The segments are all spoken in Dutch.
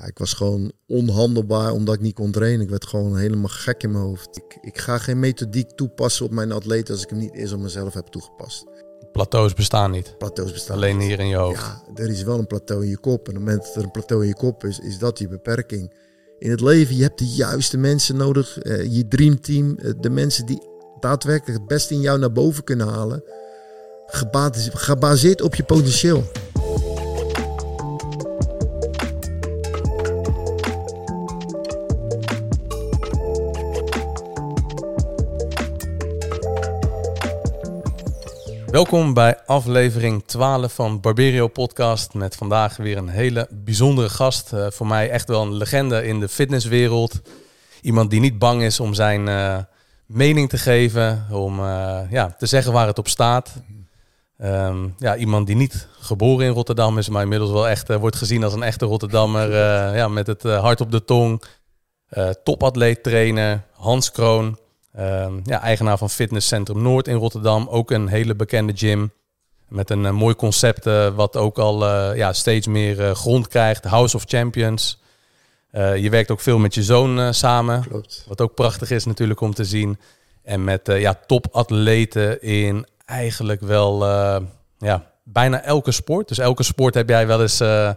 Ja, ik was gewoon onhandelbaar omdat ik niet kon trainen. Ik werd gewoon helemaal gek in mijn hoofd. Ik, ik ga geen methodiek toepassen op mijn atleet als ik hem niet eerst op mezelf heb toegepast. Plateaus bestaan niet. Plateaus bestaan Alleen niet. hier in je hoofd. Ja, er is wel een plateau in je kop. En op het moment dat er een plateau in je kop is, is dat je beperking. In het leven, je hebt de juiste mensen nodig. eh, je dreamteam, eh, de mensen die daadwerkelijk het beste in jou naar boven kunnen halen. Geba- Gebaseerd op je potentieel. Welkom bij aflevering 12 van Barberio Podcast. Met vandaag weer een hele bijzondere gast. Eh, voor mij echt wel een legende in de fitnesswereld. Iemand die niet bang is om zijn eh, mening te geven. Om eh, ja, te zeggen waar het op staat. Ehm, ja, iemand die niet geboren in Rotterdam is, maar inmiddels wel echt wordt gezien als een echte Rotterdammer. ja, met het hart op de tong. Topatleet trainer Hans Kroon. Ehm, ja, eigenaar van Fitnesscentrum Noord in Rotterdam. Ook een hele bekende gym. Met een eh, mooi concept eh, wat ook al eh, ja, steeds meer grond krijgt. House of Champions. Je werkt ook veel met je zoon samen. Klopt. Wat ook prachtig is natuurlijk om te zien. En met ja, topatleten in eigenlijk wel ja, bijna elke sport. Dus elke sport heb jij wel eens eh,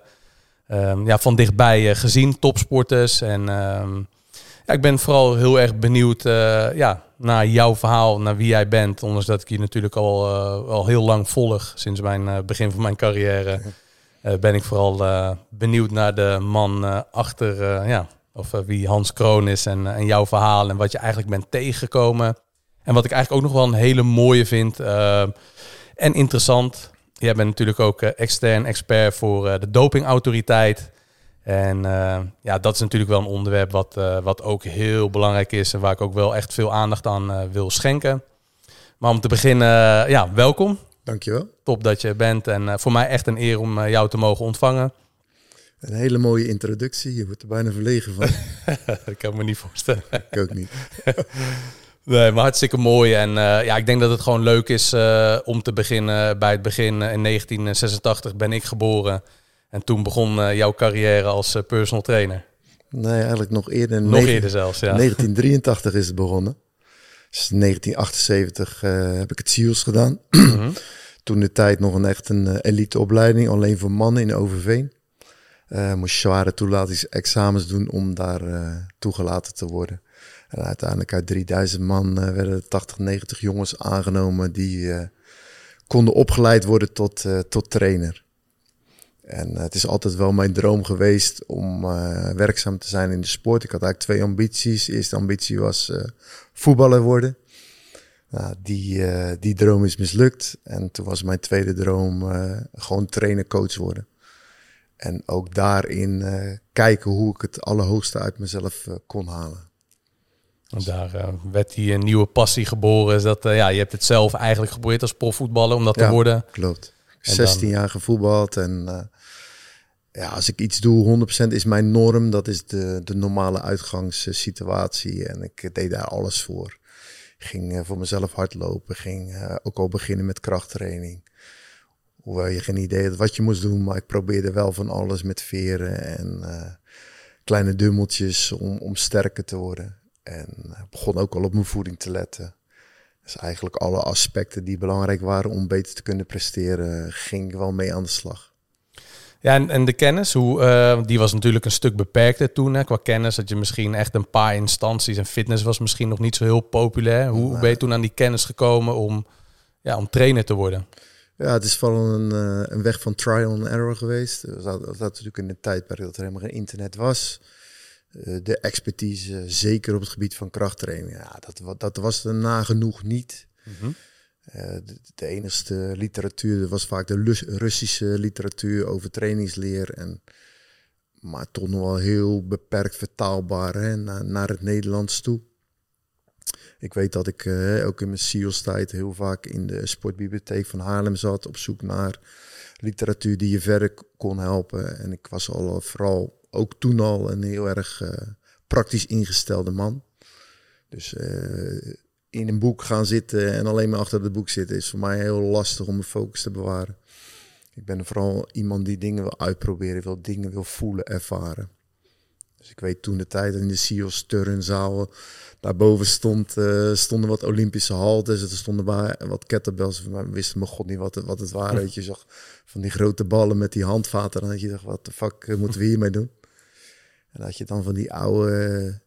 ehm, ja, van dichtbij gezien. Topsporters. En ehm, ja, ik ben vooral heel erg benieuwd eh, ja, naar jouw verhaal, naar wie jij bent. Ondanks dat ik je natuurlijk al, eh, al heel lang volg. Sinds mijn eh, begin van mijn carrière ben ik vooral benieuwd naar de man achter, ja, of wie Hans Kroon is en, en jouw verhaal en wat je eigenlijk bent tegengekomen. En wat ik eigenlijk ook nog wel een hele mooie vind en interessant. Jij bent natuurlijk ook extern expert voor de dopingautoriteit. En eh, ja, dat is natuurlijk wel een onderwerp wat, eh, wat ook heel belangrijk is en waar ik ook wel echt veel aandacht aan eh, wil schenken. Maar om te beginnen, ja, welkom. Dankjewel. Top dat je bent en voor mij echt een eer om jou te mogen ontvangen. Een hele mooie introductie. Je wordt er bijna verlegen van. ik kan me niet voorstellen. ik ook niet. Nee, maar hartstikke mooi. En ja, ik denk dat het gewoon leuk is om te beginnen bij het begin. In 1986 ben ik geboren. En toen begon eh, jouw carrière als eh, personal trainer. Nee, eigenlijk nog eerder. Nog eerder zelfs, ja. 1983 is het begonnen. Dus 1978 eh, heb ik het SEALS gedaan. Mhm. Toen de tijd nog een echt een eh, eliteopleiding, alleen voor mannen in Overveen. Eh moest zware toelatingsexamens doen om daar toegelaten te worden. En uiteindelijk uit 3000 man werden er 80, 90 jongens aangenomen die konden opgeleid worden tot, tot trainer. En eh, het is altijd wel mijn droom geweest om eh, werkzaam te zijn in de sport. Ik had eigenlijk twee ambities. De eerste ambitie was eh, voetballer worden. Nou, die, die droom is mislukt. En toen was mijn tweede droom gewoon trainer, coach worden. En ook daarin kijken hoe ik het allerhoogste uit mezelf kon halen. En daar werd die een nieuwe passie geboren. Is dat, ja, je hebt het zelf eigenlijk geprobeerd als profvoetballer om dat te worden. Klopt. En 16 jaar gevoetbald en ja, als ik iets doe, 100% is mijn norm. Dat is de, de normale uitgangssituatie en ik deed daar alles voor. Ging eh, voor mezelf hardlopen, ging eh, ook al beginnen met krachttraining. Hoewel je geen idee had wat je moest doen, maar ik probeerde wel van alles met veren en eh, kleine dummeltjes om, om sterker te worden. En begon ook al op mijn voeding te letten. Dus eigenlijk alle aspecten die belangrijk waren om beter te kunnen presteren, ging ik wel mee aan de slag. Ja, en, en de kennis, hoe, eh, die was natuurlijk een stuk beperkter toen. Hè, qua kennis dat je misschien echt een paar instanties en fitness was misschien nog niet zo heel populair. Hoe ben je toen aan die kennis gekomen om, ja, om trainer te worden? Ja, het is vooral een, eh, een weg van trial and error geweest. Dat zat, dat natuurlijk in een tijdperk dat er helemaal geen internet was. Eh, de expertise, zeker op het gebied van krachttraining, ja, dat, dat was er nagenoeg niet. Eh, de, de enigste literatuur was vaak de Russische literatuur over trainingsleer. En, maar toch nog wel heel beperkt vertaalbaar hè, naar, het Nederlands toe. Ik weet dat ik eh, ook in mijn SEALS-tijd heel vaak in de sportbibliotheek van Haarlem zat op zoek naar literatuur die je verder kon helpen. En ik was al vooral ook toen al een heel erg eh, praktisch ingestelde man. Dus eh, in een boek gaan zitten en alleen maar achter het boek zitten is voor mij heel lastig om mijn focus te bewaren. Ik ben vooral iemand die dingen wil uitproberen, wil dingen wil voelen, ervaren. Dus ik weet toen de tijd in de SIOS turnzaal daarboven stond, uh, stonden wat Olympische haltes. Er stonden bij wat kettlebells. Maar we wisten mijn god niet wat het, wat het waren. Weet je, zag van die grote ballen met die handvaten. Dan had je dacht, wat de fuck uh, moeten we hiermee doen? En had je dan van die oude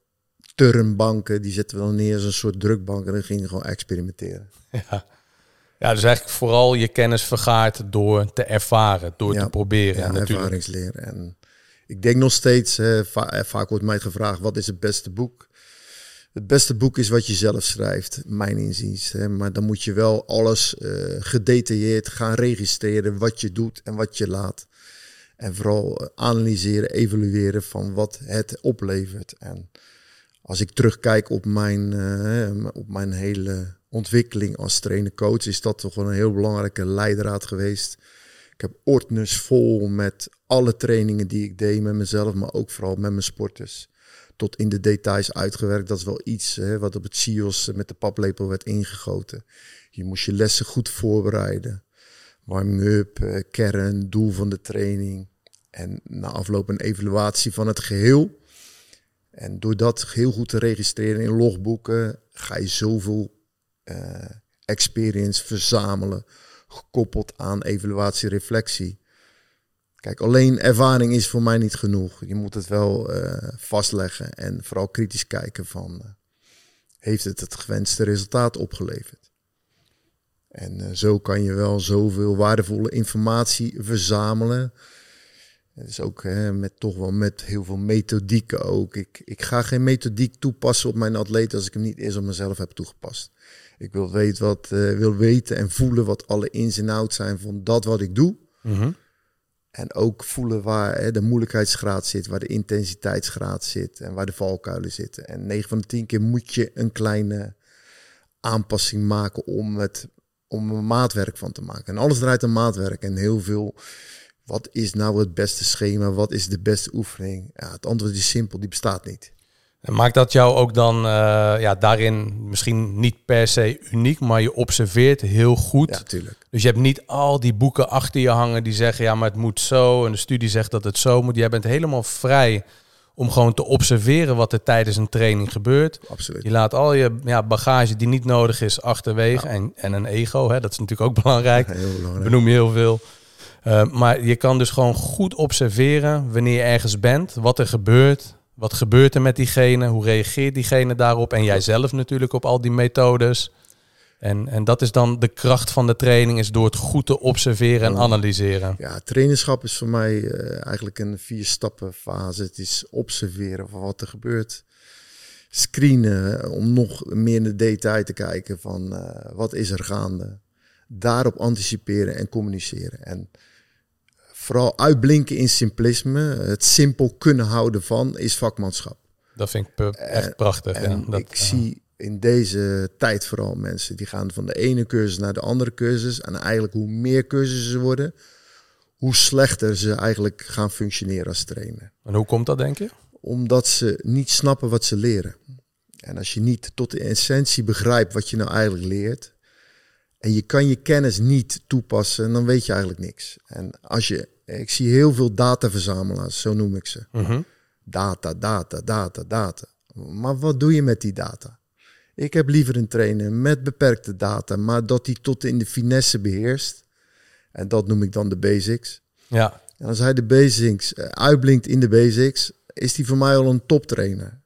turnbanken. Die zetten we dan neer als een soort drukbank. En dan gingen gewoon experimenteren. Ja. Ja, dus eigenlijk vooral je kennis vergaart door te ervaren, door te proberen. Ja, natuurlijk. ervaringsleren. En ik denk nog steeds, vaak wordt mij gevraagd, wat is het beste boek? Het beste boek is wat je zelf schrijft, mijn inziens. Hè. Maar dan moet je wel alles uh, gedetailleerd gaan registreren, wat je doet en wat je laat. En vooral eh, analyseren, evalueren van wat het oplevert. En als ik terugkijk op mijn, uh, op mijn hele ontwikkeling als trainer-coach, is dat toch wel een heel belangrijke leidraad geweest. Ik heb ordners vol met alle trainingen die ik deed met mezelf, maar ook vooral met mijn sporters tot in de details uitgewerkt. Dat is wel iets hè, wat op het CIO's met de paplepel werd ingegoten. Je moest je lessen goed voorbereiden. Warming-up, eh, kern, doel van de training. En na afloop een evaluatie van het geheel. En door dat heel goed te registreren in logboeken, ga je zoveel uh, experience verzamelen. Gekoppeld aan evaluatie-reflectie. Kijk, alleen ervaring is voor mij niet genoeg. Je moet het wel uh, vastleggen en vooral kritisch kijken van... Uh, heeft het het gewenste resultaat opgeleverd? En zo kan je wel zoveel waardevolle informatie verzamelen. Is ook hè, met, toch wel met heel veel methodieken ook. Ik, ik ga geen methodiek toepassen op mijn atleet als ik hem niet eerst op mezelf heb toegepast. Ik wil weten, wat, wil weten en voelen wat alle ins en outs zijn van dat wat ik doe. Mm -hmm. En ook voelen waar hè, de moeilijkheidsgraad zit, waar de intensiteitsgraad zit en waar de valkuilen zitten. En 9 van de 10 keer moet je een kleine aanpassing maken om, het, om een maatwerk van te maken. En alles draait om maatwerk en heel veel. Wat is nou het beste schema? Wat is de beste oefening? Ja, het antwoord is simpel, die bestaat niet. En maakt dat jou ook dan uh, ja, daarin misschien niet per se uniek, maar je observeert heel goed. Ja, tuurlijk. Dus je hebt niet al die boeken achter je hangen die zeggen, ja, maar het moet zo. En de studie zegt dat het zo moet. Jij bent helemaal vrij om gewoon te observeren wat er tijdens een training gebeurt. Absoluut. Je laat al je ja, bagage die niet nodig is achterwege. En, en een ego, hè, dat is natuurlijk ook belangrijk. heel belangrijk. Benoem je heel veel. Uh, maar je kan dus gewoon goed observeren wanneer je ergens bent, wat er gebeurt wat gebeurt er met diegene? Hoe reageert diegene daarop? En jijzelf natuurlijk op al die methodes. En, en dat is dan de kracht van de training, is door het goed te observeren en analyseren. Ja, trainerschap is voor mij uh, eigenlijk een vier stappen fase. Het is observeren van wat er gebeurt. Screenen eh, om nog meer in de detail te kijken van uh, wat is er gaande. Daarop anticiperen en communiceren. En vooral uitblinken in simplisme, het simpel kunnen houden van, is vakmanschap. Dat vind ik echt prachtig. En dat, ik zie in deze tijd vooral mensen die gaan van de ene cursus naar de andere cursus. En eigenlijk hoe meer cursussen ze worden, hoe slechter ze eigenlijk gaan functioneren als trainer. En hoe komt dat, denk je? Omdat ze niet snappen wat ze leren. En als je niet tot de essentie begrijpt wat je nou eigenlijk leert, en je kan je kennis niet toepassen, dan weet je eigenlijk niks. En als je ik zie heel veel dataverzamelaars, zo noem ik ze. Mhm. Data, data, data, data. Maar wat doe je met die data? Ik heb liever een trainer met beperkte data, maar dat hij tot in de finesse beheerst. En dat noem ik dan de basics. Ja. En als hij de basics uh, uitblinkt in de basics, is hij voor mij al een toptrainer.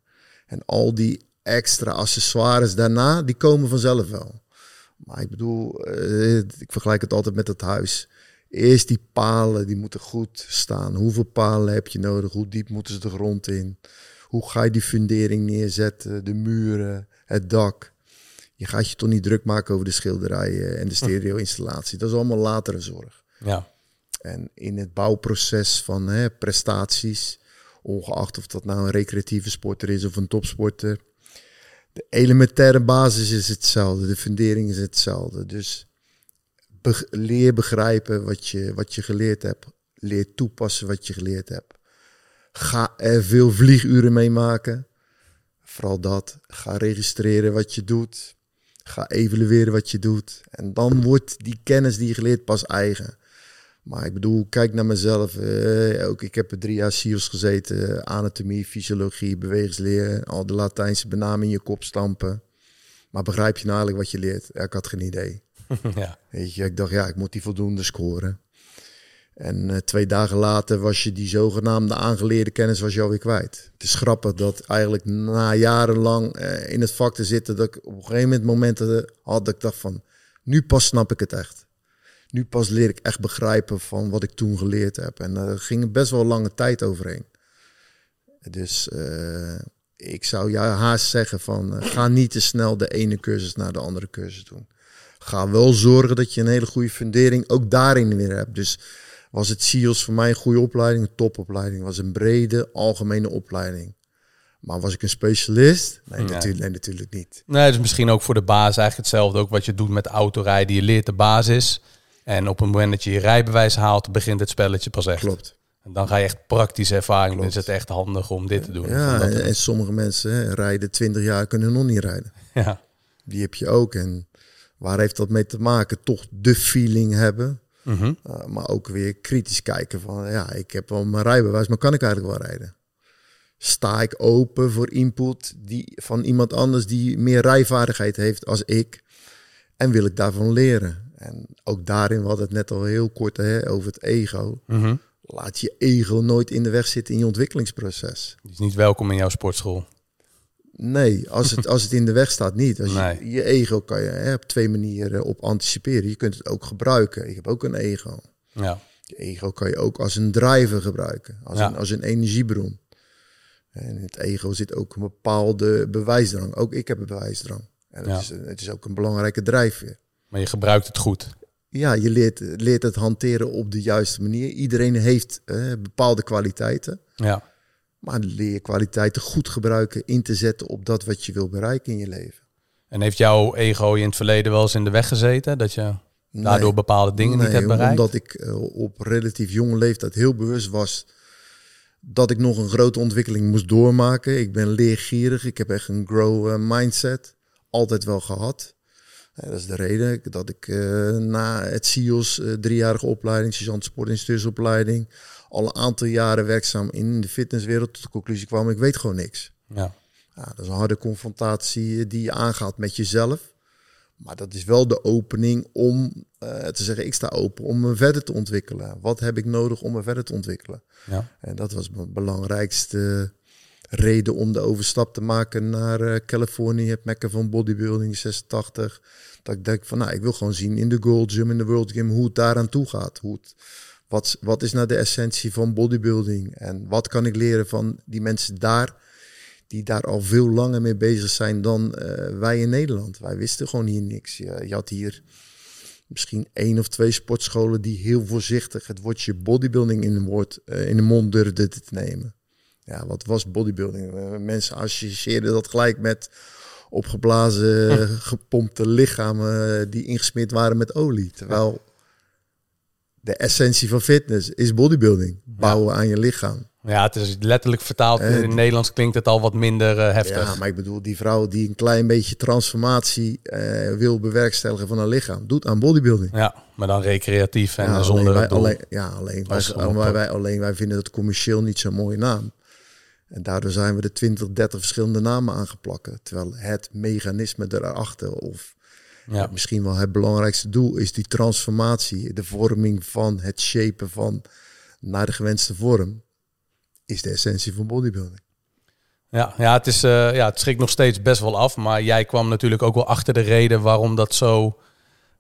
En al die extra accessoires daarna, die komen vanzelf wel. Maar ik bedoel, uh, ik vergelijk het altijd met het huis. Eerst die palen, die moeten goed staan. Hoeveel palen heb je nodig? Hoe diep moeten ze de grond in? Hoe ga je die fundering neerzetten? De muren, het dak. Je gaat je toch niet druk maken over de schilderijen en de stereo-installatie. Dat is allemaal latere zorg. Ja. En in het bouwproces van hè, prestaties, ongeacht of dat nou een recreatieve sporter is of een topsporter, de elementaire basis is hetzelfde, de fundering is hetzelfde. Dus leer begrijpen wat je, wat je geleerd hebt. Leer toepassen wat je geleerd hebt. Ga er veel vlieguren mee maken. Vooral dat. Ga registreren wat je doet. Ga evalueren wat je doet. En dan wordt die kennis die je geleerd pas eigen. Maar ik bedoel, kijk naar mezelf. eh, ook ik heb er drie jaar SIOS gezeten. Anatomie, fysiologie, bewegingsleer. Al de Latijnse benamingen in je kop stampen. Maar begrijp je nou eigenlijk wat je leert? Ik had geen idee. ja. Weet je, ik dacht, ja, ik moet die voldoende scoren. En eh, twee dagen later was je die zogenaamde aangeleerde kennis was je alweer kwijt. Het is grappig dat eigenlijk na jarenlang eh, in het vak te zitten, dat ik op een gegeven moment momenten had dat ik dacht van, nu pas snap ik het echt. Nu pas leer ik echt begrijpen van wat ik toen geleerd heb. En daar ging best wel lange tijd overheen. Dus eh, ik zou jou haast zeggen van, ga niet te snel de ene cursus naar de andere cursus doen ga wel zorgen dat je een hele goede fundering ook daarin weer hebt. Dus was het SIOS voor mij een goede opleiding, een topopleiding. Was een brede, algemene opleiding. Maar was ik een specialist? Nee, Nee. natuurlijk, nee natuurlijk niet. Nee, dus misschien ook voor de basis eigenlijk hetzelfde. Ook wat je doet met autorijden. Je leert de basis. En op het moment dat je je rijbewijs haalt, begint het spelletje pas echt. Klopt. En dan ga je echt praktische ervaring. Dan Klopt. is het echt handig om dit te doen. Ja, en sommige mensen hè, rijden 20 jaar, kunnen nog niet rijden. ja. Die heb je ook. En waar heeft dat mee te maken? Toch de feeling hebben. Mhm. Uh, maar ook weer kritisch kijken van, ja, ik heb wel mijn rijbewijs, maar kan ik eigenlijk wel rijden? Sta ik open voor input die, van iemand anders die meer rijvaardigheid heeft als ik? En wil ik daarvan leren? En ook daarin, we hadden het net al heel kort hè, over het ego. Mhm. Laat je ego nooit in de weg zitten in je ontwikkelingsproces. Die is niet welkom in jouw sportschool. Nee, als het, als het in de weg staat, niet. Als je, Nee. je ego kan je hè, op twee manieren op anticiperen. Je kunt het ook gebruiken. Ik heb ook een ego. Ja. Je ego kan je ook als een driver gebruiken, als, Ja. een, als een energiebron. En in het ego zit ook een bepaalde bewijsdrang. Ook ik heb een bewijsdrang. En het, Ja. is, het is ook een belangrijke drijfveer. Maar je gebruikt het goed. Ja, je leert, leert het hanteren op de juiste manier. Iedereen heeft eh, bepaalde kwaliteiten. Ja. Maar leer je kwaliteiten goed gebruiken, in te zetten op dat wat je wil bereiken in je leven. En heeft jouw ego je in het verleden wel eens in de weg gezeten? Dat je daardoor Nee. bepaalde dingen niet hebt bereikt? Omdat ik eh, op relatief jonge leeftijd heel bewust was dat ik nog een grote ontwikkeling moest doormaken. Ik ben leergierig, ik heb echt een grow eh, mindset. Altijd wel gehad. Eh, dat is de reden dat ik na het CIOS, eh, driejarige opleiding, sergeant sportinstructeursopleiding, al een aantal jaren werkzaam in de fitnesswereld, tot de conclusie kwam, ik weet gewoon niks. Ja. Ja, dat is een harde confrontatie die je aangaat met jezelf. Maar dat is wel de opening om eh, te zeggen, ik sta open om me verder te ontwikkelen. Wat heb ik nodig om me verder te ontwikkelen? Ja. En dat was mijn belangrijkste reden om de overstap te maken naar eh, Californië, het mekken van bodybuilding 86. Dat ik denk van, nou, ik wil gewoon zien in de Gold Gym, in de World Gym, hoe het daaraan toe gaat. Hoe het, wat, wat is nou de essentie van bodybuilding? En wat kan ik leren van die mensen daar, die daar al veel langer mee bezig zijn dan eh, wij in Nederland. Wij wisten gewoon hier niks. Je, je had hier misschien één of twee sportscholen die heel voorzichtig het woordje bodybuilding in de, woord, eh, in de mond durfden te nemen. Ja, wat was bodybuilding? Eh, mensen associeerden dat gelijk met opgeblazen, gepompte lichamen die ingesmeerd waren met olie. Terwijl de essentie van fitness is bodybuilding. Bouwen aan je lichaam. ja, het is letterlijk vertaald. In het Nederlands klinkt het al wat minder eh, heftig. Ja, maar ik bedoel, die vrouw die een klein beetje transformatie eh, wil bewerkstelligen van haar lichaam, doet aan bodybuilding. Ja, maar dan recreatief en ja, zonder alleen wij, alleen, ja, alleen wij, wij, alleen wij vinden het commercieel niet zo'n mooie naam. En daardoor zijn we de 20, 30 verschillende namen aangeplakken. Terwijl het mechanisme erachter, of ja. misschien wel het belangrijkste doel, is die transformatie, de vorming van het shapen van naar de gewenste vorm, is de essentie van bodybuilding. Ja, ja, het is, eh, ja, het schrikt nog steeds best wel af. Maar jij kwam natuurlijk ook wel achter de reden waarom dat zo,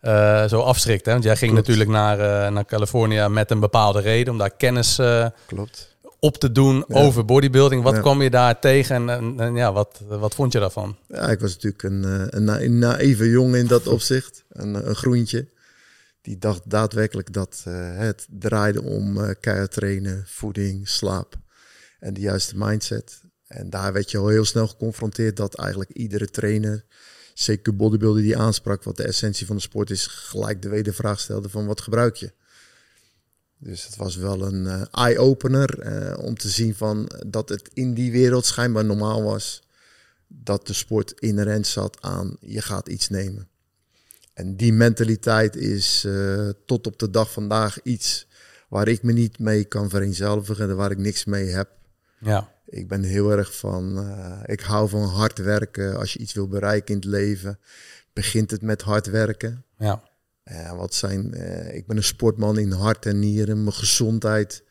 eh, zo afschrikt. Hè? Want jij ging Klopt. natuurlijk naar, eh, naar Californië met een bepaalde reden. Om daar kennis Klopt. Op te doen Ja. over bodybuilding. Wat Ja. kwam je daar tegen en, en, en ja, wat, wat vond je daarvan? Ja, ik was natuurlijk een, eh, een, na- een naïeve jongen in dat opzicht. Een, een groentje. Die dacht daadwerkelijk dat eh, het draaide om eh keihard trainen, voeding, slaap en de juiste mindset. En daar werd je al heel snel geconfronteerd dat eigenlijk iedere trainer, zeker bodybuilder die aansprak wat de essentie van de sport is, gelijk de wedervraag stelde van wat gebruik je? Dus het was wel een eh, eye-opener eh, om te zien van dat het in die wereld schijnbaar normaal was dat de sport inherent zat aan je gaat iets nemen. En die mentaliteit is eh, tot op de dag vandaag iets waar ik me niet mee kan vereenzelvigen en waar ik niks mee heb. Ja. Ik ben heel erg van, ik hou van hard werken. Als je iets wil bereiken in het leven, begint het met hard werken. Ja. Uh, wat zijn, uh, ik ben een sportman in hart en nieren. Mijn gezondheid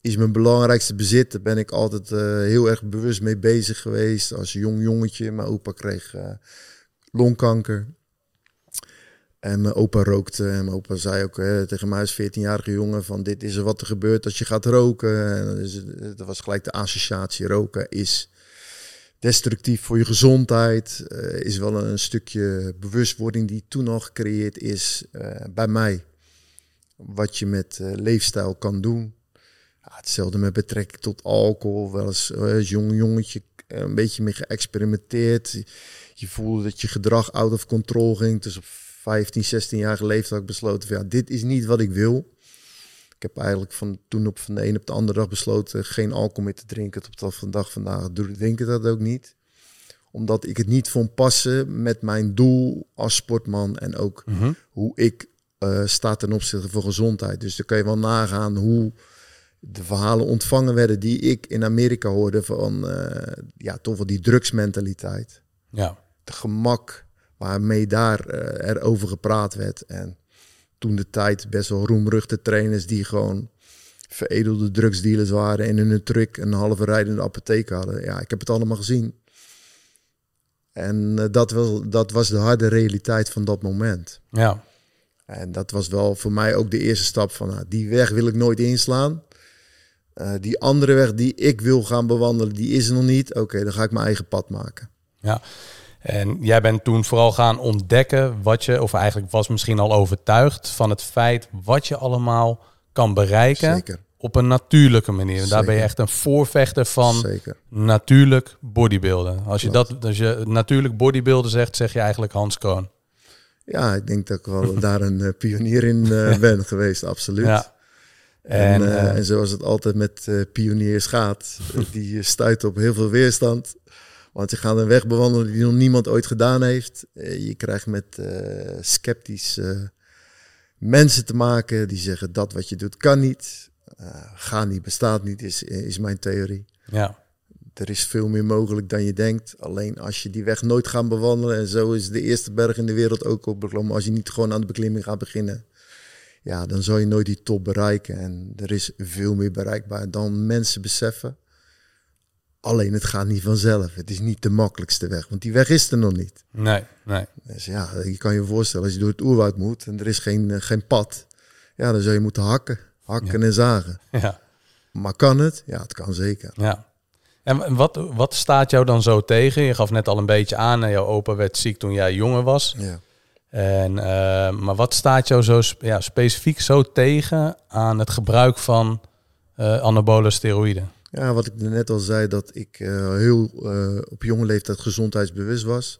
is mijn belangrijkste bezit. Daar ben ik altijd heel erg bewust mee bezig geweest. Als jong jongetje, mijn opa kreeg longkanker. En mijn opa rookte. En mijn opa zei ook hè, tegen mij als 14-jarige jongen van dit is er wat er gebeurt als je gaat roken. En dat was gelijk de associatie. Roken is destructief voor je gezondheid. Uh, is wel een stukje bewustwording die toen al gecreëerd is uh, bij mij. Wat je met uh, leefstijl kan doen. Ja, hetzelfde met betrekking tot alcohol. Wel eens als jong jongetje een beetje mee geëxperimenteerd. Je voelde dat je gedrag out of control ging. Dus op 15, 16 jaar leeftijd had ik besloten van ja, dit is niet wat ik wil. Ik heb eigenlijk van toen op van de een op de andere dag besloten geen alcohol meer te drinken. Tot de van dag vandaag drink ik dat ook niet. Omdat ik het niet vond passen met mijn doel als sportman en ook mm -hmm. hoe ik uh, sta ten opzichte van gezondheid. Dus dan kan je wel nagaan hoe de verhalen ontvangen werden die ik in Amerika hoorde van uh, ja, toch wel die drugsmentaliteit. Ja. De gemak waarmee daar uh, er over gepraat werd. En toen de tijd best wel roemruchte trainers die gewoon veredelde drugsdealers waren en in hun truck een halve rijdende apotheek hadden. Ja, ik heb het allemaal gezien. En uh, dat, wel, dat was de harde realiteit van dat moment. Ja. En dat was wel voor mij ook de eerste stap van nou, die weg wil ik nooit inslaan. Uh, die andere weg die ik wil gaan bewandelen, die is er nog niet. Oké, okay, dan ga ik mijn eigen pad maken. Ja, en jij bent toen vooral gaan ontdekken wat je, of eigenlijk was misschien al overtuigd van het feit wat je allemaal kan bereiken Zeker. op een natuurlijke manier. En daar ben je echt een voorvechter van Zeker. natuurlijk bodybuilden. Als je, Klopt. dat, als je natuurlijk bodybuilden zegt, zeg je eigenlijk Hans Kroon. Ja, ik denk dat ik wel daar een uh, pionier in uh, ben geweest, absoluut. Ja. En, En, uh, eh, en zoals het altijd met pioniers gaat, die stuiten op heel veel weerstand. Want je gaat een weg bewandelen die nog niemand ooit gedaan heeft. Uh, je krijgt met sceptische mensen te maken die zeggen dat wat je doet kan niet. Ga niet, bestaat niet, is, is mijn theorie. ja. Er is veel meer mogelijk dan je denkt. Alleen als je die weg nooit gaat bewandelen. En zo is de eerste berg in de wereld ook op beklommen. Als je niet gewoon aan de beklimming gaat beginnen. Ja, dan zal je nooit die top bereiken. En er is veel meer bereikbaar dan mensen beseffen. Alleen het gaat niet vanzelf. Het is niet de makkelijkste weg. Want die weg is er nog niet. Nee, nee. Dus ja, je kan je voorstellen als je door het oerwoud moet. En er is geen, uh, geen pad. Ja, dan zou je moeten hakken. Hakken ja. en zagen. Ja, Maar kan het? Ja, het kan zeker. ja. En wat, wat staat jou dan zo tegen? Je gaf net al een beetje aan, jouw opa werd ziek toen jij jonger was. Ja. En, uh, maar wat staat jou zo ja, specifiek zo tegen aan het gebruik van uh, anabole steroïden? Ja, wat ik net al zei, dat ik uh, heel uh, op jonge leeftijd gezondheidsbewust was.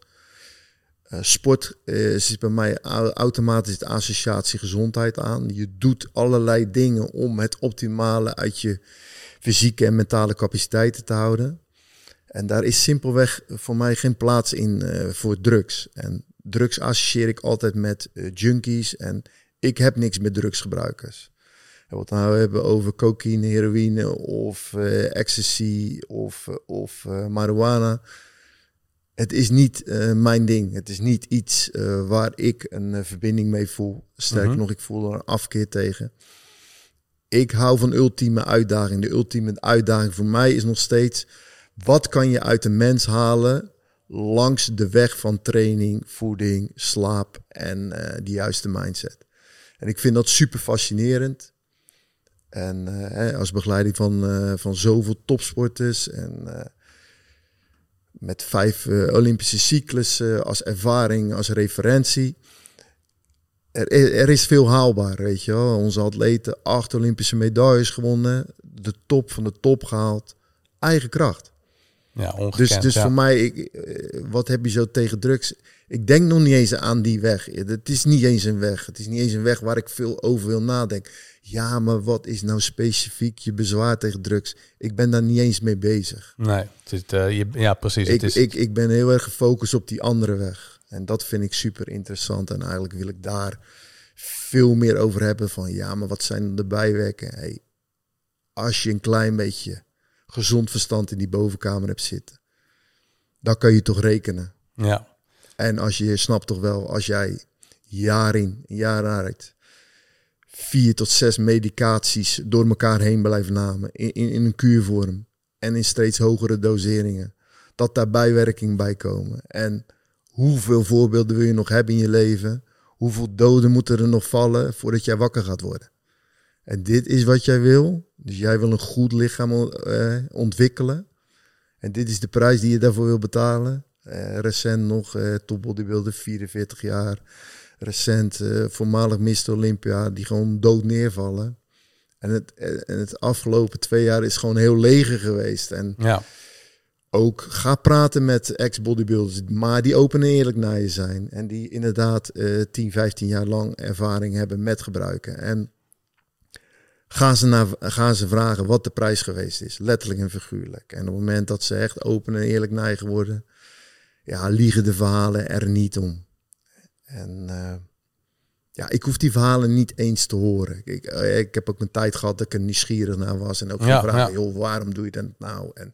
Uh, sport zit bij mij automatisch de associatie gezondheid aan. Je doet allerlei dingen om het optimale uit je fysieke en mentale capaciteiten te houden. En daar is simpelweg voor mij geen plaats in voor drugs. En drugs associeer ik altijd met junkies en ik heb niks met drugsgebruikers. En wat we nou hebben over cocaïne, heroïne of uh, ecstasy of, of uh, marijuana. Het is niet uh, mijn ding. Het is niet iets waar ik een verbinding mee voel. Sterker -hmm. nog, ik voel er een afkeer tegen. Ik hou van ultieme uitdaging. De ultieme uitdaging voor mij is nog steeds... wat kan je uit een mens halen langs de weg van training, voeding, slaap en de juiste mindset. En ik vind dat super fascinerend. En uh, als begeleiding van, uh, van zoveel topsporters en uh, met vijf Olympische cyclussen als ervaring, als referentie. Er, er, is veel haalbaar, weet je wel. Onze atleten, acht Olympische medailles gewonnen, de top van de top gehaald, eigen kracht. Ja, ongekend, dus dus ja. voor mij, ik, wat heb je zo tegen drugs? Ik denk nog niet eens aan die weg. Het is niet eens een weg. Het is niet eens een weg waar ik veel over wil nadenken. Ja, maar wat is nou specifiek je bezwaar tegen drugs? Ik ben daar niet eens mee bezig. Nee, het is, uh, je, ja precies. Ik, het is... ik, ik ben heel erg gefocust op die andere weg. En dat vind ik super interessant. En eigenlijk wil ik daar veel meer over hebben van ja, maar wat zijn de bijwerkingen? Hey, als je een klein beetje gezond verstand in die bovenkamer hebt zitten, dan kan je toch rekenen. Ja. En als je, je snapt toch wel, als jij jaar in, jaar uit, vier tot zes medicaties door elkaar heen blijft namen, in, in, in een kuurvorm en in steeds hogere doseringen, dat daar bijwerkingen bij komen. En hoeveel voorbeelden wil je nog hebben in je leven? Hoeveel doden moeten er nog vallen voordat jij wakker gaat worden? En dit is wat jij wil. Dus jij wil een goed lichaam eh, ontwikkelen. En dit is de prijs die je daarvoor wil betalen. Eh, recent nog uh, topbodybuilder, 44 jaar. Recent voormalig Mr. Olympia, die gewoon dood neervallen. En het, en het afgelopen twee jaar is gewoon heel leger geweest. En Ja. ook ga praten met ex-bodybuilders, maar die open en eerlijk naar je zijn. En die inderdaad eh 10, 15 jaar lang ervaring hebben met gebruiken. En ga ze, naar, ga ze vragen wat de prijs geweest is, letterlijk en figuurlijk. En op het moment dat ze echt open en eerlijk naar je geworden, ja, liegen de verhalen er niet om. En eh, ja, ik hoef die verhalen niet eens te horen. Ik, eh, ik heb ook een tijd gehad dat ik er nieuwsgierig naar was. En ook Ja, ja. joh, waarom doe je dat nou? En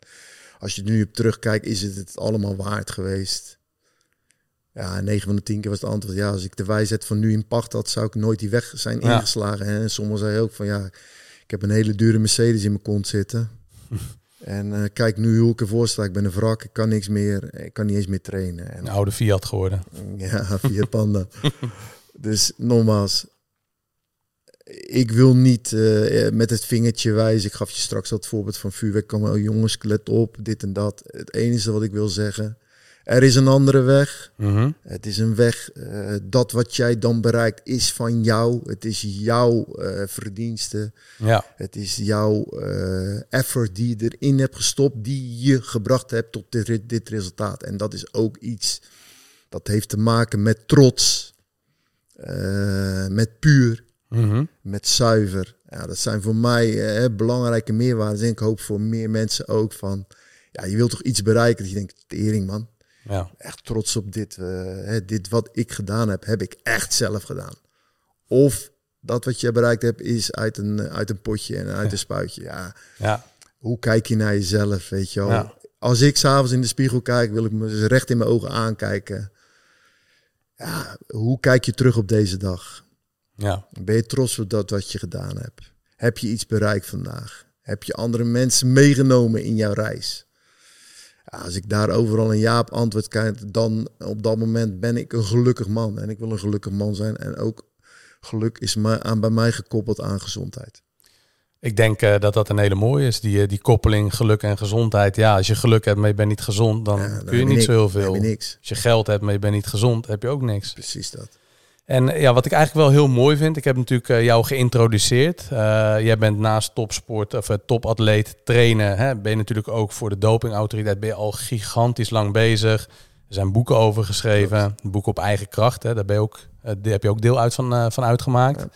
als je er nu op terugkijkt, is het het allemaal waard geweest? Ja, 9 van de 10 keer was het antwoord, ja, als ik de wijsheid van nu in pacht had, zou ik nooit die weg zijn Ja. ingeslagen. En sommigen zeiden ook van, ja, ik heb een hele dure Mercedes in mijn kont zitten. en eh, kijk nu hoe ik ervoor sta. Ik ben een wrak, ik kan niks meer. Ik kan niet eens meer trainen. En, Een oude Fiat geworden. ja, via Panda. dus nogmaals, ik wil niet eh, met het vingertje wijzen. Ik gaf je straks dat voorbeeld van vuurwerk. Kom, oh, jongens, let op, dit en dat. Het enige wat ik wil zeggen, er is een andere weg. Mhm. Het is een weg, eh, dat wat jij dan bereikt is van jou. Het is jouw eh, verdienste. Ja. Het is jouw eh, effort die je erin hebt gestopt, die je gebracht hebt tot dit, dit resultaat. En dat is ook iets dat heeft te maken met trots, met puur, Mhm. met zuiver. Ja, dat zijn voor mij belangrijke meerwaarden. En ik hoop voor meer mensen ook van, ja, je wilt toch iets bereiken dat je denkt, tering man, Ja. echt trots op dit. eh, hè, dit wat ik gedaan heb, heb ik echt zelf gedaan. Of dat wat je bereikt hebt, is uit een, uit een potje en uit een spuitje. Ja, Ja. hoe kijk je naar jezelf, weet je wel? Ja. Als ik s'avonds in de spiegel kijk, wil ik me eens recht in mijn ogen aankijken. Ja, hoe kijk je terug op deze dag? Ja. Ben je trots op dat wat je gedaan hebt? Heb je iets bereikt vandaag? Heb je andere mensen meegenomen in jouw reis? Ja, als ik daar overal een ja op antwoord krijg, dan op dat moment ben ik een gelukkig man. En ik wil een gelukkig man zijn. En ook geluk is maar aan, bij mij gekoppeld aan gezondheid. Ik denk eh, dat dat een hele mooie is, die, eh, die koppeling geluk en gezondheid. Ja, als je geluk hebt, maar je bent niet gezond, dan Ja, dan kun je niet zo heel veel. Niks. Als je geld hebt, maar je bent niet gezond, heb je ook niks. Precies dat. En ja, wat ik eigenlijk wel heel mooi vind, ik heb natuurlijk eh, jou geïntroduceerd. Eh, jij bent naast topsport of eh, topatleet trainen, hè, ben je natuurlijk ook voor de dopingautoriteit ben je al gigantisch lang bezig. Er zijn boeken over geschreven, een boek op eigen kracht, hè, daar ben je ook, daar heb je ook deel uit van, van uitgemaakt.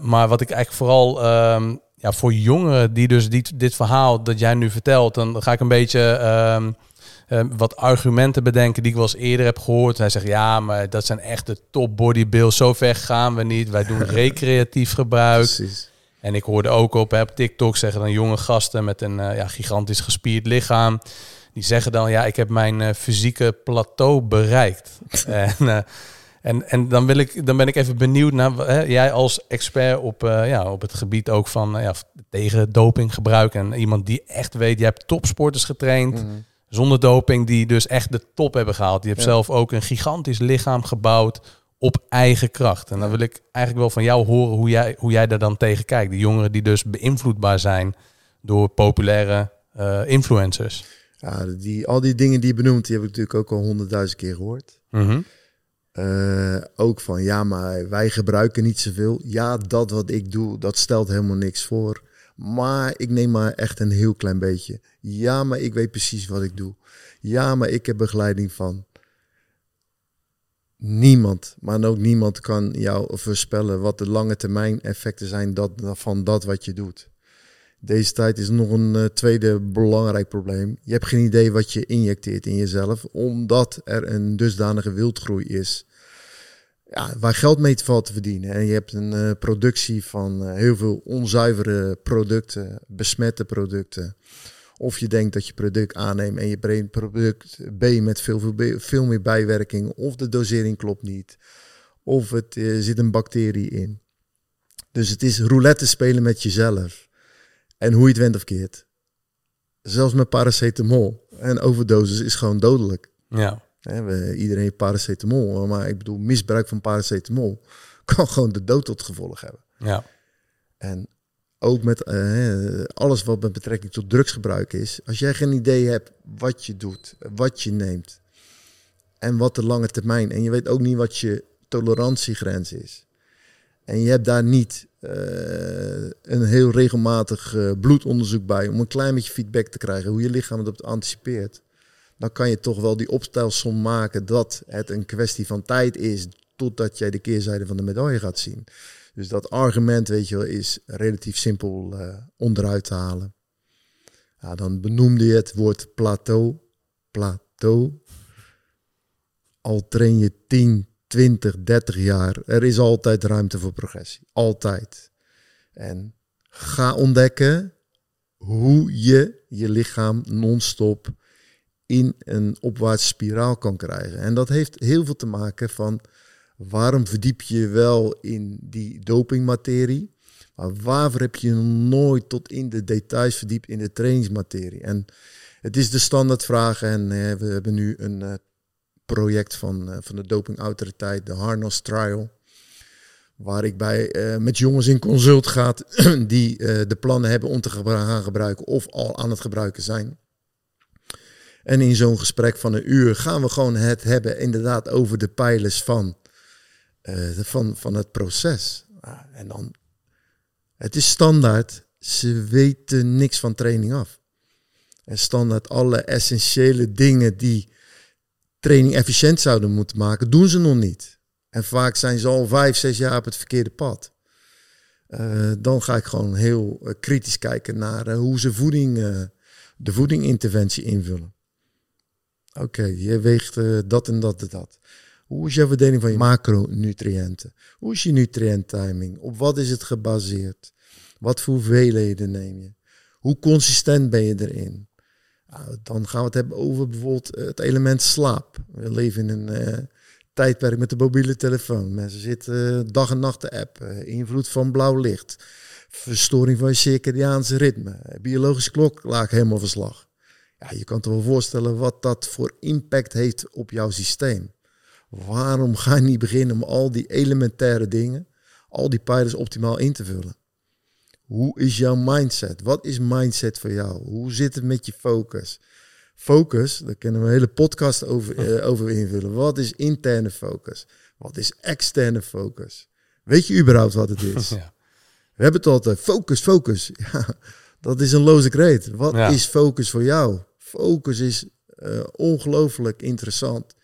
Maar wat ik eigenlijk vooral ehm, ja, voor jongeren die dus dit, dit verhaal dat jij nu vertelt, dan ga ik een beetje ehm, eh, wat argumenten bedenken die ik wel eens eerder heb gehoord. Hij zegt ja, maar dat zijn echt de top bodybuilders. Zo ver gaan we niet. Wij doen recreatief gebruik. Precies. En ik hoorde ook op, hè, op TikTok zeggen dan jonge gasten met een eh, ja, gigantisch gespierd lichaam. Die zeggen dan, ja, ik heb mijn eh, fysieke plateau bereikt. en, eh, en, en dan, wil ik, dan ben ik even benieuwd naar, hè, jij als expert op, ja, op het gebied ook van ja, tegen dopinggebruik. En iemand die echt weet, je hebt topsporters getraind Mhm. Zonder doping, die dus echt de top hebben gehaald. Die hebt Ja. zelf ook een gigantisch lichaam gebouwd op eigen kracht. En dan wil ik eigenlijk wel van jou horen hoe jij, hoe jij daar dan tegen kijkt. Die jongeren die dus beïnvloedbaar zijn door populaire eh, influencers. Ja, die, al die dingen die je benoemt, die heb ik natuurlijk ook al honderdduizend keer gehoord. Mhm. Eh, ook van ja, maar wij gebruiken niet zoveel. Ja, dat wat ik doe, dat stelt helemaal niks voor. Maar ik neem maar echt een heel klein beetje. Ja, maar ik weet precies wat ik doe. Ja, maar ik heb begeleiding van. Niemand, maar ook niemand kan jou voorspellen wat de lange termijn effecten zijn dat, van dat wat je doet. Deze tijd is nog een eh, tweede belangrijk probleem. Je hebt geen idee wat je injecteert in jezelf, omdat er een dusdanige wildgroei is. Ja, waar geld mee te valt te verdienen. En je hebt een uh, productie van uh, heel veel onzuivere producten, besmette producten. Of je denkt dat je product aanneemt en je brengt product B met veel, veel, veel meer bijwerking. Of de dosering klopt niet. Of het uh, zit een bacterie in. Dus het is roulette spelen met jezelf. En hoe je het went of keert. Zelfs met paracetamol. En overdosis is gewoon dodelijk. Ja. He, we, iedereen paracetamol. Maar ik bedoel, misbruik van paracetamol kan gewoon de dood tot gevolg hebben. Ja. En ook met uh, alles wat met betrekking tot drugsgebruik is. Als jij geen idee hebt wat je doet, wat je neemt en wat de lange termijn. En je weet ook niet wat je tolerantiegrens is. En je hebt daar niet uh, een heel regelmatig uh, bloedonderzoek bij om een klein beetje feedback te krijgen hoe je lichaam het op anticipeert. Dan kan je toch wel die opstelsom maken dat het een kwestie van tijd is totdat jij de keerzijde van de medaille gaat zien. Dus dat argument, weet je wel, is relatief simpel uh, onderuit te halen. Ja, dan benoemde je het woord plateau. Plateau. Al train je 10, 20, 30 jaar. Er is altijd ruimte voor progressie. Altijd. En ga ontdekken hoe je je lichaam non-stop in een opwaartse spiraal kan krijgen. En dat heeft heel veel te maken van waarom verdiep je wel in die dopingmaterie, maar waarvoor heb je nooit tot in de details verdiept in de trainingsmaterie? En het is de standaardvraag en eh, we hebben nu een uh, project van, uh, van de dopingautoriteit, de Harness Trial, waar ik bij met jongens in consult gaat die de plannen hebben om te gaan gebruiken of al aan het gebruiken zijn. En in zo'n gesprek van een uur gaan we gewoon het hebben inderdaad over de pijlers van, uh, van, van het proces. Ah, en dan, het is standaard, ze weten niks van training af. En standaard alle essentiële dingen die training efficiënt zouden moeten maken, doen ze nog niet. En vaak zijn ze al vijf, zes jaar op het verkeerde pad. Uh, dan ga ik gewoon heel uh, kritisch kijken naar hoe ze voeding, de voedinginterventie invullen. Oké, je weegt uh, dat en dat en dat. Hoe is jouw verdeling van je macronutriënten? Hoe is je nutriënttiming? Op wat is het gebaseerd? Wat voor hoeveelheden neem je? Hoe consistent ben je erin? Nou, dan gaan we het hebben over bijvoorbeeld het element slaap. We leven in een uh, tijdperk met de mobiele telefoon. Mensen zitten dag en nacht te appen. invloed van blauw licht. Verstoring van je circadiaanse ritme. Biologische klok laag helemaal verslag. Ja, je kan je wel voorstellen wat dat voor impact heeft op jouw systeem. Waarom ga je niet beginnen om al die elementaire dingen, al die pijlers optimaal in te vullen? Hoe is jouw mindset? Wat is mindset voor jou? Hoe zit het met je focus? Focus, daar kunnen we een hele podcast over, uh, over invullen. Wat is interne focus? Wat is externe focus? Weet je überhaupt wat het is? Ja. We hebben het altijd, focus, focus. Ja, dat is een loze kreet. Wat ja. is focus voor jou? Focus is uh, ongelooflijk interessant.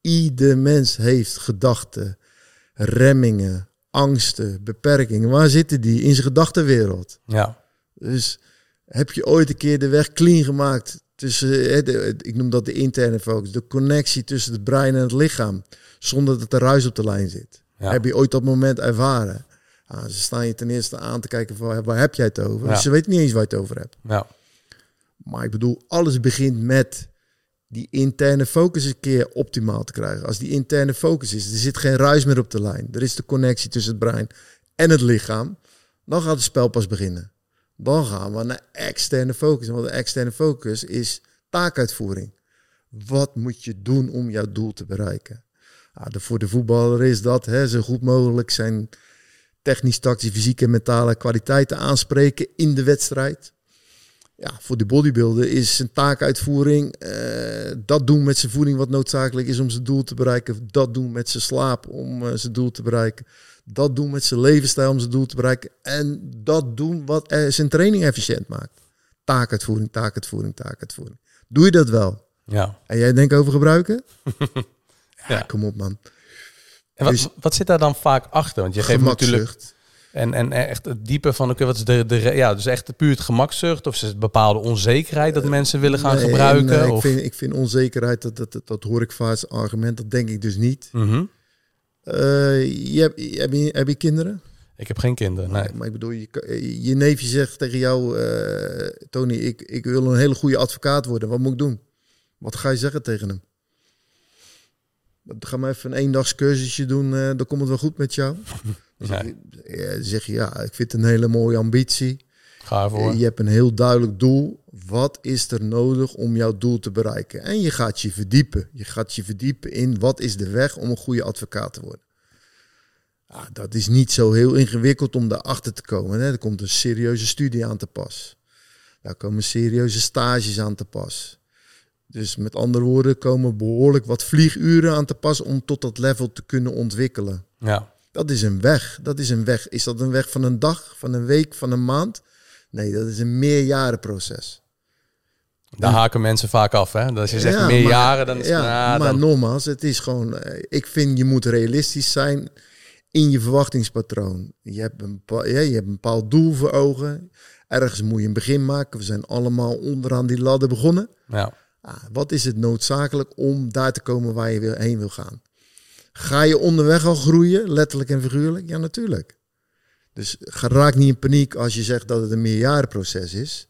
Ieder mens heeft gedachten, remmingen, angsten, beperkingen. Waar zitten die? In zijn gedachtenwereld. Ja. Dus heb je ooit een keer de weg clean gemaakt tussen, de, ik noem dat de interne focus, de connectie tussen het brein en het lichaam, zonder dat er ruis op de lijn zit? Ja. Heb je ooit dat moment ervaren? Ah, ze staan je ten eerste aan te kijken van waar heb jij het over? Ja. Ze weten niet eens waar je het over hebt. Ja. Maar ik bedoel, alles begint met die interne focus een keer optimaal te krijgen. Als die interne focus is, er zit geen ruis meer op de lijn. Er is de connectie tussen het brein en het lichaam. Dan gaat het spel pas beginnen. Dan gaan we naar externe focus. Want de externe focus is taakuitvoering. Wat moet je doen om jouw doel te bereiken? Ah, voor de voetballer is dat hè, zo goed mogelijk zijn technisch, tactisch, fysieke en mentale kwaliteiten aanspreken in de wedstrijd ja, voor de bodybuilder is zijn taakuitvoering uh, dat doen met zijn voeding wat noodzakelijk is om zijn doel te bereiken. Dat doen met zijn slaap om uh, zijn doel te bereiken. Dat doen met zijn levensstijl om zijn doel te bereiken. En dat doen wat uh, zijn training efficiënt maakt. Taakuitvoering, taakuitvoering, taakuitvoering. Doe je dat wel? Ja. En jij denkt over gebruiken? ja, kom op man. En wat, dus, wat zit daar dan vaak achter? Want je geeft natuurlijk en, en echt het diepe van, oké, wat is de, de, ja, dus echt puur het gemakzucht? Of is het bepaalde onzekerheid dat mensen willen gaan gebruiken? Nee, of? Ik, vind, ik vind onzekerheid, dat, dat, dat, dat hoor ik vaak als argument, dat denk ik dus niet. Mm Eh, je hebt, heb, je, heb je kinderen? Ik heb geen kinderen, nee. Maar ik bedoel, je, je neefje zegt tegen jou, eh, Tony, ik, ik wil een hele goede advocaat worden. Wat moet ik doen? Wat ga je zeggen tegen hem? Ga maar even een eendagscursusje doen, uh, dan komt het wel goed met jou. Dan zeg, je, zeg je, ja, ik vind het een hele mooie ambitie. Ga ervoor. Je hebt een heel duidelijk doel. Wat is er nodig om jouw doel te bereiken? En je gaat je verdiepen. Je gaat je verdiepen in wat is de weg om een goede advocaat te worden. Ja, dat is niet zo heel ingewikkeld om daarachter te komen. Hè. Er komt een serieuze studie aan te pas. Daar komen serieuze stages aan te pas. Dus met andere woorden komen behoorlijk wat vlieguren aan te pas om tot dat level te kunnen ontwikkelen. Ja. Dat is een weg. Dat is een weg. Is dat een weg van een dag, van een week, van een maand? Nee, dat is een meerjarenproces. Daar haken mensen vaak af, hè? Dat als je zegt ja, meer jaren, dan is ja, nou, maar dan... nogmaals, het is gewoon... eh, Ik vind, je moet realistisch zijn in je verwachtingspatroon. Je hebt een, bepaal- ja, je hebt een bepaald doel voor ogen. Ergens moet je een begin maken. We zijn allemaal onderaan die ladder begonnen. Ja. Ah, wat is het noodzakelijk om daar te komen waar je heen wil gaan? Ga je onderweg al groeien, letterlijk en figuurlijk? Ja, natuurlijk. Dus ga- raak niet in paniek als je zegt dat het een meerjarenproces is.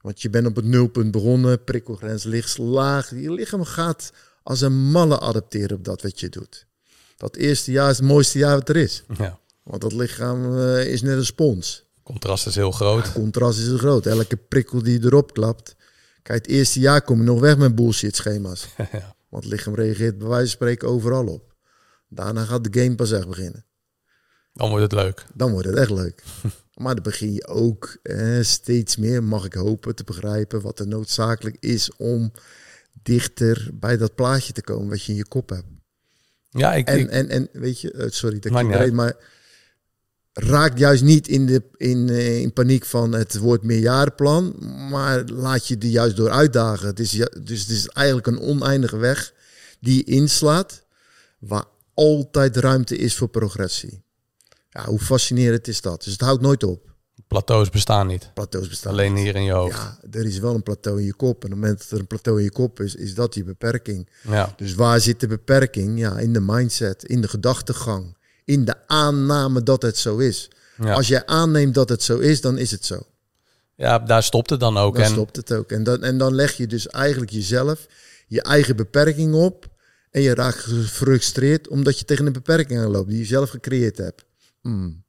Want je bent op het nulpunt begonnen, prikkelgrens ligt laag. Je lichaam gaat als een malle adapteren op dat wat je doet. Dat eerste jaar is het mooiste jaar wat er is. ja. Want dat lichaam eh, is net een spons. Contrast is heel groot. Contrast is groot. Elke prikkel die erop klapt. Kijk, het eerste jaar kom je nog weg met bullshit schema's. Ja. Want het lichaam reageert bij wijze van spreken overal op. Daarna gaat de game pas echt beginnen. Dan wordt het leuk. Dan wordt het echt leuk. maar dan begin je ook eh, steeds meer, mag ik hopen, te begrijpen wat er noodzakelijk is om dichter bij dat plaatje te komen wat je in je kop hebt. Ja, ik, En, ik- en, en weet je, eh, sorry dat ik breed, maar raak juist niet in, de, in, eh, in paniek van het wordt meerjarenplan, maar laat je die juist door uitdagen. Het is, dus het is eigenlijk een oneindige weg die je inslaat, waar altijd ruimte is voor progressie. Ja, hoe fascinerend is dat? Dus het houdt nooit op. plateaus bestaan niet. Plateaus bestaan. Alleen niet. hier in je hoofd. Ja, er is wel een plateau in je kop. En op het moment dat er een plateau in je kop is, is dat je beperking. Ja. Dus waar zit de beperking? Ja, in de mindset, in de gedachtegang, in de aanname dat het zo is. Ja. Als jij aanneemt dat het zo is, dan is het zo. ja, daar stopt het dan ook. En stopt het ook. En dan, en dan leg je dus eigenlijk jezelf je eigen beperking op. En je raakt gefrustreerd omdat je tegen een beperking aanloopt die je zelf gecreëerd hebt. Hmm.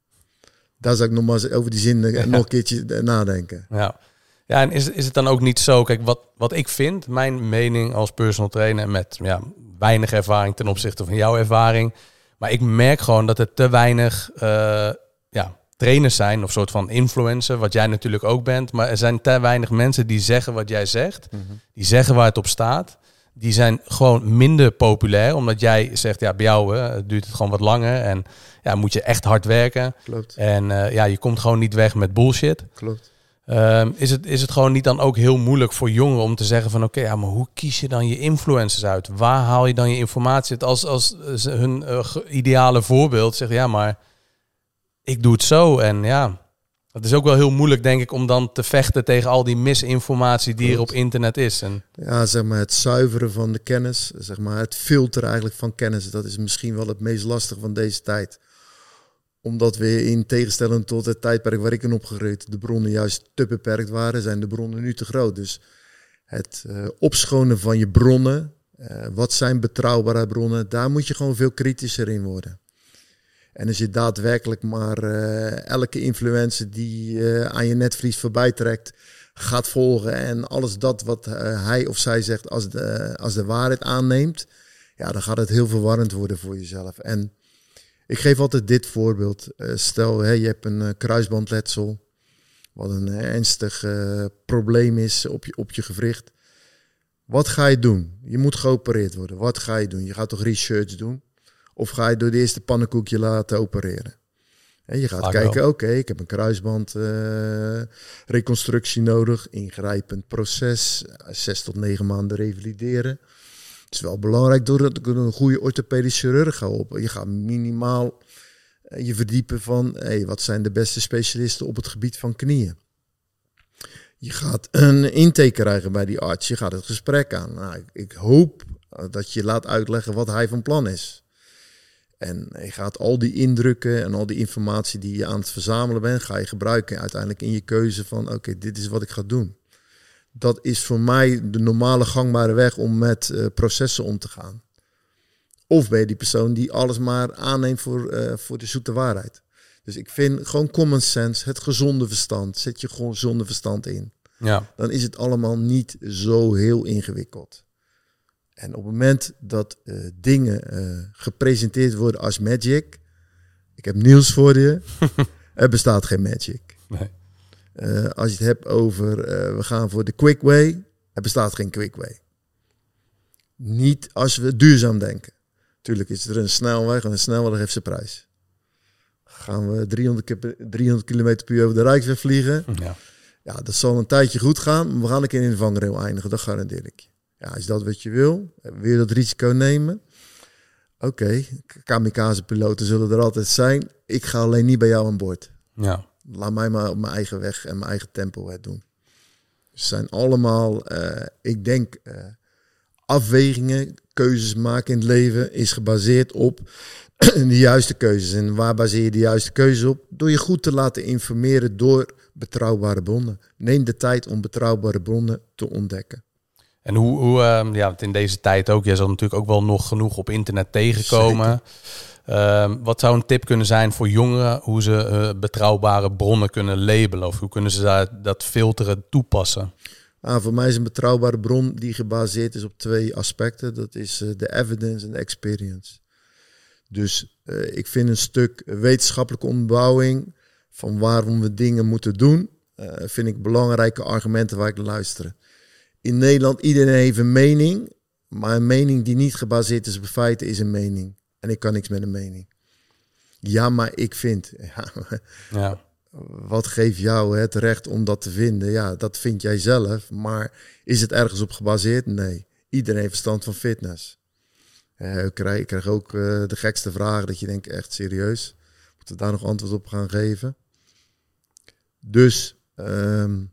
Daar zou ik nog maar eens over die zin nog een keertje eh, nadenken. Ja, ja en is, is het dan ook niet zo? Kijk, wat, wat ik vind, mijn mening als personal trainer met ja, weinig ervaring ten opzichte van jouw ervaring. Maar ik merk gewoon dat er te weinig eh, ja, trainers zijn of soort van influencer, wat jij natuurlijk ook bent. Maar er zijn te weinig mensen die zeggen wat jij zegt, die zeggen waar het op staat. Die zijn gewoon minder populair, omdat jij zegt, ja, bij jou hè, duurt het gewoon wat langer en ja, moet je echt hard werken. Klopt, En eh, ja, je komt gewoon niet weg met bullshit. klopt. Ehm, is, het, is het gewoon niet dan ook heel moeilijk voor jongeren om te zeggen van oké, ja, maar hoe kies je dan je influencers uit? Waar haal je dan je informatie uit? Als, als hun eh, ideale voorbeeld zegt, ja, maar ik doe het zo. En ja, het is ook wel heel moeilijk, denk ik, om dan te vechten tegen al die misinformatie die er op internet is. En Ja, zeg maar het zuiveren van de kennis, zeg maar het filteren eigenlijk van kennis, dat is misschien wel het meest lastige van deze tijd. Omdat we in tegenstelling tot het tijdperk waar ik in opgegroeid, de bronnen juist te beperkt waren, zijn de bronnen nu te groot. Dus het eh, opschonen van je bronnen, eh, wat zijn betrouwbare bronnen, daar moet je gewoon veel kritischer in worden. En als je daadwerkelijk maar eh, elke influencer die eh, aan je netvlies voorbij trekt, gaat volgen en alles dat wat eh, hij of zij zegt als de, als de waarheid aanneemt, ja, dan gaat het heel verwarrend worden voor jezelf. En ik geef altijd dit voorbeeld. Stel, hè, je hebt een kruisbandletsel, wat een ernstig probleem is op je, op je gewricht. Wat ga je doen? Je moet geopereerd worden. Wat ga je doen? Je gaat toch research doen? Of ga je door de eerste pannenkoekje laten opereren? En je gaat Vaak kijken, oké, ik heb een kruisband eh, reconstructie nodig, ingrijpend proces, eh, zes tot negen maanden revalideren. Het is wel belangrijk doordat ik een goede orthopedisch chirurg ga op. Je gaat minimaal eh, je verdiepen van, hey, wat zijn de beste specialisten op het gebied van knieën? Je gaat een intake krijgen bij die arts. Je gaat het gesprek aan. Nou, ik, hoop dat je laat uitleggen wat hij van plan is. En je gaat al die indrukken en al die informatie die je aan het verzamelen bent, ga je gebruiken uiteindelijk in je keuze van oké, dit is wat ik ga doen. Dat is voor mij de normale gangbare weg om met uh, processen om te gaan. Of ben je die persoon die alles maar aanneemt voor, uh, voor de zoete waarheid. Dus ik vind gewoon common sense, het gezonde verstand. Zet je gewoon gezonde verstand in. Ja. Dan is het allemaal niet zo heel ingewikkeld. En op het moment dat uh, dingen uh, gepresenteerd worden als magic. Ik heb nieuws voor je. er bestaat geen magic. Nee. Uh, als je het hebt over we gaan voor de quick way. Er bestaat geen quick way. Niet als we duurzaam denken. Tuurlijk is er een snelweg en een snelweg heeft zijn prijs. Gaan we 300, 300 km per uur over de Rijksweg vliegen? Ja. Ja, dat zal een tijdje goed gaan, maar we gaan een keer in de vangrail eindigen, dat garandeer ik je. Ja, is dat wat je wil? Wil je dat risico nemen? Oké, okay. kamikaze-piloten zullen er altijd zijn. Ik ga alleen niet bij jou aan boord. Ja. Laat mij maar op mijn eigen weg en mijn eigen tempo het doen. Ze zijn allemaal, uh, ik denk, uh, afwegingen, keuzes maken in het leven is gebaseerd op de juiste keuzes. En waar baseer je de juiste keuzes op? Door je goed te laten informeren door betrouwbare bronnen. Neem de tijd om betrouwbare bronnen te ontdekken. En hoe, hoe uh, ja, in deze tijd ook, jij zal natuurlijk ook wel nog genoeg op internet tegenkomen. Uh, wat zou een tip kunnen zijn voor jongeren hoe ze uh, betrouwbare bronnen kunnen labelen? Of hoe kunnen ze daar, dat filteren toepassen? Ah, voor mij is een betrouwbare bron die gebaseerd is op twee aspecten. Dat is uh, de evidence en de experience. Dus uh, ik vind een stuk wetenschappelijke onderbouwing van waarom we dingen moeten doen, vind ik belangrijke argumenten waar ik naar luisteren. In Nederland, iedereen heeft een mening, maar een mening die niet gebaseerd is op feiten is een mening. En ik kan niks met een mening. Ja, maar ik vind. Ja, ja. Wat geeft jou het recht om dat te vinden? Ja, dat vind jij zelf. Maar is het ergens op gebaseerd? Nee. Iedereen heeft verstand van fitness. Uh, ik, krijg, ik krijg ook uh, de gekste vragen dat je denkt, echt serieus? Moeten we daar nog antwoord op gaan geven? Dus um,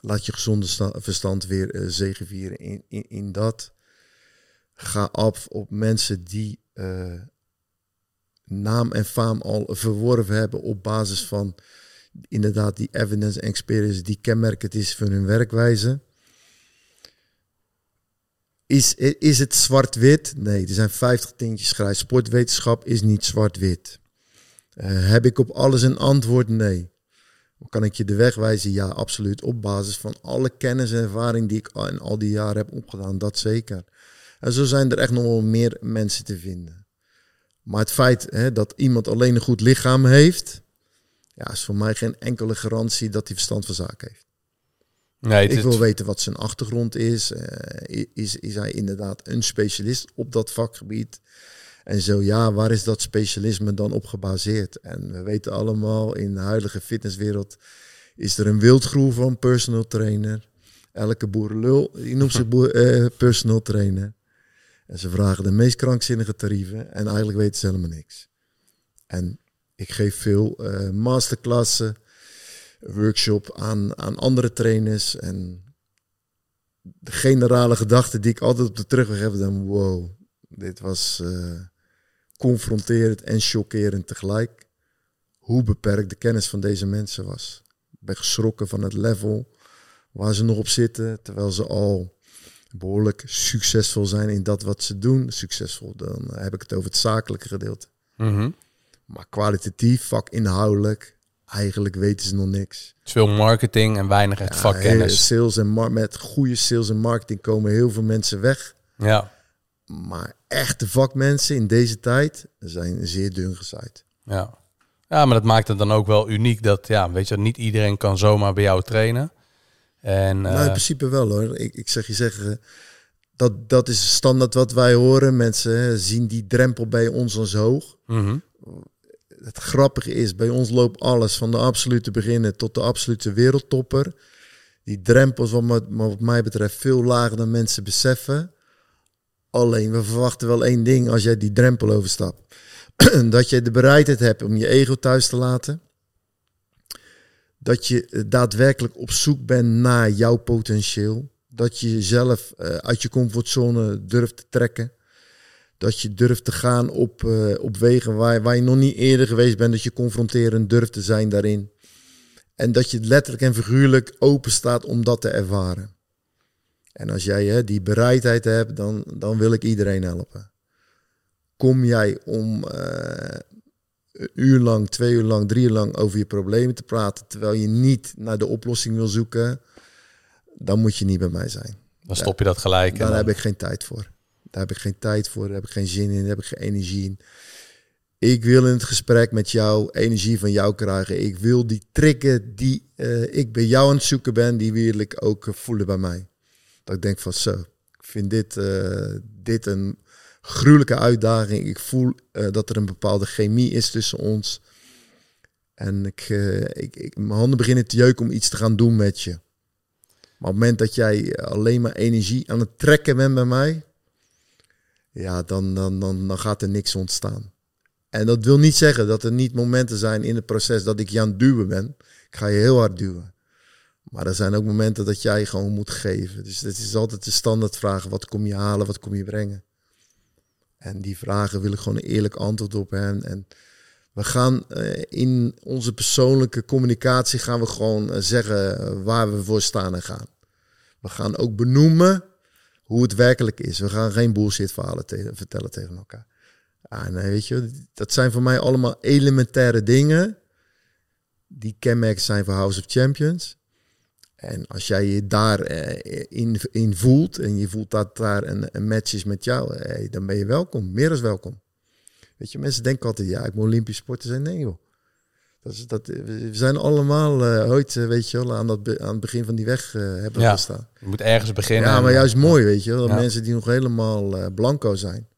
laat je gezonde verstand weer uh, zegevieren in, in, in dat. Ga af op mensen die uh, naam en faam al verworven hebben op basis van inderdaad die evidence en experience die kenmerkend is van hun werkwijze. Is, is het zwart-wit? Nee, er zijn 50 tintjes grijs. Sportwetenschap is niet zwart-wit. Uh, heb ik op alles een antwoord? Nee. Kan ik je de weg wijzen? Ja, absoluut. Op basis van alle kennis en ervaring die ik in al die jaren heb opgedaan, dat zeker. En zo zijn er echt nog wel meer mensen te vinden. Maar het feit hè, dat iemand alleen een goed lichaam heeft, ja, is voor mij geen enkele garantie dat hij verstand van zaken heeft. Nee, ik wil weten wat zijn achtergrond is. Uh, is. Is hij inderdaad een specialist op dat vakgebied? En zo ja, waar is dat specialisme dan op gebaseerd? En we weten allemaal, in de huidige fitnesswereld is er een wildgroep van personal trainer. Elke boerenlul, noemt boer, uh, personal trainer. En ze vragen de meest krankzinnige tarieven en eigenlijk weten ze helemaal niks. En ik geef veel uh, masterklassen, workshop aan, aan andere trainers. En de generale gedachte die ik altijd op de terugweg heb, dan wow, dit was uh, confronterend en chockerend tegelijk. Hoe beperkt de kennis van deze mensen was. Ik ben geschrokken van het level waar ze nog op zitten, terwijl ze al behoorlijk succesvol zijn in dat wat ze doen. Succesvol, dan heb ik het over het zakelijke gedeelte. Mm -hmm. Maar kwalitatief, vakinhoudelijk, eigenlijk weten ze nog niks. Veel marketing en weinig het ja, vakkennis. Sales en met goede sales en marketing komen heel veel mensen weg. Ja. Maar echte vakmensen in deze tijd zijn zeer dun gezaaid. Ja. ja, maar dat maakt het dan ook wel uniek dat, ja, weet je, niet iedereen kan zomaar bij jou trainen. En, nou, in uh, principe wel hoor. Ik, ik zeg je zeggen, dat, dat is standaard wat wij horen. Mensen hè, zien die drempel bij ons als hoog. Mm -hmm. Het grappige is, bij ons loopt alles van de absolute beginnen tot de absolute wereldtopper. Die drempels, wat, wat mij betreft, veel lager dan mensen beseffen. Alleen, we verwachten wel één ding als jij die drempel overstapt. dat je de bereidheid hebt om je ego thuis te laten dat je daadwerkelijk op zoek bent naar jouw potentieel. Dat je jezelf uh, uit je comfortzone durft te trekken. Dat je durft te gaan op, uh, op wegen waar, waar je nog niet eerder geweest bent. Dat je confronterend durft te zijn daarin. En dat je letterlijk en figuurlijk open staat om dat te ervaren. En als jij hè, die bereidheid hebt, dan, dan wil ik iedereen helpen. Kom jij om uh, een uur lang, twee uur lang, drie uur lang over je problemen te praten, terwijl je niet naar de oplossing wil zoeken, dan moet je niet bij mij zijn. Dan stop je dat gelijk. Daar heb ik geen tijd voor. Daar heb ik geen tijd voor, daar heb ik geen zin in, daar heb ik geen energie in. Ik wil in het gesprek met jou energie van jou krijgen. Ik wil die trikken die uh, ik bij jou aan het zoeken ben, die wil ik ook voelen bij mij. Dat ik denk van zo, ik vind dit, uh, dit een gruwelijke uitdaging. Ik voel uh, dat er een bepaalde chemie is tussen ons. En ik, ik, ik, mijn handen beginnen te jeuken om iets te gaan doen met je. Maar op het moment dat jij alleen maar energie aan het trekken bent bij mij, ja, dan, dan, dan, dan gaat er niks ontstaan. En dat wil niet zeggen dat er niet momenten zijn in het proces dat ik je aan het duwen ben. Ik ga je heel hard duwen. Maar er zijn ook momenten dat jij gewoon moet geven. Dus het is altijd de standaardvraag: wat kom je halen, wat kom je brengen? En die vragen wil ik gewoon eerlijk antwoord op hebben. En we gaan uh, in onze persoonlijke communicatie gaan we gewoon uh, zeggen waar we voor staan en gaan. We gaan ook benoemen hoe het werkelijk is. We gaan geen bullshit verhalen te vertellen tegen elkaar. Ah, nee, weet je, dat zijn voor mij allemaal elementaire dingen die kenmerken zijn voor House of Champions. En als jij je daarin uh, in, voelt en je voelt dat daar een, een match is met jou, hey, dan ben je welkom, meer dan welkom. Weet je, mensen denken altijd, ja, ik moet Olympisch sporten zijn. Nee joh. Dat is, dat, we zijn allemaal uh, ooit, weet je wel, aan, dat aan het begin van die weg uh, hebben ja, gestaan. Je moet ergens beginnen. Ja, maar juist mooi, weet je wel. Dat ja. mensen die nog helemaal blanco zijn.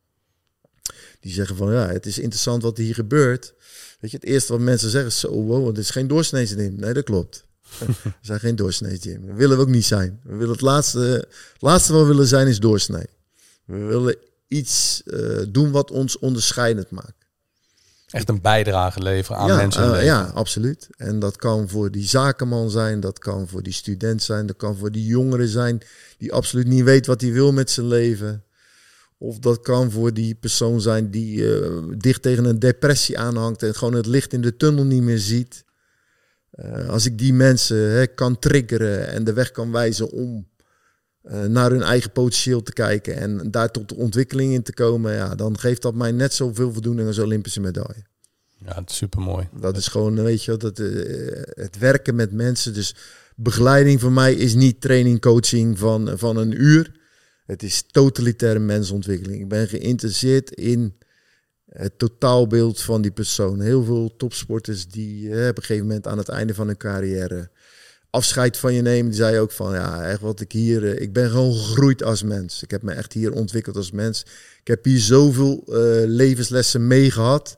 Die zeggen van, ja, het is interessant wat hier gebeurt. Weet je, het eerste wat mensen zeggen is, zo, wow, het is geen doorsnee Nee, dat klopt. We zijn geen doorsnee We willen we ook niet zijn. We willen het laatste, het laatste wat we willen zijn is doorsnee. We willen iets doen wat ons onderscheidend maakt. Echt een bijdrage leveren aan ja, mensen. Uh, ja, absoluut. En dat kan voor die zakenman zijn, dat kan voor die student zijn, dat kan voor die jongere zijn die absoluut niet weet wat hij wil met zijn leven. Of dat kan voor die persoon zijn die uh, dicht tegen een depressie aanhangt en gewoon het licht in de tunnel niet meer ziet. Uh, als ik die mensen hè, kan triggeren en de weg kan wijzen om uh, naar hun eigen potentieel te kijken en daar tot de ontwikkeling in te komen, ja, dan geeft dat mij net zoveel voldoening als Olympische medaille. Ja, het is super mooi. Dat is gewoon, weet je, dat, uh, het werken met mensen. Dus begeleiding voor mij is niet training, coaching van, van een uur. Het is totalitaire mensontwikkeling. Ik ben geïnteresseerd in het totaalbeeld van die persoon. Heel veel topsporters die uh, op een gegeven moment aan het einde van hun carrière afscheid van je nemen. Die zei ook van ja, echt wat ik hier. Uh, ik ben gewoon gegroeid als mens. Ik heb me echt hier ontwikkeld als mens. Ik heb hier zoveel uh, levenslessen mee gehad.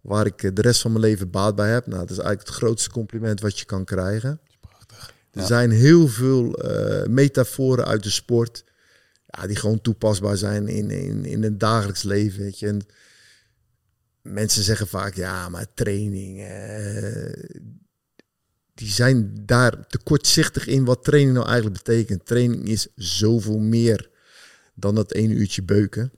Waar ik de rest van mijn leven baat bij heb. Nou, dat is eigenlijk het grootste compliment wat je kan krijgen. Prachtig. Er ja. zijn heel veel metaforen uit de sport. Ja, die gewoon toepasbaar zijn in, in, in het dagelijks leven. Weet je. En mensen zeggen vaak, ja, maar training die zijn daar te kortzichtig in wat training nou eigenlijk betekent. Training is zoveel meer dan dat ene uurtje beuken.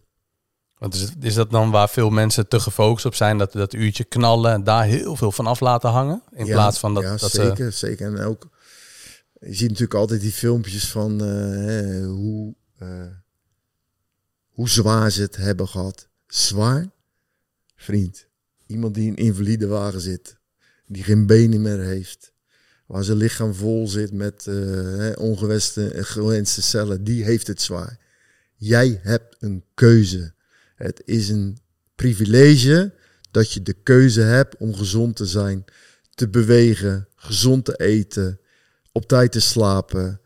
Want is, is dat dan waar veel mensen te gefocust op zijn, dat dat uurtje knallen en daar heel veel van af laten hangen? In ja, plaats van dat, ja, dat zeker, ze... zeker. En ook, je ziet natuurlijk altijd die filmpjes van uh, hoe, uh, hoe zwaar ze het hebben gehad. Zwaar? Vriend, iemand die in een invalide wagen zit, die geen benen meer heeft, waar zijn lichaam vol zit met uh, ongewenste en gewenste cellen, die heeft het zwaar. Jij hebt een keuze. Het is een privilege dat je de keuze hebt om gezond te zijn, te bewegen, gezond te eten, op tijd te slapen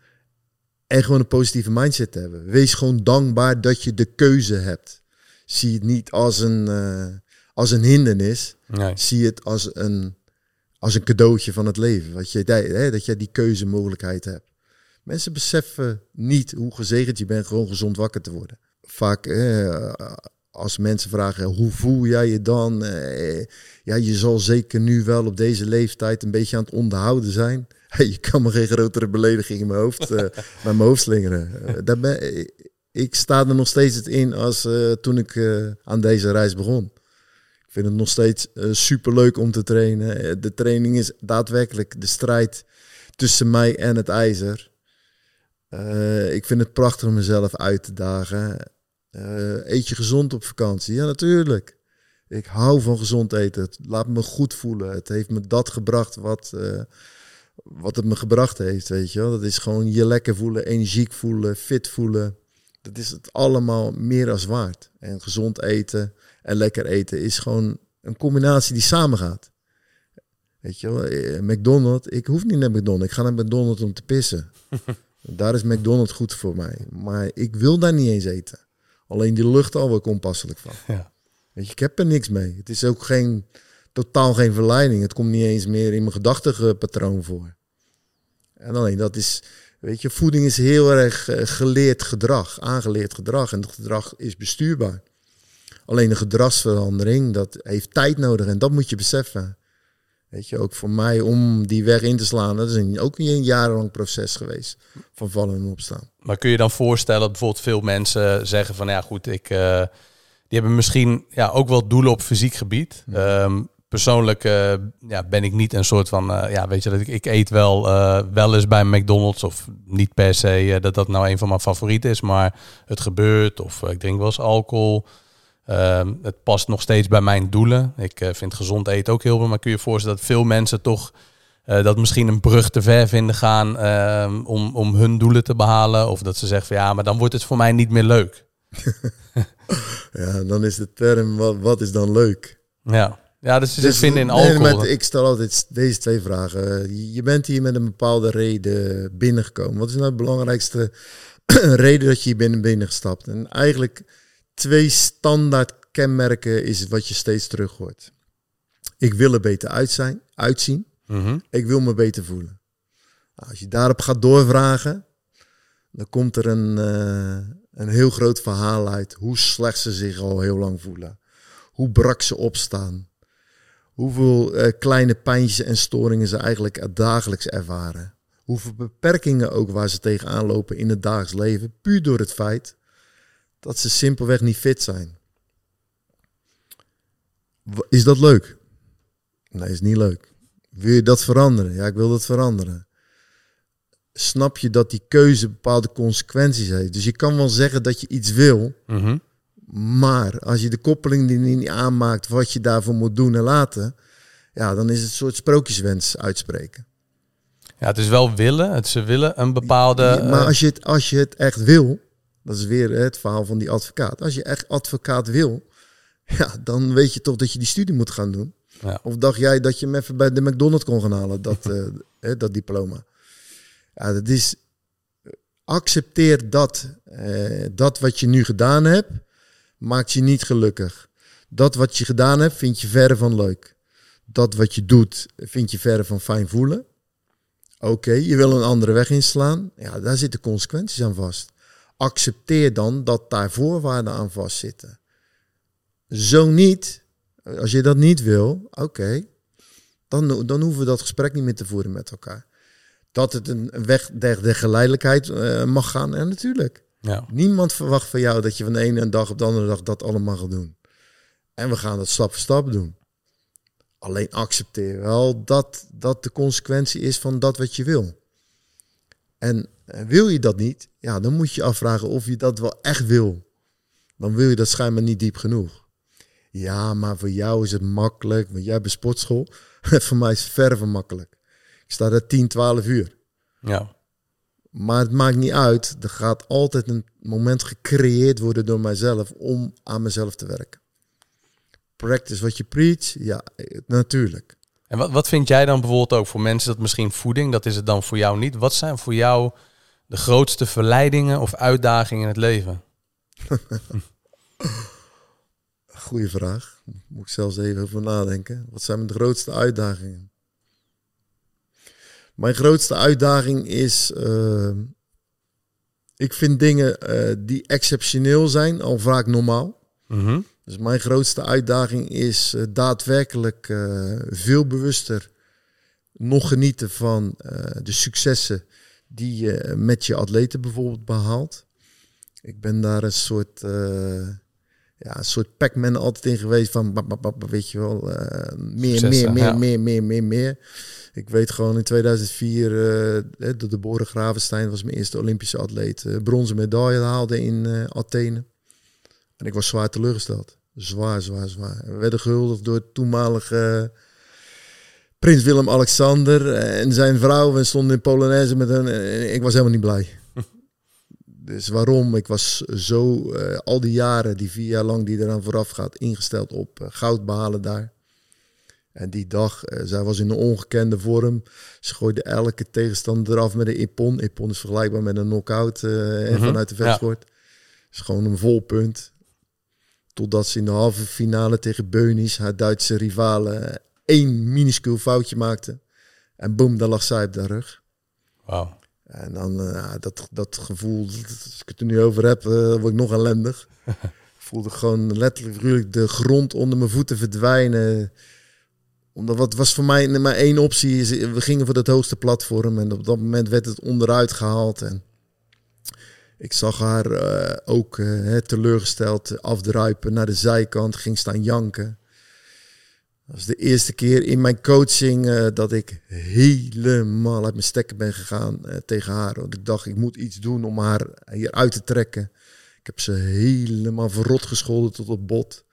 en gewoon een positieve mindset te hebben. Wees gewoon dankbaar dat je de keuze hebt. Zie het niet als een, uh, als een hindernis. Nee. Zie het als een als een cadeautje van het leven. Wat je, hè, dat jij die keuzemogelijkheid hebt. Mensen beseffen niet hoe gezegend je bent gewoon gezond wakker te worden. Vaak eh, als mensen vragen hoe voel jij je dan? Eh, ja, je zal zeker nu wel op deze leeftijd een beetje aan het onderhouden zijn. Je kan me geen grotere belediging in mijn hoofd, uh, naar mijn hoofd slingeren. daar ben, ik sta er nog steeds het in als uh, toen ik uh, aan deze reis begon. Ik vind het nog steeds uh, super leuk om te trainen. De training is daadwerkelijk de strijd tussen mij en het ijzer. ik vind het prachtig om mezelf uit te dagen. eet je gezond op vakantie? Ja, natuurlijk. Ik hou van gezond eten. Het laat me goed voelen. Het heeft me dat gebracht wat, wat het me gebracht heeft, weet je wel. Dat is gewoon je lekker voelen, energiek voelen, fit voelen. Dat is het allemaal meer als waard. En gezond eten en lekker eten is gewoon een combinatie die samengaat. Weet je wel, eh, McDonald's, ik hoef niet naar McDonald's. Ik ga naar McDonald's om te pissen. daar is McDonald's goed voor mij. Maar ik wil daar niet eens eten. Alleen die lucht al ik onpasselijk van. Ja. Weet je, ik heb er niks mee. Het is ook geen, totaal geen verleiding. Het komt niet eens meer in mijn gedachtepatroon voor. En alleen dat is, weet je, voeding is heel erg eh, geleerd gedrag, aangeleerd gedrag. En het gedrag is bestuurbaar. Alleen de gedragsverandering, dat heeft tijd nodig en dat moet je beseffen. Weet je, ook voor mij om die weg in te slaan, dat is een, ook een jarenlang proces geweest van vallen en opstaan. Maar kun je dan voorstellen dat bijvoorbeeld veel mensen zeggen van ja goed, ik, uh, die hebben misschien ja, ook wel doelen op fysiek gebied. Um, persoonlijk uh, ja, ben ik niet een soort van, uh, ja, weet je, dat ik, ik eet wel, wel eens bij McDonald's of niet per se dat dat nou een van mijn favorieten is, maar het gebeurt of ik drink wel eens alcohol. Ehm, het past nog steeds bij mijn doelen. Ik vind gezond eten ook heel veel, maar kun je je voorstellen dat veel mensen toch dat misschien een brug te ver vinden gaan ehm, om, om hun doelen te behalen. Of dat ze zeggen van ja, maar dan wordt het voor mij niet meer leuk. ja, dan is de term, wat, wat is dan leuk? Ja. Ja, dus ze dus, vinden in alcohol. Nee, ik stel altijd deze twee vragen. Je bent hier met een bepaalde reden binnengekomen. Wat is nou de belangrijkste reden dat je hier binnen binnengestapt? En eigenlijk twee standaard kenmerken is wat je steeds terug hoort. Ik wil er beter uit zijn, uitzien. Mhm. Ik wil me beter voelen. Nou, als je daarop gaat doorvragen, dan komt er een, uh, een heel groot verhaal uit hoe slecht ze zich al heel lang voelen. Hoe brak ze opstaan hoeveel uh, kleine pijntjes en storingen ze eigenlijk dagelijks ervaren. Hoeveel beperkingen ook waar ze tegenaan lopen in het dagelijks leven, puur door het feit dat ze simpelweg niet fit zijn. Is dat leuk? Nee, is niet leuk. Wil je dat veranderen? Ja, ik wil dat veranderen. Snap je dat die keuze bepaalde consequenties heeft? Dus je kan wel zeggen dat je iets wil, mhm. Maar als je de koppeling die niet aanmaakt wat je daarvoor moet doen en laten, ja, dan is het een soort sprookjeswens uitspreken. Ja, het is wel willen. Het ze willen een bepaalde. maar als je, het, als je het echt wil, dat is weer het verhaal van die advocaat. Als je echt advocaat wil, ja, dan weet je toch dat je die studie moet gaan doen. Ja. Of dacht jij dat je hem even bij de McDonald's kon gaan halen, dat, uh, dat diploma? Ja, dat is. Accepteer dat, uh, dat wat je nu gedaan hebt maakt je niet gelukkig. Dat wat je gedaan hebt, vind je verre van leuk. Dat wat je doet, vind je verre van fijn voelen. Oké, je wil een andere weg inslaan. Ja, daar zitten consequenties aan vast. Accepteer dan dat daar voorwaarden aan vastzitten. Zo niet, als je dat niet wil, oké, dan, dan hoeven we dat gesprek niet meer te voeren met elkaar. Dat het een weg der, geleidelijkheid uh, mag gaan, en natuurlijk. Ja. Niemand verwacht van jou dat je van de ene dag op de andere dag dat allemaal gaat doen. En we gaan dat stap voor stap doen. Alleen accepteer wel dat dat de consequentie is van dat wat je wil. En wil je dat niet, ja, dan moet je afvragen of je dat wel echt wil. Dan wil je dat schijnbaar niet diep genoeg. Ja, maar voor jou is het makkelijk, want jij hebt sportschool. voor mij is het ver van makkelijk. Ik sta er 10, 12 uur. Ja. Maar het maakt niet uit. Er gaat altijd een moment gecreëerd worden door mijzelf om aan mezelf te werken. Practice wat je preach, ja, natuurlijk. En wat, wat vind jij dan bijvoorbeeld ook voor mensen dat misschien voeding, dat is het dan voor jou niet? Wat zijn voor jou de grootste verleidingen of uitdagingen in het leven? Goeie vraag. Moet ik zelfs even over nadenken. Wat zijn de grootste uitdagingen? Mijn grootste uitdaging is. Uh, ik vind dingen uh, die exceptioneel zijn al vaak normaal. Mm Dus mijn grootste uitdaging is uh, daadwerkelijk veel bewuster nog genieten van de successen die je met je atleten bijvoorbeeld behaalt. Ik ben daar een soort, uh, ja, een soort Pac-Man altijd in geweest van, weet je wel, uh, meer, meer, meer, meer, meer, meer, meer. Ik weet gewoon in 2004 uh, de, de Boren Gravenstein was mijn eerste Olympische atleet. Bronzen medaille haalde in Athene. En ik was zwaar teleurgesteld. Zwaar, zwaar, zwaar. We werden gehuldigd door toenmalige prins Willem-Alexander en zijn vrouw. We stonden in Polonaise met hen. Ik was helemaal niet blij. dus waarom? Ik was zo al die jaren, die vier jaar lang die eraan vooraf gaat, ingesteld op goud behalen daar. En die dag, uh, zij was in een ongekende vorm. Ze gooide elke tegenstander eraf met een epon. Epon is vergelijkbaar met een knockout uh, mm -hmm. vanuit de vechtsport. Ja. is gewoon een vol punt. Totdat ze in de halve finale tegen Beunis, haar Duitse rivale, één minuscuul foutje maakte. En boem, dan lag zij op de rug. Wauw. En dan uh, dat, dat gevoel, als ik het er nu over heb, word ik nog ellendig. voelde gewoon letterlijk de grond onder mijn voeten verdwijnen omdat wat was voor mij maar één optie. We gingen voor het hoogste platform. En op dat moment werd het onderuit gehaald. En ik zag haar uh, ook teleurgesteld afdruipen naar de zijkant. Ging staan janken. Dat was de eerste keer in mijn coaching uh, dat ik helemaal uit mijn stekken ben gegaan tegen haar. Want ik dacht, ik moet iets doen om haar hier uit te trekken. Ik heb ze helemaal verrot gescholden tot het bot.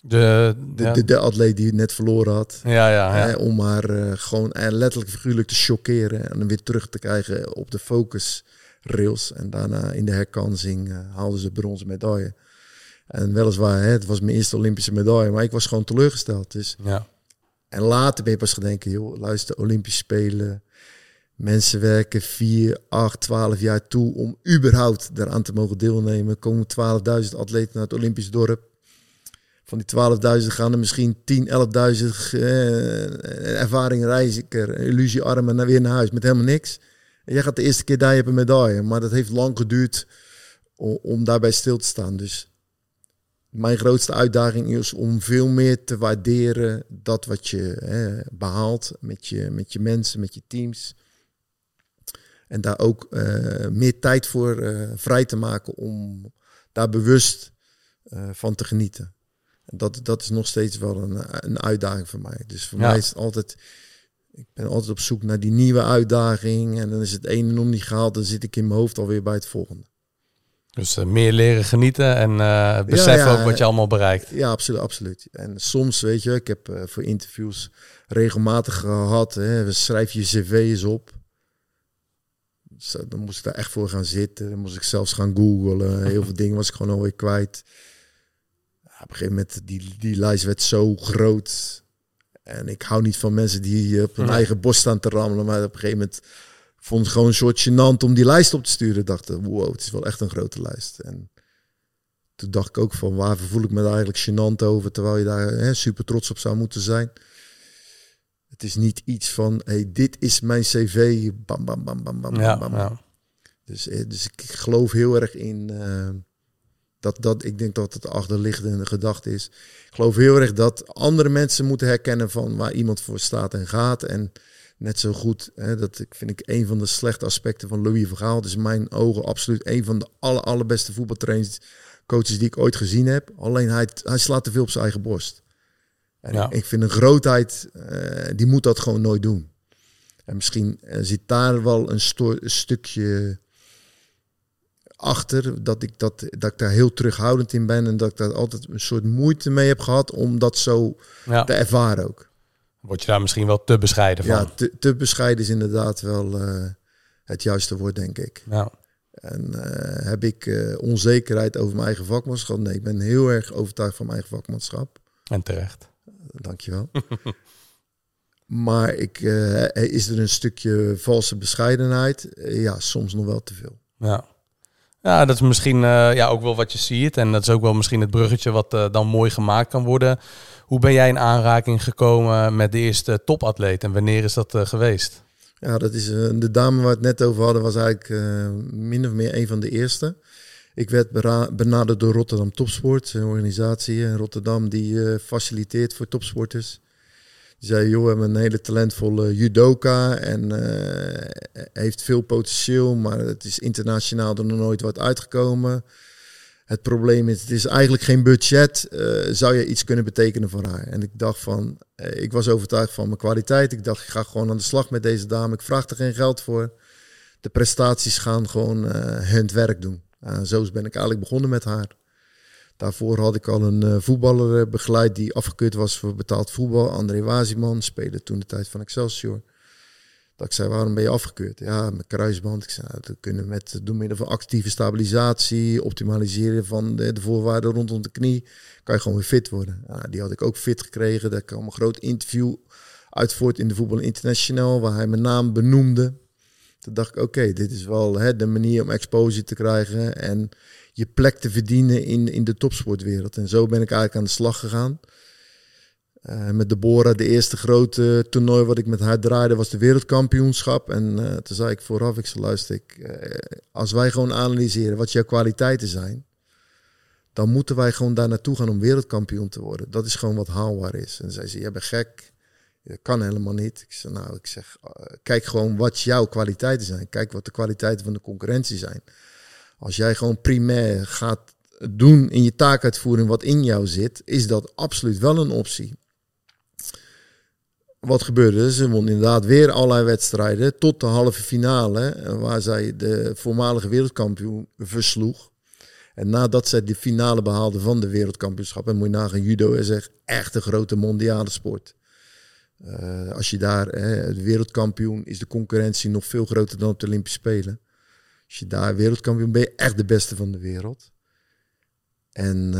De, de, de, de, atleet die het net verloren had. Ja, ja, ja. Eh, om haar uh, gewoon letterlijk figuurlijk te chockeren. En dan weer terug te krijgen op de focus rails. En daarna in de herkansing haalden ze bronzen medaille. En weliswaar, hè, het was mijn eerste Olympische medaille. Maar ik was gewoon teleurgesteld. Dus. Ja. En later ben je pas gedenken, joh, luister, Olympische Spelen. Mensen werken 4, 8, 12 jaar toe om überhaupt daaraan te mogen deelnemen. Komen 12.000 atleten naar het Olympisch dorp van die 12.000 gaan er misschien 10, 11.000 uh, ervaring reiziger, illusiearmen naar weer naar huis met helemaal niks. En jij gaat de eerste keer daar, je hebt een medaille. Maar dat heeft lang geduurd om, om daarbij stil te staan. Dus mijn grootste uitdaging is om veel meer te waarderen dat wat je hè, behaalt met je, met je mensen, met je teams. En daar ook uh, meer tijd voor uh, vrij te maken om daar bewust uh, van te genieten dat, dat is nog steeds wel een, een uitdaging voor mij. Dus voor mij is het altijd, ik ben altijd op zoek naar die nieuwe uitdaging. En dan is het ene nog niet gehaald, dan zit ik in mijn hoofd alweer bij het volgende. Dus uh, meer leren genieten en uh, beseffen ook wat je allemaal bereikt. Ja, absoluut, absoluut. En soms, weet je, ik heb uh, voor interviews regelmatig gehad, hè, schrijf je cv eens op. Dus, dan moest ik daar echt voor gaan zitten. Dan moest ik zelfs gaan googlen. Heel veel dingen was ik gewoon alweer kwijt op een gegeven moment, die, die lijst werd zo groot. En ik hou niet van mensen die op hun eigen borst staan te rammelen. Maar op een gegeven moment vond het gewoon een soort gênant om die lijst op te sturen. Dacht, wow, het is wel echt een grote lijst. En toen dacht ik ook van, waar voel ik me daar eigenlijk gênant over? Terwijl je daar hè, super trots op zou moeten zijn. Het is niet iets van, hey, dit is mijn cv. Bam, bam, bam, bam, bam, ja, bam. Ja. Dus, eh, dus ik geloof heel erg in... Uh, dat, dat, ik denk dat het achterliggende gedachte is. Ik geloof heel erg dat andere mensen moeten herkennen van waar iemand voor staat en gaat. En net zo goed, hè, dat vind ik een van de slechte aspecten van Louis van Gaal. Dus mijn ogen absoluut een van de aller, allerbeste voetbaltrainers, coaches die ik ooit gezien heb. Alleen hij, hij slaat te veel op zijn eigen borst. En ja. ik vind een grootheid, uh, die moet dat gewoon nooit doen. En misschien uh, zit daar wel een, een stukje achter dat ik, dat, dat ik daar heel terughoudend in ben en dat ik daar altijd een soort moeite mee heb gehad om dat zo ja. te ervaren ook. Word je daar misschien wel te bescheiden van? Ja, te, te bescheiden is inderdaad wel uh, het juiste woord, denk ik. Ja. En uh, heb ik uh, onzekerheid over mijn eigen vakmanschap? Nee, ik ben heel erg overtuigd van mijn eigen vakmanschap. En terecht. Dankjewel. maar ik, is er een stukje valse bescheidenheid? ja, soms nog wel te veel. Ja. Ja, dat is misschien ja, ook wel wat je ziet. En dat is ook wel misschien het bruggetje wat dan mooi gemaakt kan worden. Hoe ben jij in aanraking gekomen met de eerste topatleet en wanneer is dat uh, geweest? Ja, dat is de dame waar we het net over hadden, was eigenlijk min of meer een van de eerste. Ik werd benaderd door Rotterdam Topsport, een organisatie in Rotterdam die faciliteert voor topsporters. Die zei, joh, we hebben een hele talentvolle judoka en uh, heeft veel potentieel, maar het is internationaal er nog nooit wat uitgekomen. Het probleem is, het is eigenlijk geen budget. Uh, zou je iets kunnen betekenen voor haar? En ik dacht van, uh, ik was overtuigd van mijn kwaliteit. Ik dacht, ik ga gewoon aan de slag met deze dame. Ik vraag er geen geld voor. De prestaties gaan gewoon uh, hun werk doen. zo ben ik eigenlijk begonnen met haar. Daarvoor had ik al een voetballer begeleid die afgekeurd was voor betaald voetbal. André Waziman, speelde toen de tijd van Excelsior. Dat ik zei, waarom ben je afgekeurd? Ja, mijn kruisband. Ik zei, nou, dat kunnen met door middel van actieve stabilisatie, optimaliseren van de, de, voorwaarden rondom de knie, kan je gewoon weer fit worden. Ja, die had ik ook fit gekregen. Daar kwam een groot interview uit in de Voetbal International, waar hij mijn naam benoemde. Toen dacht ik, oké, dit is wel hè, de manier om exposure te krijgen en je plek te verdienen in, in de topsportwereld. En zo ben ik eigenlijk aan de slag gegaan. Uh, met Deborah, de eerste grote toernooi wat ik met haar draaide, was de wereldkampioenschap. En uh, toen zei ik vooraf, ik zei, luister, ik, uh, als wij gewoon analyseren wat jouw kwaliteiten zijn, dan moeten wij gewoon daar naartoe gaan om wereldkampioen te worden. Dat is gewoon wat haalbaar is. En zei ze, jij bent gek, dat kan helemaal niet. Ik zeg, nou, ik zeg, kijk gewoon wat jouw kwaliteiten zijn. Kijk wat de kwaliteiten van de concurrentie zijn. Als jij gewoon primair gaat doen in je taakuitvoering wat in jou zit, is dat absoluut wel een optie wat gebeurde? Ze won inderdaad weer allerlei wedstrijden tot de halve finale, waar zij de voormalige wereldkampioen versloeg. En nadat zij de finale behaalde van de wereldkampioenschap, en moet je nagaan, judo is echt een grote mondiale sport. Uh, als je daar, hè, de wereldkampioen, is de concurrentie nog veel groter dan op de Olympische Spelen. Als je daar wereldkampioen ben je echt de beste van de wereld. En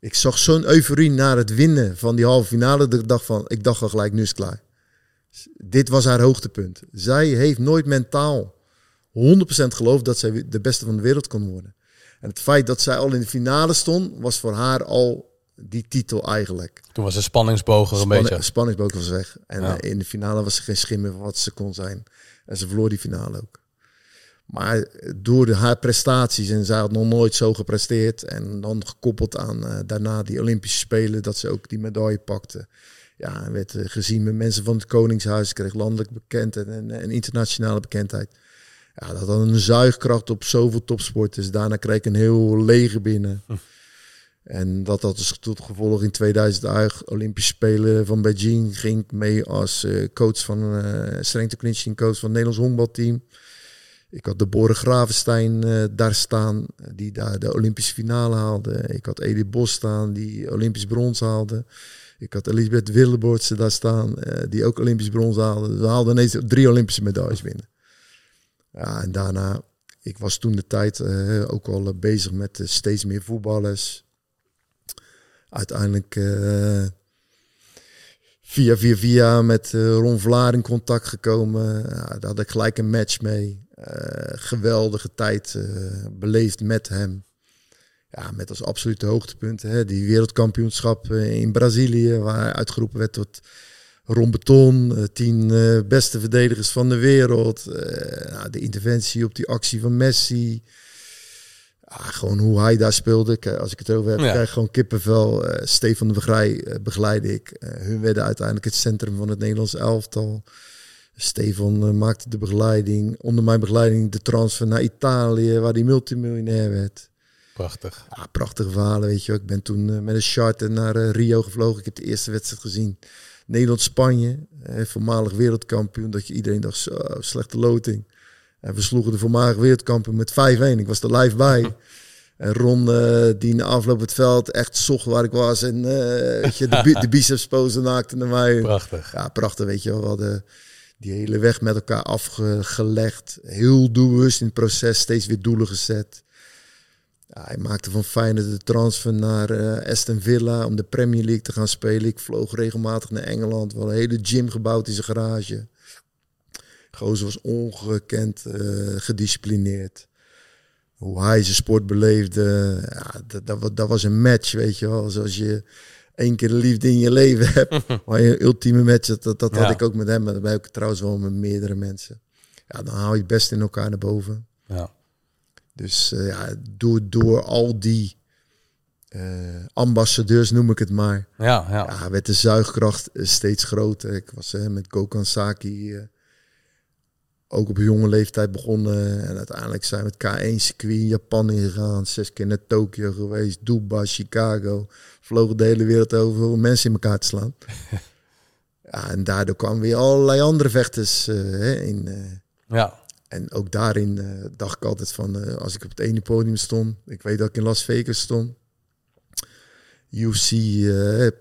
ik zag zo'n euforie naar het winnen van die halve finale. Ik dacht van, ik dacht al gelijk, nu is het klaar. Dit was haar hoogtepunt. Zij heeft nooit mentaal 100% geloofd dat zij de beste van de wereld kon worden. En het feit dat zij al in de finale stond, was voor haar al die titel eigenlijk. Toen was de spanningsboog er een Spanning, beetje. spanningsboog was weg. En eh, in de finale was er geen schimmer van wat ze kon zijn. En ze verloor die finale ook. Maar door haar prestaties, en zij had nog nooit zo gepresteerd. En dan gekoppeld aan uh, daarna die Olympische Spelen, dat ze ook die medaille pakte. Ja, en werd uh, gezien met mensen van het Koningshuis, kreeg landelijk bekendheid en, en, internationale bekendheid. Ja, dat had een zuigkracht op zoveel topsporters. Daarna kreeg ik een heel leger binnen. Hm. En dat had dus tot gevolg in 2008 Olympische Spelen van Beijing. Ging ik mee als uh, coach van strength conditioning coach van het Nederlands honkbalteam. Ik had de Boren Gravenstein uh, daar staan, die daar de Olympische finale haalde. Ik had Edith Bos staan, die Olympisch brons haalde. Ik had Elisabeth Willeboortse daar staan, uh, die ook Olympisch brons haalde. We haalden ineens drie Olympische medailles binnen. Ja, en daarna, ik was toen de tijd uh, ook al bezig met steeds meer voetballers. Uiteindelijk via via via met Ron Vlaar in contact gekomen. Daar had ik gelijk een match mee. Eh, geweldige tijd uh, beleefd met hem. Ja, met als absolute hoogtepunt hè, die wereldkampioenschap eh, in Brazilië, waar hij uitgeroepen werd tot Rombeton, tien beste verdedigers van de wereld. Nou, de interventie op die actie van Messi. gewoon hoe hij daar speelde. Als ik het over heb, ja. krijg gewoon kippenvel. Stefan de Begrij begeleide ik. hun werden uiteindelijk het centrum van het Nederlands elftal. Stefan uh, maakte de begeleiding, onder mijn begeleiding de transfer naar Italië, waar hij multimiljonair werd. Prachtig. Ja, prachtige verhalen, weet je. Ik ben toen uh, met een charter naar uh, Rio gevlogen. Ik heb de eerste wedstrijd gezien. Nederland-Spanje, voormalig wereldkampioen. Dat je iedereen dacht, zo, slechte loting. En we sloegen de voormalig wereldkampioen met 5-1. Ik was er live bij. En Ron, die na afloop het veld echt zocht waar ik was. En weet je, de, de biceps pose naakte naar mij. Prachtig. Ja, prachtig, weet je wel. We hadden die hele weg met elkaar afgelegd. Heel doelbewust in het proces, steeds weer doelen gezet. Ja, hij maakte van Feyenoord de transfer naar uh, Aston Villa om de Premier League te gaan spelen. Ik vloog regelmatig naar Engeland, wel een hele gym gebouwd in zijn garage. Gozer was ongekend uh, gedisciplineerd. Hoe hij zijn sport beleefde, ja, dat, dat, dat was een match, weet je wel. Zoals je één keer de liefde in je leven hebt. maar je ultieme match, dat, dat, had ik ook met hem. Maar dat ik trouwens wel met meerdere mensen. Ja, dan haal je het best in elkaar naar boven. Ja. Dus uh, ja, door, door al die eh, ambassadeurs noem ik het maar. Ja, ja. Ja, werd de zuigkracht eh, steeds groter. Ik was eh, met Gokan Saki eh, ook op jonge leeftijd begonnen. En uiteindelijk zijn we het K1 circuit in Japan ingegaan. Zes keer naar Tokio geweest, Dubai, Chicago. Vlogen de hele wereld over om mensen in elkaar te slaan. ja, en daardoor kwamen weer allerlei andere vechters eh, in. eh, ja. en ook daarin eh, dacht ik altijd van, als ik op het ene podium stond, ik weet dat ik in Las Vegas stond. UFC eh, eh,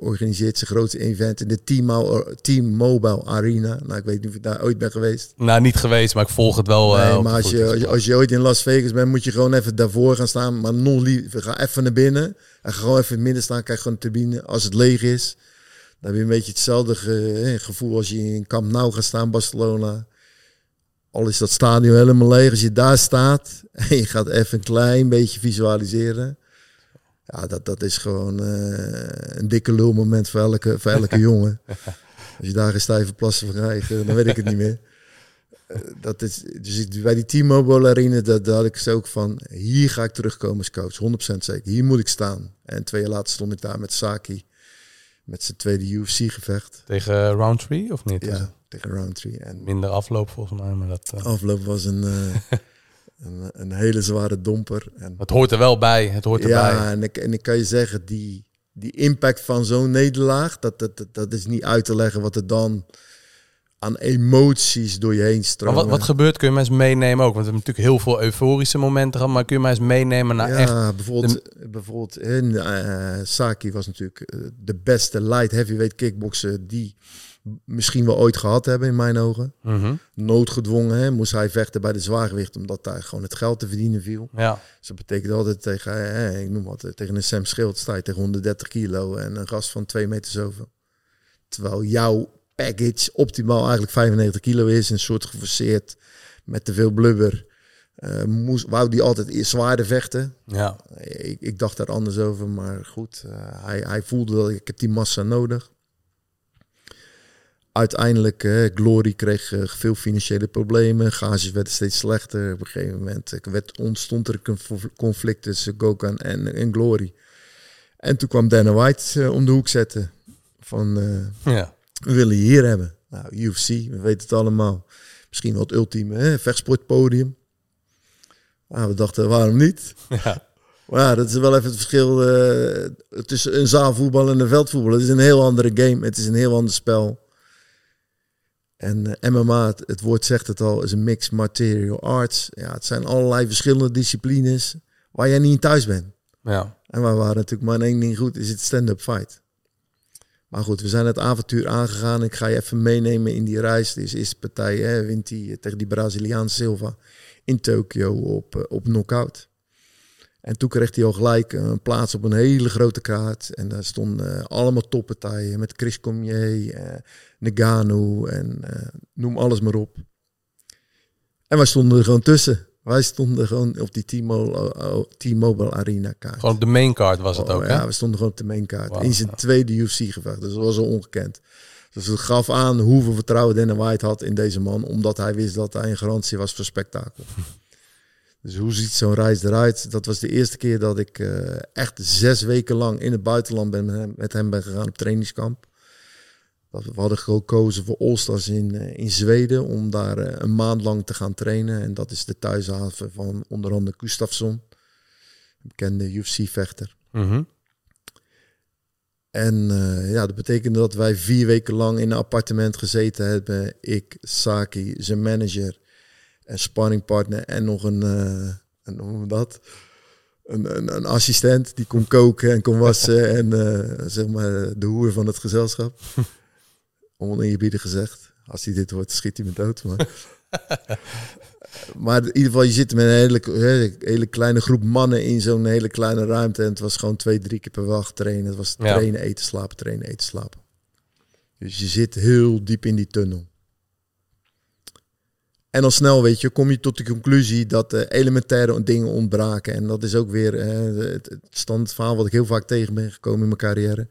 organiseert zijn grootste event in de T-Mo- T-Mobile Arena. Nou, ik weet niet of ik daar ooit ben geweest. Nou, niet geweest, maar ik volg het wel. eh, Nee, maar de als je, als, je, als je ooit in Las Vegas bent, moet je gewoon even daarvoor gaan staan. Maar nog liever, ga even naar binnen. En ga gewoon even in het midden staan. Kijk gewoon een tribune. Als het leeg is, dan heb je een beetje hetzelfde ge- eh, gevoel als je in Camp Nou gaat staan, Barcelona. Al is dat stadion helemaal leeg. Als je daar staat en je gaat even een klein beetje visualiseren. Ja, dat, dat is gewoon eh, een dikke lulmoment voor elke, voor elke jongen. Als je daar een stijve plassen van krijgt, eh, dan weet ik het niet meer. Eh, dat is, dus bij die T-Mobile Arena, dat, daar had ik zo ook van, hier ga ik terugkomen als coach, 100% zeker. Hier moet ik staan. En twee jaar later stond ik daar met Saki, met zijn tweede UFC-gevecht. Tegen Roundtree of niet? Ja, tegen Roundtree. En Minder afloop volgens mij, maar dat, afloop was een, een, een hele zware domper. En, het hoort er wel bij. Het hoort erbij. ja, en ik, en ik kan je zeggen, die, die impact van zo'n nederlaag, dat, dat, dat, dat is niet uit te leggen wat er dan aan emoties door je heen stromen. wat, wat gebeurt, kun je mij eens meenemen ook? Want we hebben natuurlijk heel veel euforische momenten gehad, maar kun je mij eens meenemen naar ja, echt... bijvoorbeeld, bijvoorbeeld in, eh, Saki was natuurlijk eh, de beste light heavyweight kickboxer die misschien wel ooit gehad hebben in mijn ogen. Mhm. Noodgedwongen hè, moest hij vechten bij de zwaargewicht omdat daar gewoon het geld te verdienen viel. Ja, Dus dat betekent altijd tegen, hè, ik noem wat, tegen een Sam Schild sta je tegen 130 kilo en een gast van 2 meter zoveel. Terwijl jouw package optimaal eigenlijk 95 kilo is, een soort geforceerd met te veel blubber. Eh moest, wou die altijd eerst zwaarder vechten. ja. Ik, ik dacht daar anders over, maar goed. eh, hij, hij voelde dat ik heb die massa nodig. Uiteindelijk, eh, Glory kreeg eh, veel financiële problemen. Gages werden steeds slechter. Op een gegeven moment eh, werd, ontstond er een conf- conflict tussen Gokan en, en Glory. En toen kwam Dana White om de hoek zetten. Van, ja. we willen je hier hebben. Nou, UFC, we weten het allemaal. Misschien wel het ultieme hè, vechtsportpodium. Nou, we dachten, waarom niet? ja. Maar ja, dat is wel even het verschil tussen een zaalvoetbal en een veldvoetbal. Het is een heel andere game. Het is een heel ander spel. En eh, MMA, het, het woord zegt het al, is een mixed martial arts. Ja, het zijn allerlei verschillende disciplines waar jij niet in thuis bent. ja. En wij waren natuurlijk maar één ding goed, is het stand-up fight. Maar goed, we zijn het avontuur aangegaan. Ik ga je even meenemen in die reis. Deze eerste partij hè, wint hij tegen die Braziliaanse Silva in Tokio op, eh, op knockout. En toen kreeg hij al gelijk een plaats op een hele grote kaart. En daar stonden eh, allemaal toppartijen met Chris Cormier, eh Nagano en eh, noem alles maar op. En wij stonden er gewoon tussen. Wij stonden gewoon op die T-Mobile, T-Mobile Arena kaart. Gewoon op de main card was het Oh, ook, hè? ja, we stonden gewoon op de mainkaart. Wauw, in zijn tweede UFC-gevecht. Dus dat was al ongekend. Dus het gaf aan hoeveel vertrouwen Dana White had in deze man. Omdat hij wist dat hij een garantie was voor spektakel. Dus hoe ziet zo'n reis eruit? Dat was de eerste keer dat ik eh, echt zes weken lang in het buitenland ben met hem, met hem ben gegaan op trainingskamp. Dat We hadden gekozen voor Allstars in, eh, in Zweden om daar eh, een maand lang te gaan trainen. En dat is de thuishaven van onder andere Gustafsson. Een bekende UFC-vechter. Mhm. En ja, dat betekende dat wij vier weken lang in een appartement gezeten hebben. Ik, Saki, zijn manager, een sparringpartner en nog een, eh een, hoe noemen we dat? Een, een, een assistent die kon koken en kon wassen. en eh, zeg maar de hoer van het gezelschap. Oneerbiedig gezegd. Als hij dit hoort, schiet hij me dood. Maar, maar in ieder geval, je zit met een hele, hele, hele kleine groep mannen in zo'n hele kleine ruimte. En het was gewoon twee, drie keer per dag trainen. Het was Ja. trainen, eten, slapen, trainen, eten, slapen. Dus je zit heel diep in die tunnel. En al snel, weet je, kom je tot de conclusie dat de elementaire dingen ontbraken. En dat is ook weer eh, het, het wat ik heel vaak tegen ben gekomen in mijn carrière.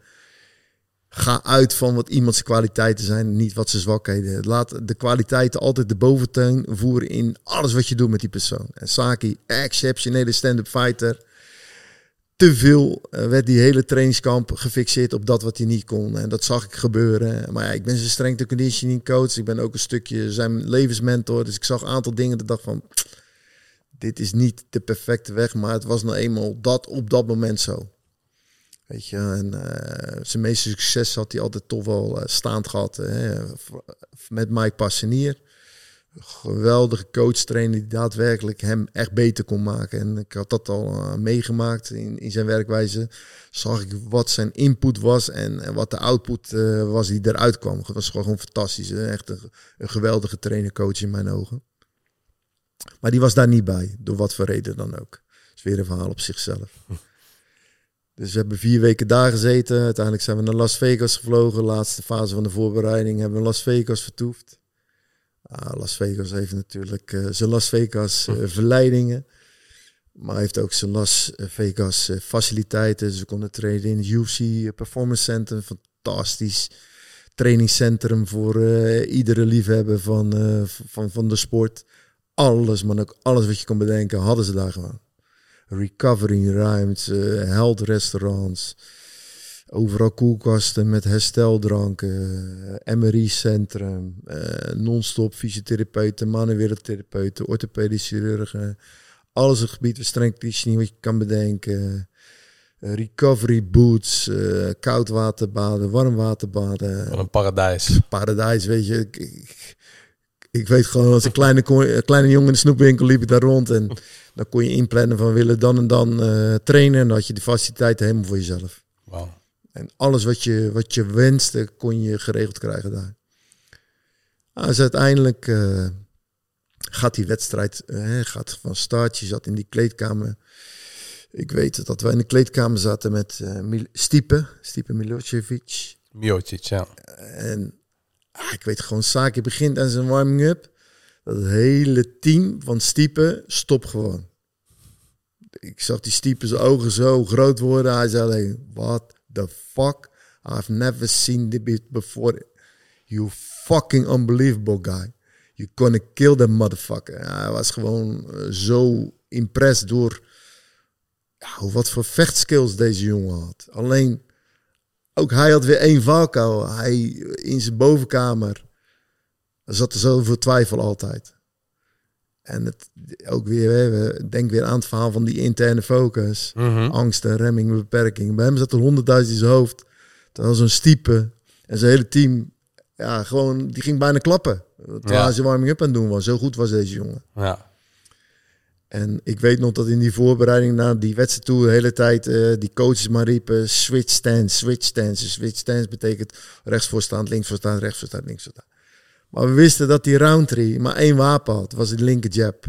Ga uit van wat iemands kwaliteiten zijn, niet wat zijn zwakheden. Laat de kwaliteiten altijd de boventoon voeren in alles wat je doet met die persoon. En Saki, exceptionele stand-up fighter. Te veel eh, werd die hele trainingskamp gefixeerd op dat wat hij niet kon. En dat zag ik gebeuren. Maar ja, ik ben zijn strength conditioning coach. Ik ben ook een stukje zijn levensmentor. Dus ik zag een aantal dingen dat dacht van... Dit is niet de perfecte weg, maar het was nou eenmaal dat op dat moment zo. Weet je, en uh, zijn meeste succes had hij altijd toch wel uh, staand gehad hè, met Mike Passenier geweldige coach trainer die daadwerkelijk hem echt beter kon maken. En ik had dat al uh, meegemaakt in, in zijn werkwijze. Zag ik wat zijn input was en, wat de output uh, was die eruit kwam. Het was gewoon fantastisch. Hè? Echt een, geweldige trainer-coach in mijn ogen. Maar die was daar niet bij, door wat voor reden dan ook. Dat is weer een verhaal op zichzelf. Dus we hebben vier weken daar gezeten. Uiteindelijk zijn we naar Las Vegas gevlogen. Laatste fase van de voorbereiding hebben we Las Vegas vertoefd. Ah, Las Vegas heeft natuurlijk uh, zijn Las Vegas uh, verleidingen. Maar heeft ook zijn Las Vegas uh, faciliteiten. Ze konden trainen in het UFC Performance Center. Fantastisch trainingscentrum voor iedere liefhebber van, van, van de sport. Alles, maar ook alles wat je kon bedenken, hadden ze daar gewoon. Recovery ruimte, health restaurants. Overal koelkasten met hersteldranken, MRI-centrum, uh, non-stop fysiotherapeuten, manuele orthopedische chirurgen. Alles het gebied van strength conditioning wat je kan bedenken. Uh, recovery boots, koudwaterbaden, warmwaterbaden. Wat een paradijs. Paradijs, weet je. Ik, ik, ik weet gewoon, als een kleine, kleine jongen in de snoepwinkel liep ik daar rond. En dan kon je inplannen van willen dan en dan trainen. En dan had je de faciliteiten helemaal voor jezelf. Wow. En alles wat je, wat je wenste, kon je geregeld krijgen daar. Dus uiteindelijk uh, gaat die wedstrijd uh, gaat van start. Je zat in die kleedkamer. Ik weet dat wij in de kleedkamer zaten met uh, Stipe, Stipe Milosevic. Miocic, ja. En ah, ik weet gewoon, Saki begint aan zijn warming-up. Dat het hele team van Stipe stopt gewoon. Ik zag die Stipe zijn ogen zo groot worden. Hij zei alleen, wat the fuck? I've never seen this before. You fucking unbelievable guy. You gonna kill that motherfucker. hij was gewoon uh, zo impressed door wat voor vechtskills deze jongen had. Alleen, ook hij had weer één valkuil. Hij in zijn bovenkamer zat er zoveel twijfel altijd. En het ook weer, we denk weer aan het verhaal van die interne focus. Mhm. Angst en remming, beperking. Bij hem zat er honderdduizend in zijn hoofd. Dat was een stiepe. En zijn hele team, ja, gewoon, die ging bijna klappen. Terwijl Ja. ze warming-up aan het doen was. Zo goed was deze jongen. Ja. En ik weet nog dat in die voorbereiding naar die wedstrijd toe de hele tijd eh, die coaches maar riepen switch stance, switch stance. Switch stance betekent rechts voor staan, links voor staan, rechts voor staan, links voor staan. Maar we wisten dat die Roundtree maar één wapen had, was de linker jab.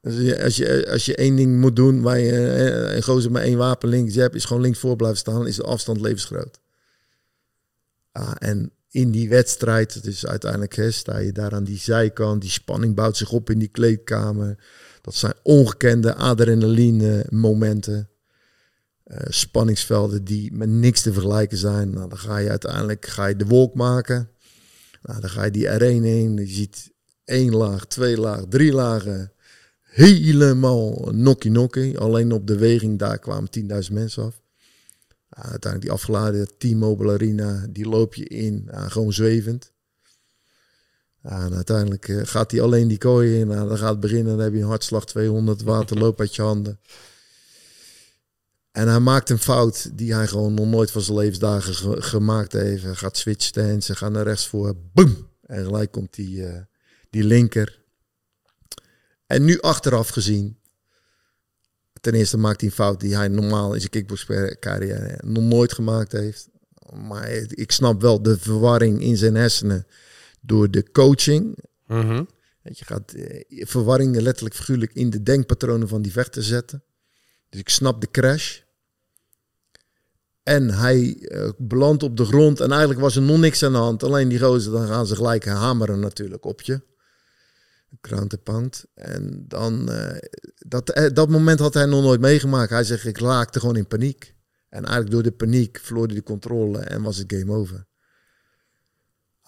Dus als je, als je één ding moet doen waar je eh, een gozer met één wapen linker jab is gewoon links voor blijven staan, is de afstand levensgroot. Ah, en in die wedstrijd, dus uiteindelijk hè, sta je daar aan die zijkant, die spanning bouwt zich op in die kleedkamer. Dat zijn ongekende adrenaline momenten. Eh, spanningsvelden die met niks te vergelijken zijn. Nou, dan ga je uiteindelijk ga je de wolk maken. Nou, dan ga je die R1 heen. Je ziet één laag, twee laag, drie lagen. Helemaal nokkie nokkie. Alleen op de weging, daar kwamen 10.000 mensen af. Uiteindelijk die afgeladen T-Mobile Arena, die loop je in, gewoon zwevend. En uiteindelijk eh, gaat hij alleen die kooi in. Nou, dan gaat het beginnen, dan heb je een hartslag 200, water loopt uit je handen. En hij maakt een fout die hij gewoon nog nooit van zijn levensdagen ge- gemaakt heeft. Hij gaat switch stance, gaat naar rechts voor, boom! En gelijk komt die, eh, die linker. En nu achteraf gezien, ten eerste maakt hij een fout die hij normaal in zijn kickboxcarrière nog nooit gemaakt heeft. Maar ik snap wel de verwarring in zijn hersenen door de coaching. Weet Je gaat eh, verwarringen letterlijk figuurlijk in de denkpatronen van die vechter zetten. Dus ik snap de crash. En hij eh, belandt op de grond en eigenlijk was er nog niks aan de hand. Alleen die gozer, dan gaan ze gelijk hameren natuurlijk op je. Krantenpand. En dan, eh, dat, eh, dat moment had hij nog nooit meegemaakt. Hij zegt, ik raakte gewoon in paniek. En eigenlijk door de paniek verloor hij de controle en was het game over.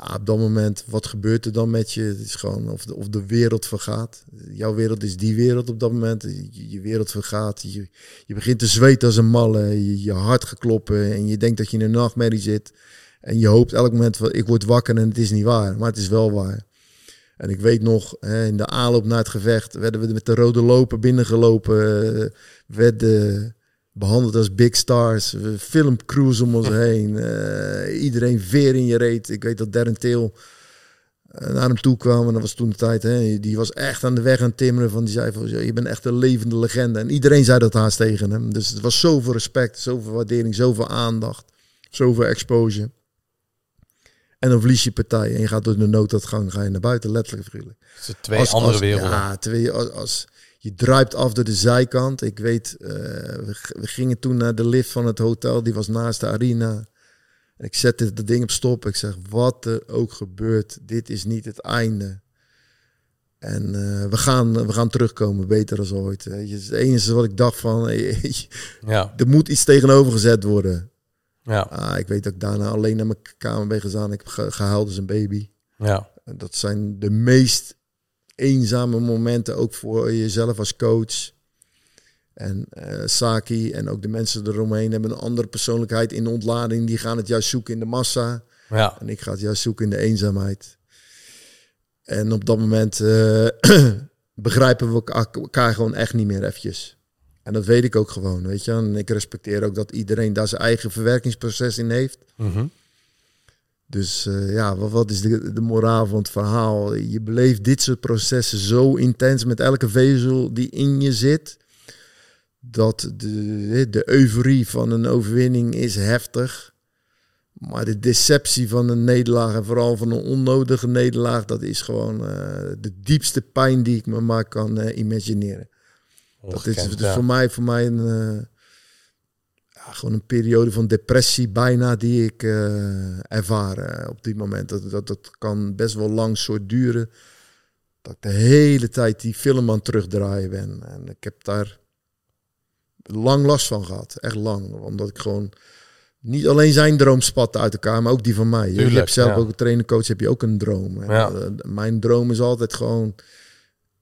Ah, op dat moment, wat gebeurt er dan met je? Het is gewoon of de, of de wereld vergaat. Jouw wereld is die wereld op dat moment. Je, wereld vergaat. Je, je begint te zweten als een malle. Je, hart gekloppen. En je denkt dat je in een nachtmerrie zit. En je hoopt elk moment ik word wakker en het is niet waar. Maar het is wel waar. En ik weet nog, in de aanloop naar het gevecht werden we met de rode loper binnengelopen. Uh, werden behandeld als big stars. Filmcrews om ons heen. Uh, iedereen veer in je reet. Ik weet dat Darren Till uh, naar hem toe kwam. En dat was toen de tijd. Hè, die was echt aan de weg aan timmeren. Van, die zei van, je bent echt een levende legende. En iedereen zei dat haast tegen hem. Dus het was zoveel respect, zoveel waardering, zoveel aandacht. Zoveel exposure. En dan verlies je partij en je gaat door de nooduitgang, ga je naar buiten, letterlijk vriendelijk. Het twee als, andere als, werelden. Ja, twee, als, als, je druipt af door de zijkant. Ik weet, uh, we, we, gingen toen naar de lift van het hotel, die was naast de arena. En ik zette het ding op stop. Ik zeg, wat er ook gebeurt, dit is niet het einde. En uh, we, gaan, we gaan terugkomen, beter als ooit. Het enige wat ik dacht van, ja. er moet iets tegenover gezet worden. Ja. Ah, ik weet dat ik daarna alleen naar mijn kamer ben gegaan. Ik heb gehuild als een baby. Ja. Dat zijn de meest eenzame momenten, ook voor jezelf als coach. En uh, Saki en ook de mensen eromheen hebben een andere persoonlijkheid in de ontlading. Die gaan het juist zoeken in de massa. Ja. En ik ga het juist zoeken in de eenzaamheid. En op dat moment uh, begrijpen we elkaar gewoon echt niet meer eventjes. En dat weet ik ook gewoon, weet je. En ik respecteer ook dat iedereen daar zijn eigen verwerkingsproces in heeft. Mm Dus uh, ja, wat, wat, is de, de moraal van het verhaal? Je beleeft dit soort processen zo intens met elke vezel die in je zit. Dat de, de euforie van een overwinning is heftig. Maar de deceptie van een nederlaag en vooral van een onnodige nederlaag, dat is gewoon uh, de diepste pijn die ik me maar kan uh, imagineren. Dat is dus ja. voor mij, voor mij een, gewoon een periode van depressie bijna die ik uh, ervaar op dit moment. Dat, dat, dat kan best wel lang soort duren. Dat ik de hele tijd die film aan het terugdraaien ben. En ik heb daar lang last van gehad. Echt lang. Omdat ik gewoon niet alleen zijn droom spatte uit elkaar, maar ook die van mij. Tuurlijk, je hebt zelf ja. ook een trainer-coach, heb je ook een droom. Ja. Mijn droom is altijd gewoon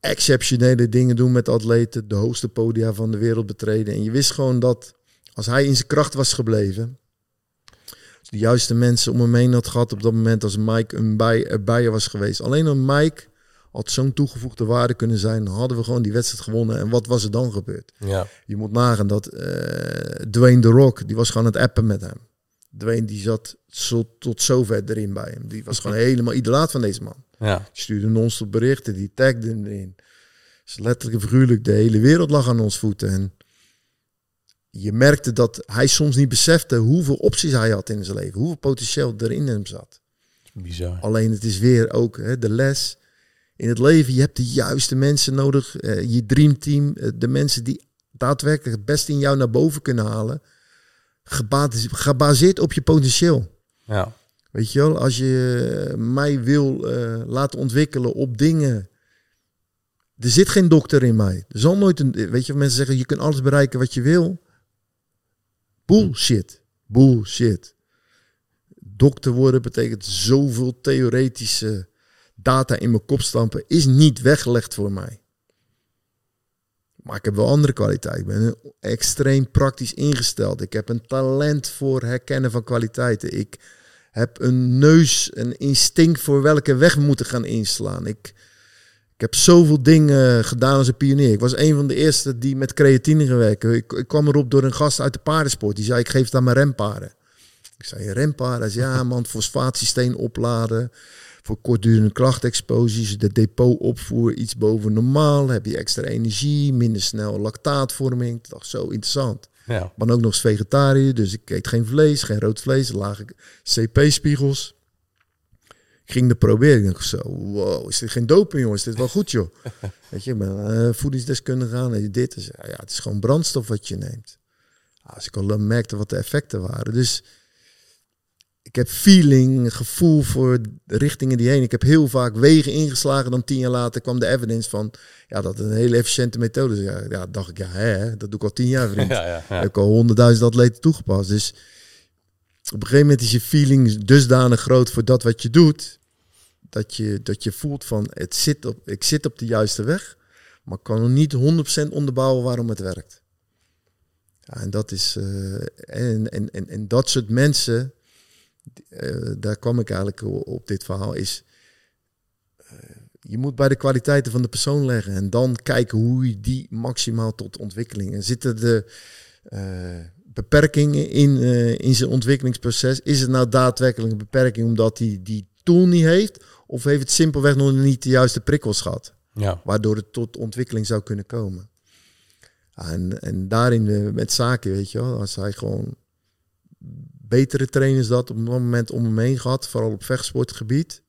exceptionele dingen doen met atleten, de hoogste podia van de wereld betreden. En je wist gewoon dat als hij in zijn kracht was gebleven, als de juiste mensen om hem heen had gehad op dat moment, als Mike een bij, erbij was geweest. Alleen een Mike had zo'n toegevoegde waarde kunnen zijn, hadden we gewoon die wedstrijd gewonnen. En wat was er dan gebeurd? Ja. Je moet nagaan dat uh, Dwayne The Rock, die was gewoon aan het appen met hem. Dwayne die zat zo, tot zover erin bij hem. Die was gewoon helemaal idolaat van deze man. Ja. Die stuurde non-stop berichten, die tagde hem erin. Dus letterlijk en figuurlijk, de hele wereld lag aan ons voeten. En je merkte dat hij soms niet besefte hoeveel opties hij had in zijn leven. Hoeveel potentieel er in hem zat. Bizar. Alleen het is weer ook hè, de les in het leven. Je hebt de juiste mensen nodig. Uh, je dreamteam. Uh, de mensen die daadwerkelijk het beste in jou naar boven kunnen halen. Gebaseerd op je potentieel. Ja. Weet je wel, als je mij wil uh, laten ontwikkelen op dingen. Er zit geen dokter in mij. Er zal nooit een. Weet je, mensen zeggen je kunt alles bereiken wat je wil. Bullshit. Bullshit. Dokter worden betekent zoveel theoretische data in mijn kop stampen. Is niet weggelegd voor mij. Maar ik heb wel andere kwaliteit. Ik ben extreem praktisch ingesteld. Ik heb een talent voor herkennen van kwaliteiten. Ik heb een neus, een instinct voor welke weg we moeten gaan inslaan. Ik, ik heb zoveel dingen gedaan als een pionier. Ik was een van de eerste die met creatine gewerkt. Ik, ik kwam erop door een gast uit de paardensport. Die zei, ik geef het aan mijn remparen. Ik zei, remparen? Hij zei, ja man, fosfaatsysteem opladen. Voor kortdurende klachtexposies, de depot opvoer iets boven normaal. Heb je extra energie, minder snel lactaatvorming. Ik dacht, zo interessant. Ja. Maar ook nog eens vegetariër, dus ik eet geen vlees, geen rood vlees, lage CP-spiegels. Ik ging er proberen. Ik dacht zo, wow, is dit geen doping, jongens? Is dit wel goed, joh? Weet je, ik ben uh, voedingsdeskundige aan en dit. Dus, ja, het is gewoon brandstof wat je neemt. Als ik al merkte wat de effecten waren. Dus ik heb feeling, gevoel voor de richtingen die heen. Ik heb heel vaak wegen ingeslagen. Dan tien jaar later kwam de evidence van ja, dat een hele efficiënte methode is. Ja, ja dacht ik, ja, hè, dat doe ik al tien jaar, vriend. Ja, ja, ja. Ik heb al honderdduizend atleten toegepast. Dus op een gegeven moment is je feeling dusdanig groot voor dat wat je doet, dat je, dat je voelt van het zit op, ik zit op de juiste weg, maar kan niet 100% onderbouwen waarom het werkt. Ja, en dat is eh, en, en, en, dat soort mensen, eh, daar kwam ik eigenlijk op dit verhaal, is eh, je moet bij de kwaliteiten van de persoon leggen en dan kijken hoe je die maximaal tot ontwikkeling. En zitten de beperkingen in, eh, in zijn ontwikkelingsproces? Is het nou daadwerkelijk een beperking omdat hij die tool niet heeft? Of heeft het simpelweg nog niet de juiste prikkels gehad? Ja, Waardoor het tot ontwikkeling zou kunnen komen. En, en daarin eh, met zaken, weet je wel, als hij gewoon betere trainers dat op een moment om hem heen gehad, vooral op vechtsportgebied,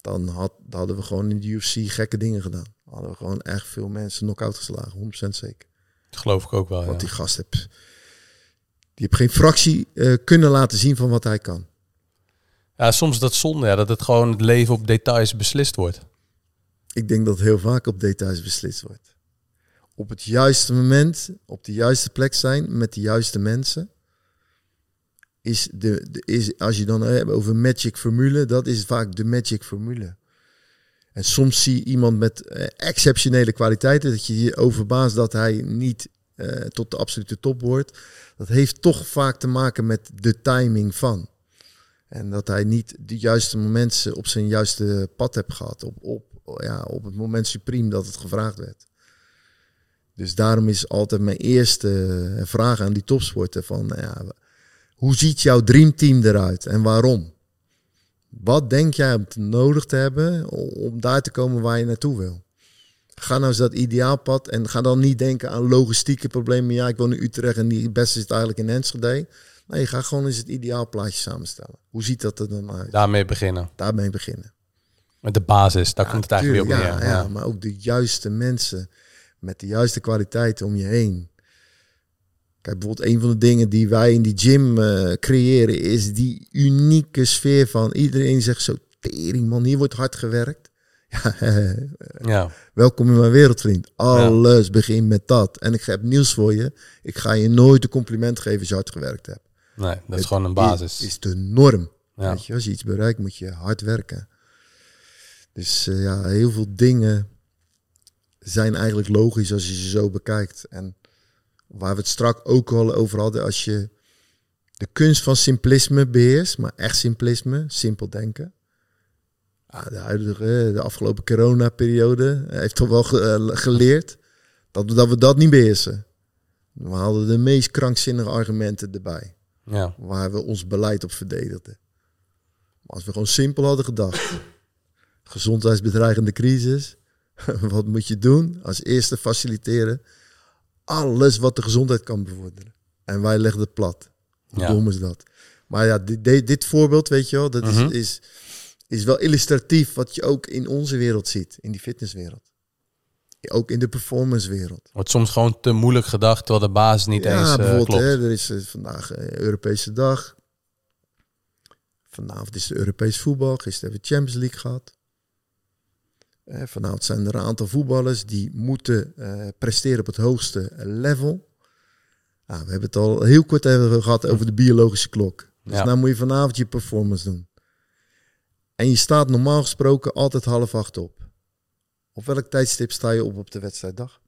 dan, had, dan hadden we gewoon in de UFC gekke dingen gedaan. Dan hadden we gewoon echt veel mensen knock-out geslagen, 100% zeker. dat geloof ik ook wel. Ja. Want die gast heeft, die heeft geen fractie eh, kunnen laten zien van wat hij kan. ja, soms is dat zonde, ja, dat het gewoon het leven op details beslist wordt. Ik denk dat heel vaak op details beslist wordt. Op het juiste moment, op de juiste plek zijn, met de juiste mensen. Is de, de, is, als je dan hebt over magic formule, dat is vaak de magic formule. En soms zie je iemand met eh, exceptionele kwaliteiten, dat je je overbaast dat hij niet eh, tot de absolute top wordt. Dat heeft toch vaak te maken met de timing van. En dat hij niet de juiste momenten op zijn juiste pad heeft gehad. Op, op, ja, op het moment supreme dat het gevraagd werd. Dus daarom is altijd mijn eerste vraag aan die topsporter van... nou Ja, hoe ziet jouw dreamteam eruit en waarom? Wat denk jij om nodig te hebben om daar te komen waar je naartoe wil? Ga nou eens dat ideaalpad en ga dan niet denken aan logistieke problemen. Ja, ik woon in Utrecht en die beste zit eigenlijk in Enschede. Nee, ga gewoon eens het ideaalplaatje samenstellen. Hoe ziet dat er dan uit? Daarmee beginnen. Daarmee beginnen. Met de basis, daar komt het eigenlijk weer op ja, neer. ja, Ja. maar ook de juiste mensen met de juiste kwaliteiten om je heen. Kijk, bijvoorbeeld een van de dingen die wij in die gym eh, creëren is die unieke sfeer van iedereen zegt zo tering man, hier wordt hard gewerkt. Ja, welkom in mijn wereldvriend. Alles begint met dat. En ik heb nieuws voor je. Ik ga je nooit een compliment geven als je hard gewerkt hebt. Nee, dat is gewoon een basis. Is, is de norm. Ja. Weet je, als je iets bereikt, moet je hard werken. Dus eh, ja, heel veel dingen zijn eigenlijk logisch als je ze zo bekijkt. En waar we het strak ook al over hadden, als je de kunst van simplisme beheerst, maar echt simplisme, simpel denken. Ja, de huidige, de afgelopen coronaperiode heeft toch wel eh, geleerd dat we, dat we dat niet beheersen. We hadden de meest krankzinnige argumenten erbij Ja. waar we ons beleid op verdedigden. Maar als we gewoon simpel hadden gedacht, gezondheidsbedreigende crisis, wat moet je doen? Als eerste faciliteren alles wat de gezondheid kan bevorderen. En wij legden het plat. Hoe Ja. dom is dat? Maar ja, dit, dit, dit voorbeeld, weet je wel, dat Mhm. is, is, is wel illustratief wat je ook in onze wereld ziet, in die fitnesswereld. Ook in de performancewereld. Wordt soms gewoon te moeilijk gedacht, terwijl de basis niet ja, eens eh, bijvoorbeeld, klopt. hè, er is eh, vandaag eh, Europese dag. Vanavond is de Europees voetbal. Gisteren hebben we Champions League gehad. Eh, vanavond zijn er een aantal voetballers die moeten presteren op het hoogste level. Nou, we hebben het al heel kort even gehad over de biologische klok. Dus Ja. nou moet je vanavond je performance doen. En je staat normaal gesproken altijd half acht op. Op welk tijdstip sta je op op de wedstrijddag?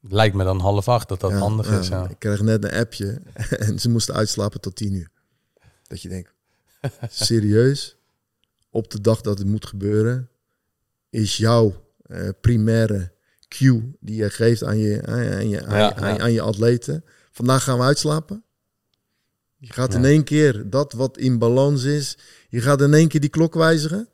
Lijkt me dan half acht dat dat Ja, handig is. Ja. Ik kreeg net een appje en ze moesten uitslapen tot tien uur. Dat je denkt, serieus? Op de dag dat het moet gebeuren, is jouw eh, primaire cue die je geeft aan je, aan, je- aan, Ja, aan je atleten. Vandaag gaan we uitslapen. Je gaat Ja. in één keer dat wat in balans is, je gaat in één keer die klok wijzigen.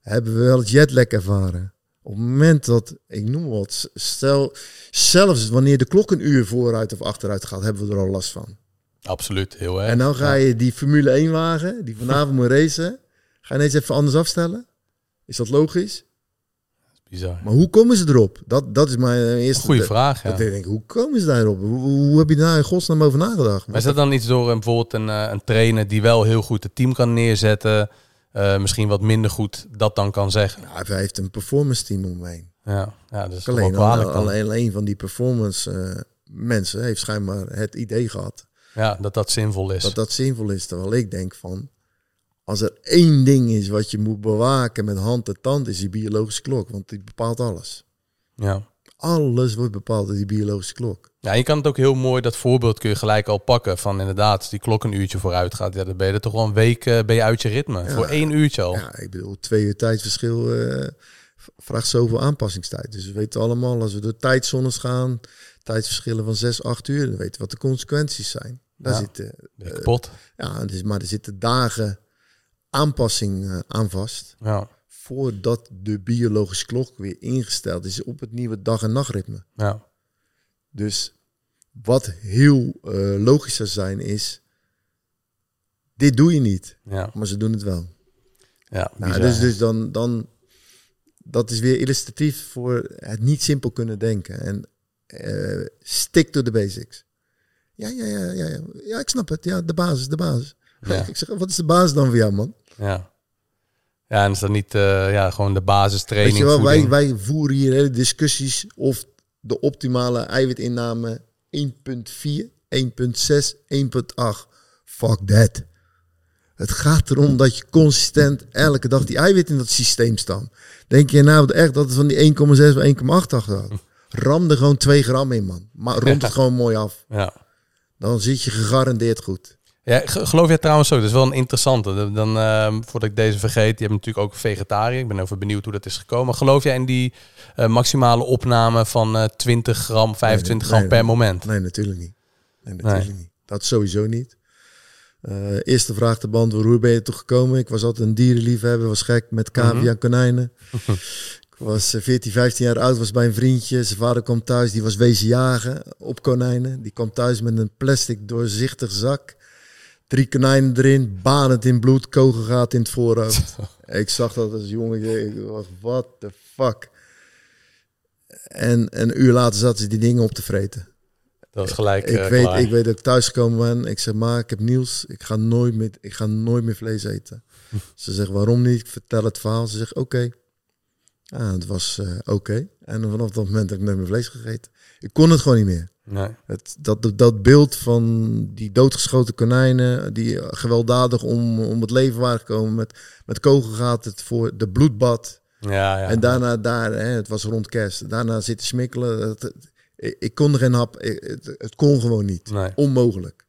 Hebben we wel het jetlag ervaren. Op het moment dat, ik noem wat, stel, zelfs wanneer de klok een uur vooruit of achteruit gaat, hebben we er al last van. Absoluut, heel erg. En dan ga je die Formule 1 wagen, die vanavond moet racen, ga je ineens even anders afstellen? Is dat logisch? Bizar. Maar hoe komen ze erop? Dat, dat is mijn eh, eerste... Goeie vraag, ja. Dat ik denk, hoe komen ze daarop? Hoe, hoe heb je daar in godsnaam over nagedacht? Maar is dat dan iets door een, bijvoorbeeld een, eh, een trainer die wel heel goed het team kan neerzetten, eh, misschien wat minder goed dat dan kan zeggen? Ja, hij heeft een performance team omheen. Ja, ja dat is Alleen, kwalijk al- dan. alleen een van die performance eh, mensen heeft schijnbaar het idee gehad Ja, dat dat zinvol is. Dat dat zinvol is. Terwijl ik denk van, als er één ding is wat je moet bewaken met hand en tand, is die biologische klok. Want die bepaalt alles. Ja. Alles wordt bepaald door die biologische klok. Ja, je kan het ook heel mooi, dat voorbeeld kun je gelijk al pakken. Van inderdaad, als die klok een uurtje vooruit gaat, ja, dan ben je er toch wel een week eh, ben je uit je ritme. Voor één uurtje al. Ja, ik bedoel, twee uur tijdsverschil eh, vraagt zoveel aanpassingstijd. Dus we weten allemaal, als we door tijdzones gaan, tijdsverschillen van zes, acht uur, dan weten we wat de consequenties zijn. Daar Ja. zitten, Ben je eh, kapot. ja, dus, maar er zitten dagen aanpassing eh, aan vast. Ja. Voordat de biologische klok weer ingesteld is op het nieuwe dag- en nachtritme. Ja. Dus wat heel eh, logisch zou zijn is, dit doe je niet, Ja. maar ze doen het wel. Ja. Nou, dus, dus dan, dan, dat is weer illustratief voor het niet simpel kunnen denken. En eh stick to the basics. Ja, ja, ja, ja, ja. Ja, ik snap het. Ja, de basis, de basis. Ja. Ik zeg, wat is de basis dan voor jou, man? Ja. Ja, en is dat niet eh, ja, gewoon de basistraining, Weet je wel, wij, wij voeren hier hele discussies of de optimale eiwitinname 1.4, 1.6, 1.8. Fuck that. Het gaat erom dat je consistent elke dag die eiwit in dat systeem staan. Denk je nou echt dat het van die 1,6 of 1,8 achterhoudt? Ram er gewoon 2 gram in, man. Maar rond het gewoon mooi af. Ja. Dan zit je gegarandeerd goed. Ja, ge- geloof jij trouwens ook, dat is wel een interessante. Dan, ehm, voordat ik deze vergeet, je hebt natuurlijk ook vegetariër. Ik ben even benieuwd hoe dat is gekomen. Geloof jij in die eh, maximale opname van eh 20 gram, 25 nee, gram per nee. moment? Nee, natuurlijk niet. Nee, natuurlijk niet. Dat sowieso niet. Eh, eerste vraag te beantwoorden, hoe ben je toch gekomen? Ik was altijd een dierenliefhebber, was gek met cavia en konijnen. ik was eh, 14, 15 jaar oud, was bij een vriendje. Zijn vader kwam thuis, die was wezen jagen op konijnen. Die kwam thuis met een plastic doorzichtig zak. Drie konijnen erin, banend in bloed, kogelgaat in het voorhoofd. ik zag dat als jongen, ik dacht, what the fuck? En een uur later zaten ze die dingen op te vreten. Dat was gelijk Ik eh, weet, klaar. ik weet dat ik thuis gekomen ben. Ik zeg, maar ik heb nieuws. Ik ga nooit meer, ik ga nooit meer vlees eten. Ze zegt, waarom niet? Ik vertel het verhaal. Ze zegt, oké. Ah, het was eh, oké. En vanaf dat moment heb ik nooit meer vlees gegeten. Ik kon het gewoon niet meer. Nee. Het, dat, dat beeld van die doodgeschoten konijnen, die gewelddadig om, om het leven waren gekomen met, met kogelgaten voor de bloedbad. Ja, ja. En daarna, daar, hè, het was rond kerst, daarna zitten smikkelen. Het- ik, ik kon er geen hap, ik- het, het kon gewoon niet. Nee. Onmogelijk.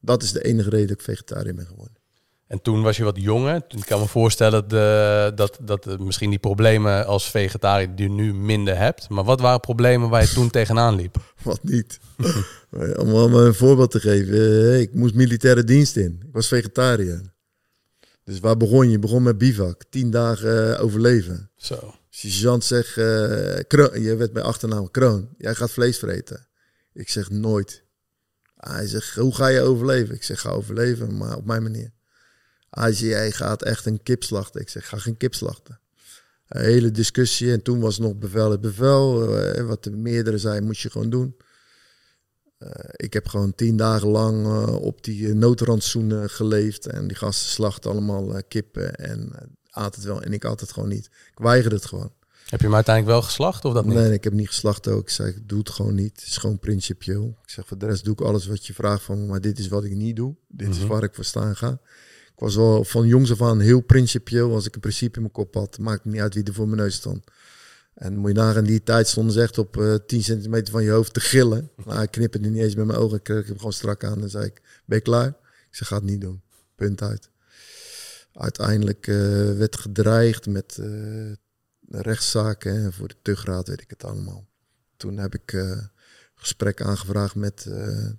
Dat is de enige reden dat ik vegetariër ben geworden. En toen was je wat jonger. Toen- Ik kan me voorstellen de, dat, dat eh, misschien die problemen als vegetariër die je nu minder hebt. Maar wat waren problemen waar je toen tegenaan liep? Wat niet. om, om een voorbeeld te geven. eh, ik moest militaire dienst in. Ik was vegetariër. Dus waar begon je? Je begon met bivak. Tien dagen eh, overleven. Zo. Sergeant zegt, eh, Kroon, je werd bij achternaam Kroon, jij gaat vlees vreten. Ik zeg nooit. Hij zegt, hoe ga je overleven? Ik zeg, ga overleven, maar op mijn manier. Zei, jij gaat echt een kip slachten. Ik zeg, ga geen kip slachten. Een hele discussie en toen was nog bevel het bevel. eh, wat de meerdere zei, moet je gewoon doen. Eh, ik heb gewoon tien dagen lang eh, op die noodrandsoenen geleefd. En die gasten slachten allemaal kippen en aten het wel. En ik at het gewoon niet. Ik weigerde het gewoon. Heb je hem uiteindelijk wel geslacht of dat niet? Nee, nee, ik heb niet geslacht ook. Ik zei, ik doe het gewoon niet. Het is gewoon principieel. Ik zeg, voor de rest doe ik alles wat je vraagt van me. Maar dit is wat ik niet doe. Dit is Mhm. waar ik voor staan ga. Ik was wel van jongs af aan heel principieel. Als ik een principe in mijn kop had, maakt het niet uit wie er voor mijn neus stond. En moet je nagaan, die tijd stonden ze echt op eh 10 centimeter van je hoofd te gillen. Nou, ik knipperde niet eens met mijn ogen. Ik kreeg hem gewoon strak aan. En zei ik, ben je klaar? Ik zeg, ga het niet doen. Punt uit. Uiteindelijk eh, werd gedreigd met eh, rechtszaken en voor de tugraad, weet ik het allemaal. Toen heb ik eh gesprek aangevraagd met eh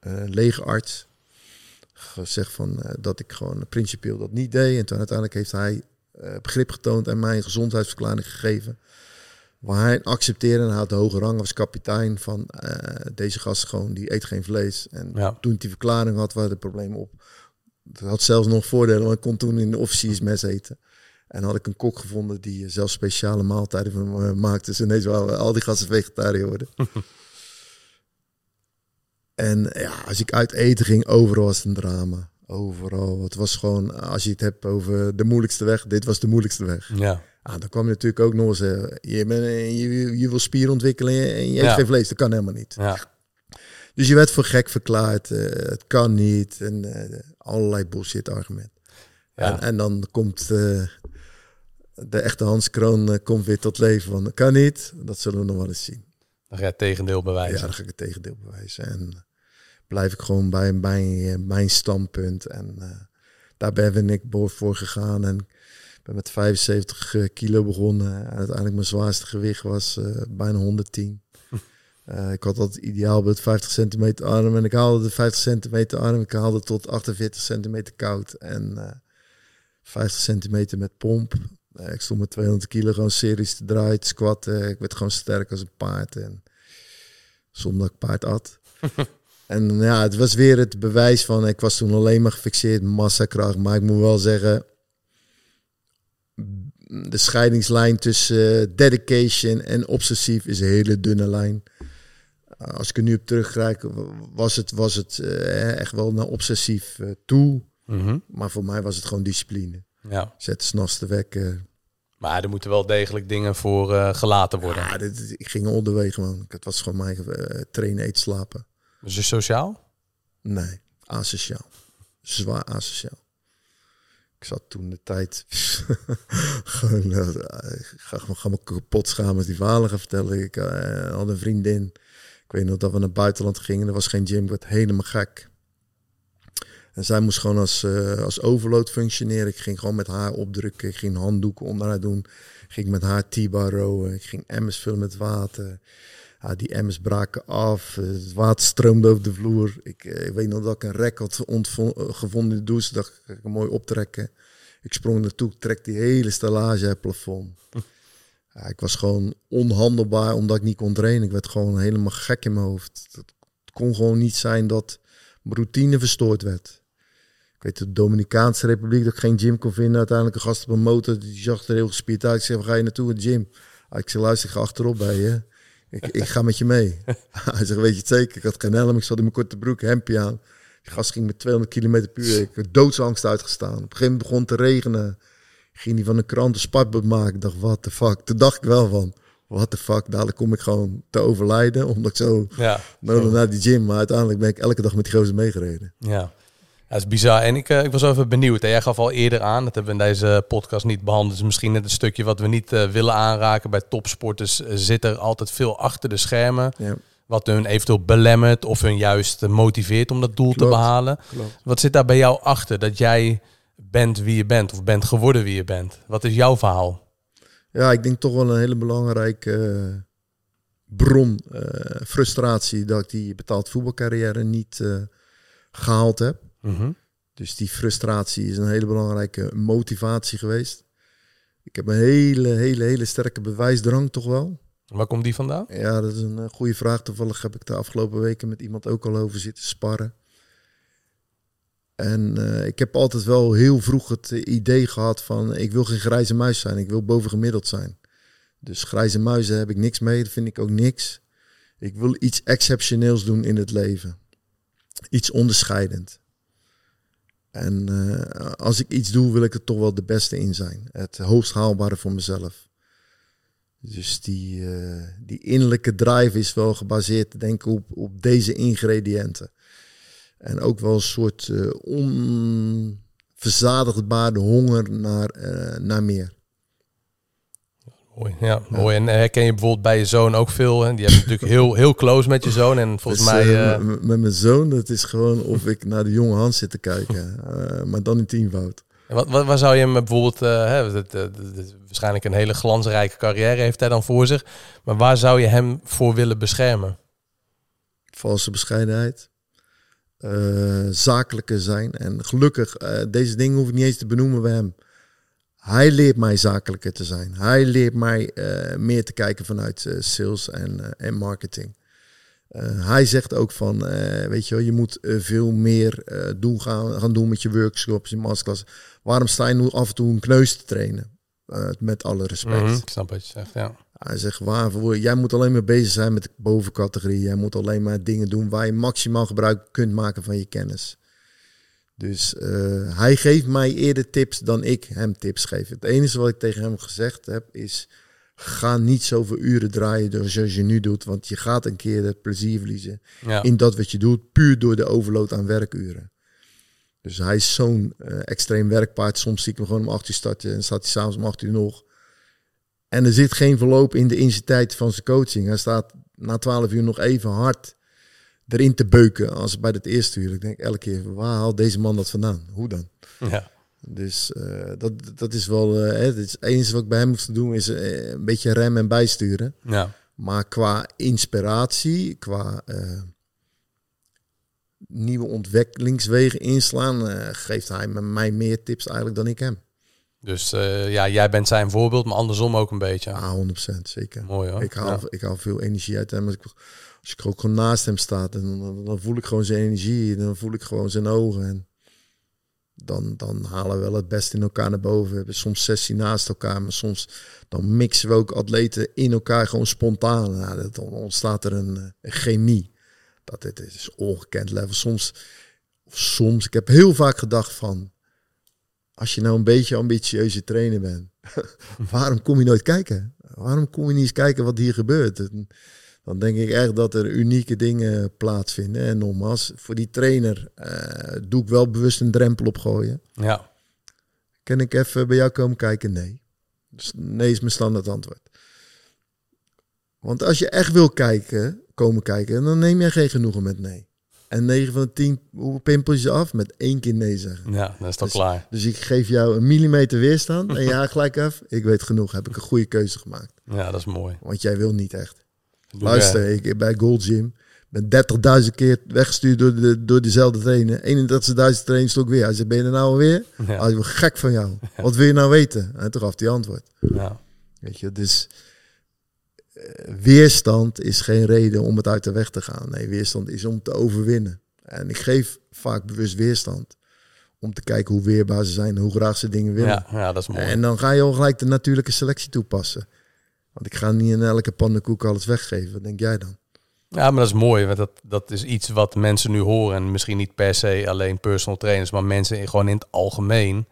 een legerarts. Gezegd van, eh, dat ik gewoon principieel dat niet deed. En toen uiteindelijk heeft hij eh, begrip getoond en mij een gezondheidsverklaring gegeven. Waar hij accepteerde en hij had de hoge rang als kapitein van eh, deze gast gewoon, die eet geen vlees. En Ja. toen die verklaring had, waren de problemen op. Het had zelfs nog voordelen, want ik kon toen in de officiersmes eten. En had ik een kok gevonden die zelfs speciale maaltijden voor me maakte. Dus ineens waren al die gasten vegetariër worden. en ja, als ik uit eten ging, overal was het een drama. Overal. Het was gewoon, als je het hebt over de moeilijkste weg, dit was de moeilijkste weg. Ja. Ah, dan kwam je natuurlijk ook nog eens, eh, je, bent, eh, je, je wil spieren ontwikkelen en je eet Ja. geen vlees. Dat kan helemaal niet. Ja. Dus je werd voor gek verklaard. eh, het kan niet. En allerlei bullshit argument. Ja. En, en dan komt de echte Hans Kroon komt weer tot leven. Van, dat kan niet. Dat zullen we nog wel eens zien. Dan ga je het tegendeel Ja, bewijzen. dan ga ik het tegendeel bewijzen. En blijf ik gewoon bij mijn, mijn standpunt. En eh, daar ben ik voor voor gegaan. En ben met 75 eh, kilo begonnen. En uiteindelijk mijn zwaarste gewicht was eh, bijna 110. Eh, ik had dat ideaalbeeld 50 centimeter arm. En ik haalde de 50 centimeter arm. Ik haalde tot 48 centimeter koud. En eh 50 centimeter met pomp. Eh, ik stond met 200 kilo gewoon series te draaien, te squatten. Ik werd gewoon sterk als een paard. En zonder dat ik paard at. en ja, het was weer het bewijs van... Ik was toen alleen maar gefixeerd massakracht. Maar ik moet wel zeggen... De scheidingslijn tussen eh, dedication en obsessief is een hele dunne lijn. Uh, als ik er nu op terugkijk, was het, was het eh, echt wel naar obsessief eh, toe. Mhm. Maar voor mij was het gewoon discipline. Ja. Zet s'nachts te wekken. Maar er moeten wel degelijk dingen voor eh, gelaten worden. Ja, dit, ik ging onderweg gewoon. Het was gewoon mijn eh, trainen, eten, slapen. Dus is sociaal? Nee, asociaal. Zwaar asociaal. Ik zat toen de tijd gewoon, eh, ik ga, ga me kapot schamen als die verhalen gaan vertellen. Ik had een vriendin. Ik weet nog dat we naar het buitenland gingen. Er was geen gym. Ik werd helemaal gek. En zij moest gewoon als, eh, als overload functioneren. Ik ging gewoon met haar opdrukken. Ik ging handdoeken onder haar doen. Ik ging met haar T-bar rowen. Ik ging emmers vullen met water. Ja, die emmers braken af. Het water stroomde over de vloer. Ik, eh, ik weet nog dat ik een rek had eh, gevonden in de douche. Dacht ik, hem mooi optrekken. Ik sprong naartoe, ik trek die hele stellage uit het plafond. Ja, ik was gewoon onhandelbaar omdat ik niet kon trainen. Ik werd gewoon helemaal gek in mijn hoofd. Het kon gewoon niet zijn dat mijn routine verstoord werd. Ik weet de Dominicaanse Republiek dat ik geen gym kon vinden. Uiteindelijk een gast op een motor, die zag er heel gespierd uit. Ik zei, waar ga je naartoe? Het gym. Ah, Ik zei, luister, ik ga achterop bij je. Ik, ik ga met je mee. Hij zegt, weet je het zeker? Ik had geen helm, ik zat in mijn korte broek, hempje aan. Die gast ging met 200 km per uur. Ik heb doodsangst uitgestaan. Op een gegeven moment begon het te regenen. Ging die van de krant een spartbord maken. Ik dacht, what the fuck? Toen dacht ik wel van, what the fuck? Dadelijk kom ik gewoon te overlijden. Omdat ik zo Ja. nodig naar die gym. Maar uiteindelijk ben ik elke dag met die gozer meegereden. Ja. Dat is bizar. En ik, eh, ik was even benieuwd. Hè. Jij gaf al eerder aan, dat hebben we in deze podcast niet behandeld. Dus misschien net een stukje wat we niet eh, willen aanraken. Bij topsporters eh, zit er altijd veel achter de schermen. Ja, Wat hun eventueel belemmert of hun juist motiveert om dat doel te behalen. klopt. Wat zit daar bij jou achter? Dat jij bent wie je bent of bent geworden wie je bent. Wat is jouw verhaal? Ja, ik denk toch wel een hele belangrijke bron, frustratie, dat ik die betaald voetbalcarrière niet eh, gehaald heb. Mhm. Dus die frustratie is een hele belangrijke motivatie geweest. Ik heb een hele, hele, hele sterke bewijsdrang toch wel. Waar komt die vandaan? Ja, dat is een eh, goede vraag. Toevallig heb ik de afgelopen weken met iemand ook al over zitten sparren. En eh, ik heb altijd wel heel vroeg het eh, idee gehad van ik wil geen grijze muis zijn, ik wil bovengemiddeld zijn. Dus grijze muizen heb ik niks mee, dat vind ik ook niks. Ik wil iets exceptioneels doen in het leven. Iets onderscheidend. En eh, als ik iets doe, wil ik er toch wel de beste in zijn. Het hoogst haalbare voor mezelf. Dus die, eh, die innerlijke drive is wel gebaseerd, denk ik, op, op deze ingrediënten. En ook wel een soort eh onverzadigbare honger naar, naar meer. Mooi, ja, mooi. En herken je bijvoorbeeld bij je zoon ook veel? Hè? Die hebben natuurlijk heel, heel close met je zoon. En volgens Dus, mij... eh, eh, met mijn zoon, dat is gewoon of ik naar de jonge Hans zit te kijken. eh, maar dan in. En Wat, wat, waar zou je hem bijvoorbeeld, eh, hè, dat- dat- dat- dat- waarschijnlijk een hele glansrijke carrière heeft hij dan voor zich, maar waar zou je hem voor willen beschermen? valse bescheidenheid, eh, zakelijker zijn. En gelukkig, eh, deze dingen hoef ik niet eens te benoemen bij hem. Hij leert mij zakelijker te zijn. Hij leert mij eh, meer te kijken vanuit eh, sales en, eh, en marketing. Hij zegt ook van, weet je wel, je moet veel meer doen gaan, gaan doen met je workshops, je masterclass. Waarom sta je nu af en toe een kneus te trainen? Met alle respect. Mhm, Ik snap wat je zegt, ja. Hij zegt, waarvoor? Jij moet alleen maar bezig zijn met de bovencategorie. Jij moet alleen maar dingen doen waar je maximaal gebruik kunt maken van je kennis. Dus eh, hij geeft mij eerder tips dan ik hem tips geef. Het enige wat ik tegen hem gezegd heb is, Ga niet zoveel uren draaien door zoals je nu doet, want je gaat een keer het plezier verliezen Ja. in dat wat je doet, puur door de overload aan werkuren. Dus hij is zo'n eh, extreem werkpaard. Soms zie ik hem gewoon om 8 uur starten en staat hij s'avonds om 8 uur nog. En er zit geen verloop in de intensiteit van zijn coaching. Hij staat na 12 uur nog even hard erin te beuken als bij het eerste uur. Ik denk elke keer, waar haalt deze man dat vandaan? Hoe dan? ja. Dus eh, dat, dat is wel, eh, het, is enige wat ik bij hem moest doen, is eh, een beetje remmen en bijsturen. ja. Maar qua inspiratie, qua nieuwe ontwikkelingswegen inslaan, geeft hij me- mij meer tips eigenlijk dan ik hem. Dus ja, jij bent zijn voorbeeld, maar andersom ook een beetje. Ah, 100% zeker. Mooi hoor. Ik haal, Ja. ik haal veel energie uit hem. Als ik, als ik ook gewoon naast hem sta, dan, dan, voel ik gewoon zijn energie. Dan voel ik gewoon zijn ogen. En dan, dan halen we wel het beste in elkaar naar boven. We hebben soms sessie naast elkaar, maar soms dan mixen we ook atleten in elkaar gewoon spontaan. Dan ontstaat er een, eh, een chemie. Dat dit is ongekend level. Soms, soms, ik heb heel vaak gedacht van, als je nou een beetje ambitieuze trainer bent, waarom kom je nooit kijken? Waarom kom je niet eens kijken wat hier gebeurt? Dan denk ik echt dat er unieke dingen plaatsvinden. En nogmaals, voor die trainer eh, doe ik wel bewust een drempel opgooien. ja. Kan ik even bij jou komen kijken? Nee. Dus nee is mijn standaard antwoord. Want als je echt wil kijken, komen kijken, dan neem jij geen genoegen met nee. En 9 van de 10, hoe pimpel je af? Met één keer nee zeggen. ja, dat is toch Dus- klaar. Dus ik geef jou een millimeter weerstand en ja, gelijk af. Ik weet genoeg, heb ik een goede keuze gemaakt. Ja, dat is mooi. Want jij wil niet echt. Luister, ik bij Gold Gym ben 30.000 keer weggestuurd door, de, door dezelfde trainer. 31.000 trainers ook weer. Hij zei, ben je er nou alweer? Ja. Hij gek van jou. Wat wil je nou weten? En toen gaf hij antwoord. Ja. Weet je, dus eh, weerstand is geen reden om het uit de weg te gaan. Nee, weerstand is om te overwinnen. En ik geef vaak bewust weerstand. Om te kijken hoe weerbaar ze zijn, hoe graag ze dingen willen. Ja, ja, dat is mooi. En dan ga je al gelijk de natuurlijke selectie toepassen. Want ik ga niet in elke pannenkoek alles weggeven. Wat denk jij dan? Ja, maar dat is mooi. Want dat, dat is iets wat mensen nu horen. En misschien niet per se alleen personal trainers, maar mensen in, gewoon in het algemeen.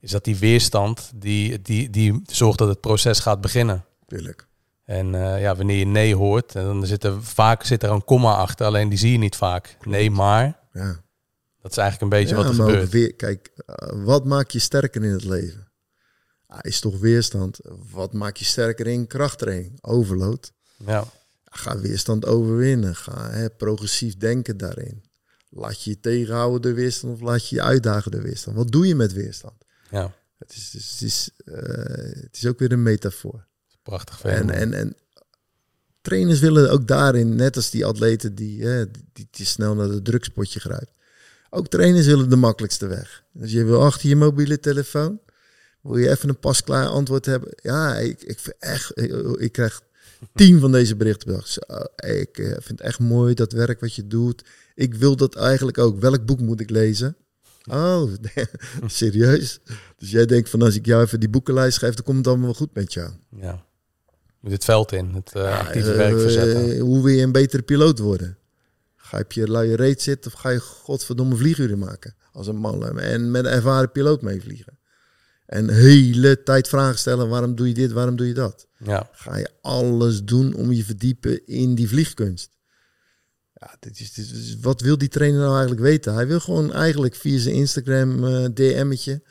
Is dat die weerstand, die, die, die zorgt dat het proces gaat beginnen. Tuurlijk. En eh, ja, wanneer je nee hoort, en dan zit er vaak zit er een komma achter. Alleen die zie je niet vaak. Nee, maar. Ja. Dat is eigenlijk een beetje ja, wat er maar gebeurt. weer, kijk, eh, wat maakt je sterker in het leven? Ah, is toch weerstand. Wat maakt je sterker in krachttraining? Overload. Ja, Ga weerstand overwinnen. Ga hè, progressief denken daarin. Laat je je tegenhouden door weerstand of laat je je uitdagen door weerstand. Wat doe je met weerstand? ja. Het is, het is, het is, eh, het is ook weer een metafoor. Prachtig En, en, en trainers willen ook daarin, net als die atleten die, hè, die, die, die snel naar de drugspotje grijpt. Ook trainers willen de makkelijkste weg. Dus je wil achter je mobiele telefoon, wil je even een pasklaar antwoord hebben. Ja, ik, ik vind echt, ik, ik krijg tien van deze berichten. per dag. Zo, Ik eh, vind het echt mooi dat werk wat je doet. Ik wil dat eigenlijk ook. Welk boek moet ik lezen? Oh, serieus? Dus jij denkt van als ik jou even die boekenlijst geef, dan komt het allemaal wel goed met jou. ja. Moet het veld in, het eh, actieve Eh, werk verzetten. hoe wil je een betere piloot worden? Ga je op je luie reet zitten of ga je godverdomme vlieguren maken als een man en met een ervaren piloot meevliegen? En hele tijd vragen stellen, waarom doe je dit, waarom doe je dat? Ja, Ga je alles doen om je verdiepen in die vliegkunst? Ja, dit is, dit is- wat wil die trainer nou eigenlijk weten? Hij wil gewoon eigenlijk via zijn Instagram eh, DM'tje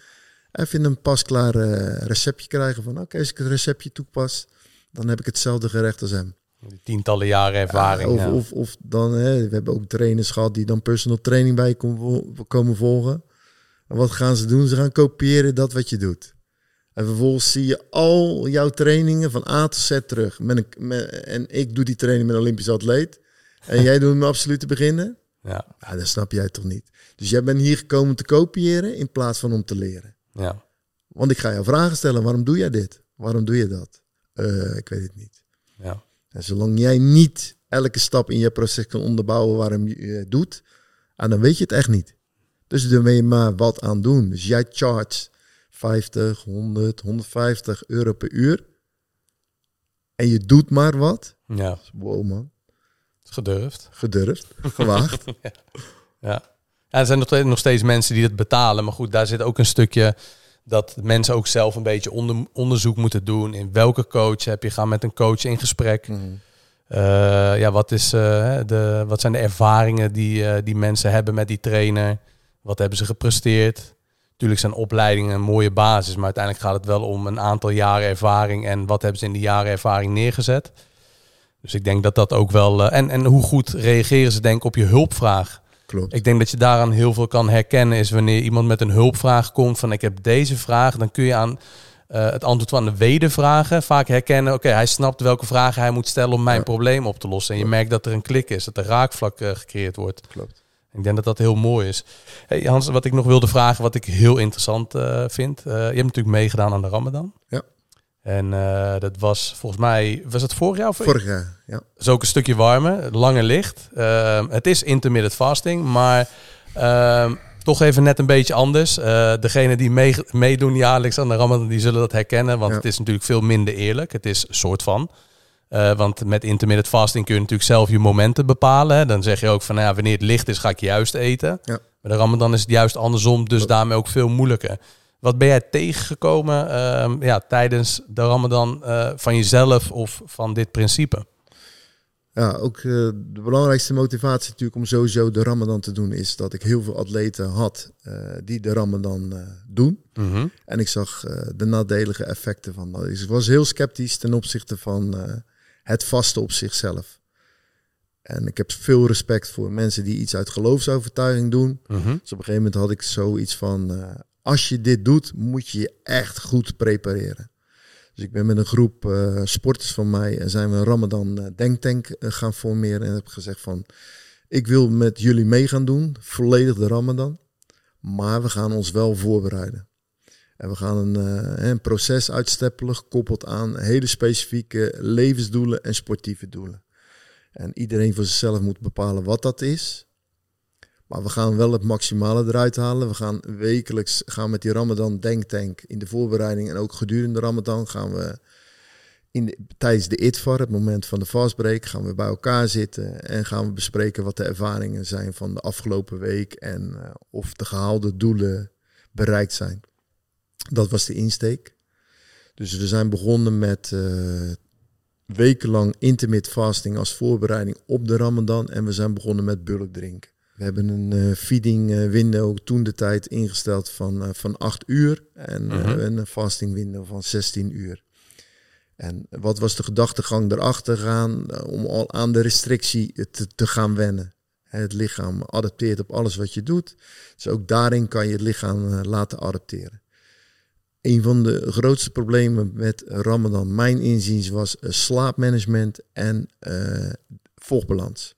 even een pasklaar eh, receptje krijgen van oké, als ik het receptje toepas, dan heb ik hetzelfde gerecht als hem. die tientallen jaren ervaring. of, ja. of, of dan, hè, we hebben ook trainers gehad die dan personal training bij komen volgen. En wat gaan ze doen? Ze gaan kopiëren dat wat je doet. En vervolgens zie je al jouw trainingen van A tot Z terug. Met een, met, en ik doe die training met een Olympisch atleet. En jij doet hem absoluut te beginnen. ja, Ja, dat snap jij toch niet. Dus jij bent hier gekomen om te kopiëren in plaats van om te leren. ja, Want ik ga jou vragen stellen. Waarom doe jij dit? Waarom doe je dat? Eh, ik weet het niet. ja. En zolang jij niet elke stap in je proces kan onderbouwen waarom je het doet, ah, dan weet je het echt niet. Dus dan ben je maar wat aan doen. Dus jij charge 50, 100, 150 euro per uur. En je doet maar wat. ja. Wow man, Gedurfd. gedurfd, gewaagd. Ja. ja, er zijn nog, steeds- mensen die het betalen. Maar goed, daar zit ook een stukje dat mensen ook zelf een beetje onder, onderzoek moeten doen. In welke coach heb je? Ga met een coach in gesprek. Mhm. Eh, ja, wat, is, eh, de, wat zijn de ervaringen die, eh, die mensen hebben met die trainer? Wat hebben ze gepresteerd? Natuurlijk zijn opleidingen een mooie basis, maar uiteindelijk gaat het wel om een aantal jaren ervaring en wat hebben ze in die jaren ervaring neergezet. Dus ik denk dat dat ook wel. eh, en, en hoe goed reageren ze, denk ik, op je hulpvraag? Klopt. Ik denk dat je daaraan heel veel kan herkennen. Is wanneer iemand met een hulpvraag komt van ik heb deze vraag, dan kun je aan eh, het antwoord van de wedervragen vaak herkennen. Oké, hij snapt welke vragen hij moet stellen om mijn Ja. probleem op te lossen. En je merkt dat er een klik is, dat er raakvlak eh, gecreëerd wordt. Klopt. Ik denk dat dat heel mooi is. Hey Hans, wat ik nog wilde vragen, wat ik heel interessant eh, vind. Eh, je hebt natuurlijk meegedaan aan de Ramadan. Ja. En eh, dat was volgens mij, was het vorig jaar? Of Vorig jaar, ja. is ook een stukje warmer, lang en licht. Ehm, het is intermittent fasting, maar ehm, toch even net een beetje anders. Uh, degene die mee, meedoen jaarlijks aan de Ramadan, die zullen dat herkennen, want Ja. het is natuurlijk veel minder eerlijk. Het is soort van. Uh, want met intermittent fasting kun je natuurlijk zelf je momenten bepalen. Hè. Dan zeg je ook van, nou ja, wanneer het licht is, ga ik juist eten. Ja. Bij de Ramadan is het juist andersom, dus daarmee ook veel moeilijker. Wat ben jij tegengekomen uh, ja, tijdens de Ramadan uh, van jezelf of van dit principe? Ja, ook uh, de belangrijkste motivatie natuurlijk om sowieso de Ramadan te doen is dat ik heel veel atleten had die de Ramadan doen. Mm -hmm. En ik zag de nadelige effecten van dat. Dus ik was heel sceptisch ten opzichte van het vasten op zichzelf. En ik heb veel respect voor mensen die iets uit geloofsovertuiging doen. -hmm. Dus op een gegeven moment had ik zoiets van: uh, als je dit doet, moet je je echt goed prepareren. Dus ik ben met een groep uh, sporters van mij en zijn we een Ramadan uh, denktank gaan formeren. En heb gezegd van, ik wil met jullie mee gaan doen, volledig de Ramadan. Maar we gaan ons wel voorbereiden. En we gaan een, uh, een proces uitsteppelen, gekoppeld aan hele specifieke levensdoelen en sportieve doelen. En iedereen voor zichzelf moet bepalen wat dat is. Maar we gaan wel het maximale eruit halen. We gaan wekelijks gaan met die Ramadan Denktank in de voorbereiding en ook gedurende Ramadan gaan we in de, tijdens de ITVAR, het moment van de fastbreak, gaan we bij elkaar zitten en gaan we bespreken wat de ervaringen zijn van de afgelopen week en uh, of de gehaalde doelen bereikt zijn. Dat was de insteek. Dus we zijn begonnen met uh, wekenlang intermittent fasting als voorbereiding op de Ramadan en we zijn begonnen met bulk drinken. We hebben een uh, feeding window toen de tijd ingesteld van, uh, van 8 uur en uh, Mhm. een fasting window van 16 uur. En wat was de gedachtegang erachter gaan om al aan de restrictie te, te gaan wennen? Het lichaam adapteert op alles wat je doet. Dus ook daarin kan je het lichaam laten adapteren. Een van de grootste problemen met Ramadan, mijn inziens, was uh, slaapmanagement en vochtbalans.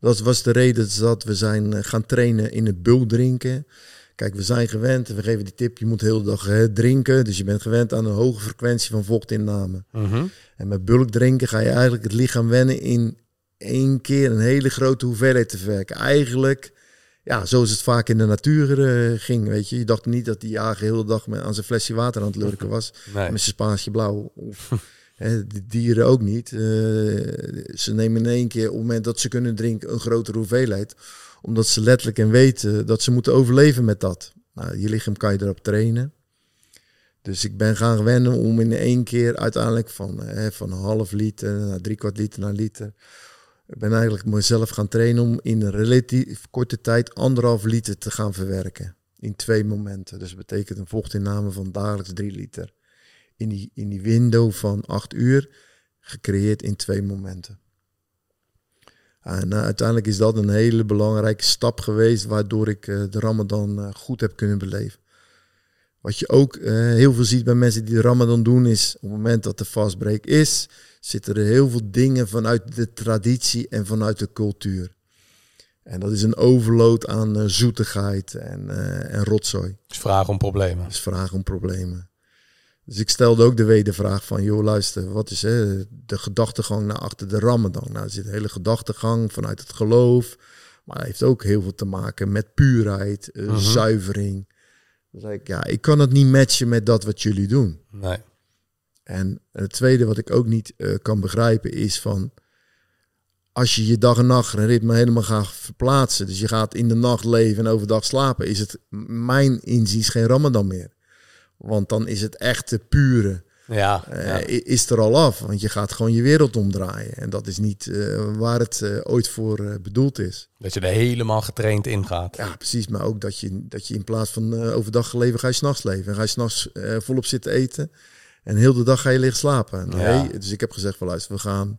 Dat was de reden dat we zijn eh, gaan trainen in het bulk drinken. Kijk, we zijn gewend, we geven die tip, je moet de hele dag drinken. Dus je bent gewend aan een hoge frequentie van vochtinname. -hmm. En met bulk drinken ga je eigenlijk het lichaam wennen in één keer een hele grote hoeveelheid te verwerken. Eigenlijk, ja, zoals het vaak in de natuur uh, ging, weet je. Je dacht niet dat die jager de hele dag met, aan zijn flesje water aan het lurken was. Nee. Met zijn spaasje blauw. He, de dieren ook niet. Uh, ze nemen in één keer op het moment dat ze kunnen drinken een grotere hoeveelheid. Omdat ze letterlijk en weten dat ze moeten overleven met dat. Nou, je lichaam kan je erop trainen. Dus ik ben gaan wennen om in één keer uiteindelijk van, hè, van een half liter naar drie kwart liter naar liter. Ik ben eigenlijk mezelf gaan trainen om in een relatief korte tijd anderhalf liter te gaan verwerken. In twee momenten. Dus dat betekent een vochtinname van dagelijks drie liter in die, in die window van acht uur, gecreëerd in twee momenten. En uh, uiteindelijk is dat een hele belangrijke stap geweest, waardoor ik uh, de Ramadan uh, goed heb kunnen beleven. Wat je ook heel veel ziet bij mensen die de Ramadan doen, is op het moment dat de fastbreak is, zitten er heel veel dingen vanuit de traditie en vanuit de cultuur. En dat is een overload aan zoetigheid en, en rotzooi. Dus vragen om problemen. Dus vragen om problemen. Dus ik stelde ook de wedervraag van, joh luister, wat is hè, de gedachtegang naar achter de Ramadan? Nou, er zit een hele gedachtegang vanuit het geloof, maar het heeft ook heel veel te maken met puurheid, uh, Mhm. zuivering. Dan zei ik, ja, ik kan het niet matchen met dat wat jullie doen. Nee. En het tweede wat ik ook niet uh, kan begrijpen is van, als je je dag en nacht ritme helemaal gaat verplaatsen, dus je gaat in de nacht leven en overdag slapen, is het mijn inziens geen Ramadan meer. Want dan is het echte pure Ja, eh, ja. is er al af. Want je gaat gewoon je wereld omdraaien. En dat is niet eh, waar het eh, ooit voor eh, bedoeld is. dat je er helemaal getraind in gaat. Ja, precies. Maar ook dat je, dat je in plaats van eh, overdag leven, ga je s'nachts leven. En ga je s'nachts eh volop zitten eten. En heel de dag ga je liggen slapen. Nee, Ja. dus ik heb gezegd van luister, we gaan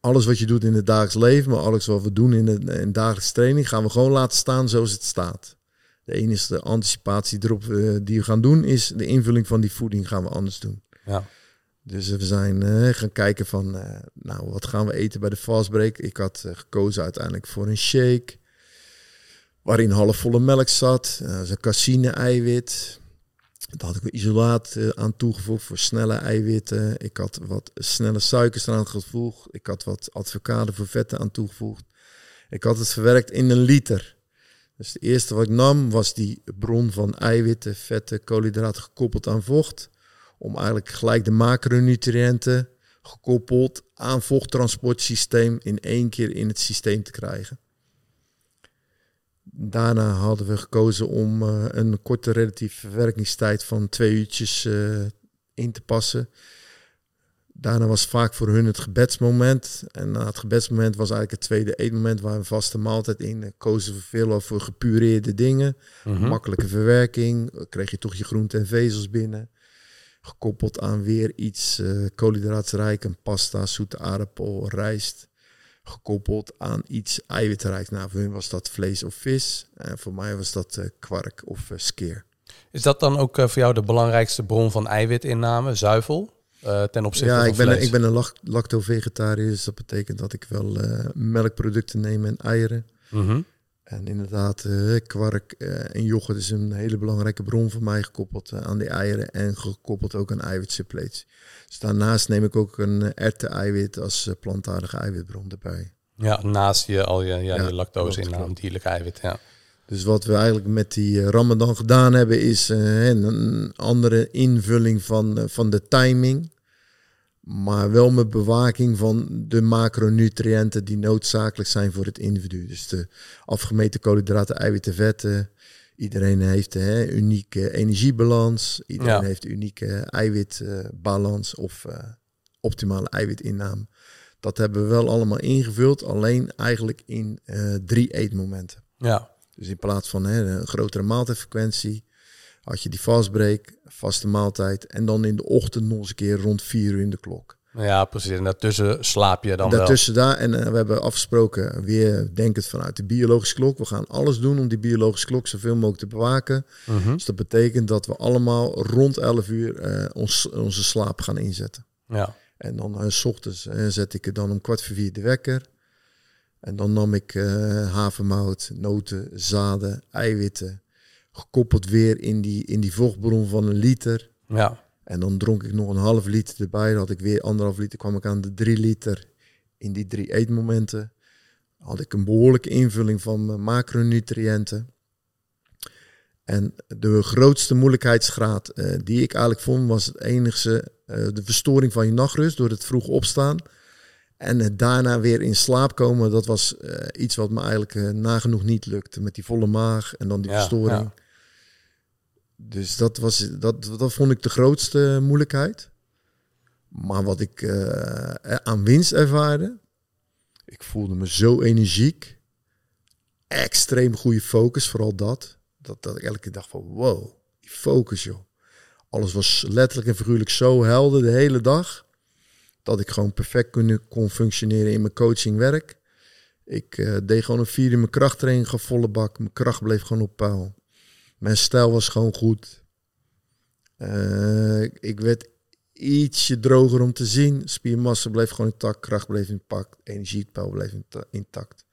alles wat je doet in het dagelijks leven, maar alles wat we doen in de in dagelijkse training, gaan we gewoon laten staan zoals het staat. De enige anticipatie erop eh, die we gaan doen, is de invulling van die voeding gaan we anders doen. Ja. Dus we zijn eh, gaan kijken van, eh, nou, wat gaan we eten bij de fastbreak? Ik had gekozen uiteindelijk voor een shake, waarin halfvolle melk zat, een caseïne-eiwit. Daar had ik isolaat eh, aan toegevoegd voor snelle eiwitten. Ik had wat snelle suikers eraan gevoegd. Ik had wat advocado voor vetten aan toegevoegd. Ik had het verwerkt in een liter. Dus het eerste wat ik nam was die bron van eiwitten, vetten, koolhydraten gekoppeld aan vocht om eigenlijk gelijk de macronutriënten gekoppeld aan vochttransportsysteem in één keer in het systeem te krijgen. Daarna hadden we gekozen om eh, een korte relatieve verwerkingstijd van twee uurtjes eh, in te passen. Daarna was vaak voor hun het gebedsmoment. En na het gebedsmoment was eigenlijk het tweede eetmoment waar een vaste maaltijd in. Eh, Kozen we veel voor gepureerde dingen. Mhm. Makkelijke verwerking. Kreeg je toch je groenten en vezels binnen. Gekoppeld aan weer iets eh koolhydraatrijk, een pasta, zoete aardappel, rijst. Gekoppeld aan iets eiwitrijk. Nou, voor hun was dat vlees of vis. En voor mij was dat eh, kwark of eh, skeer. Is dat dan ook eh, voor jou de belangrijkste bron van eiwitinname, zuivel? ten opzichte Ja, van ik ben, vlees? ik ben een lac- lacto-vegetariër. Dus dat betekent dat ik wel melkproducten neem en eieren. Mhm. En inderdaad, eh, kwark eh, en yoghurt is een hele belangrijke bron voor mij, gekoppeld eh, aan die eieren en gekoppeld ook aan eiwitsuppletie. Dus daarnaast neem ik ook een erwten-eiwit als plantaardige eiwitbron erbij. Ja, naast je al je, ja, Ja, je lactose inname, dierlijk eiwit. Ja. Dus wat we eigenlijk met die Ramadan gedaan hebben, is een, andere invulling van, van de timing. Maar wel met bewaking van de macronutriënten die noodzakelijk zijn voor het individu. Dus de afgemeten koolhydraten, eiwitten, vetten. Iedereen heeft een unieke energiebalans. Iedereen Ja. heeft een unieke eiwitbalans of eh, optimale eiwitinname. Dat hebben we wel allemaal ingevuld, alleen eigenlijk in eh, drie eetmomenten. ja, Dus in plaats van hè, een grotere maaltijdfrequentie, had je die fastbreak, vaste maaltijd. En dan in de ochtend nog eens een keer rond vier uur in de klok. ja, precies. En daartussen slaap je dan Daartussen daar, en eh, we hebben afgesproken, weer denkend vanuit de biologische klok. We gaan alles doen om die biologische klok zoveel mogelijk te bewaken. wel. Mhm. Dus dat betekent dat we allemaal rond 11 uur eh, ons, onze slaap gaan inzetten. Ja, En dan eh, s ochtends zet ik er dan om kwart voor vier de wekker. En dan nam ik havermout, noten, zaden, eiwitten. Gekoppeld weer in die, in die vochtbron van een liter. ja, En dan dronk ik nog een half liter erbij. Dan had ik weer anderhalf liter. kwam ik aan de drie liter in die drie eetmomenten. Had ik een behoorlijke invulling van mijn macronutriënten. En de grootste moeilijkheidsgraad eh, die ik eigenlijk vond, was het enigste eh, de verstoring van je nachtrust door het vroeg opstaan. En het daarna weer in slaap komen, dat was eh, iets wat me eigenlijk nagenoeg niet lukte. Met die volle maag en dan die Ja, verstoring. ja. Dus dat, was, dat, dat vond ik de grootste moeilijkheid. Maar wat ik eh, aan winst ervaarde, ik voelde me zo energiek. Extreem goede focus, vooral dat. Dat, dat ik elke dacht van wow, die focus joh. Alles was letterlijk en figuurlijk zo helder de hele dag. Dat ik gewoon perfect kon, functioneren in mijn coachingwerk. Ik eh, deed gewoon een vier in mijn krachttraining, gaf volle bak. Mijn kracht bleef gewoon op peil. Mijn stijl was gewoon goed. Eh, ik werd ietsje droger om te zien. Spiermassa bleef gewoon intact. Kracht bleef intact. Energiepeil bleef inta- intact.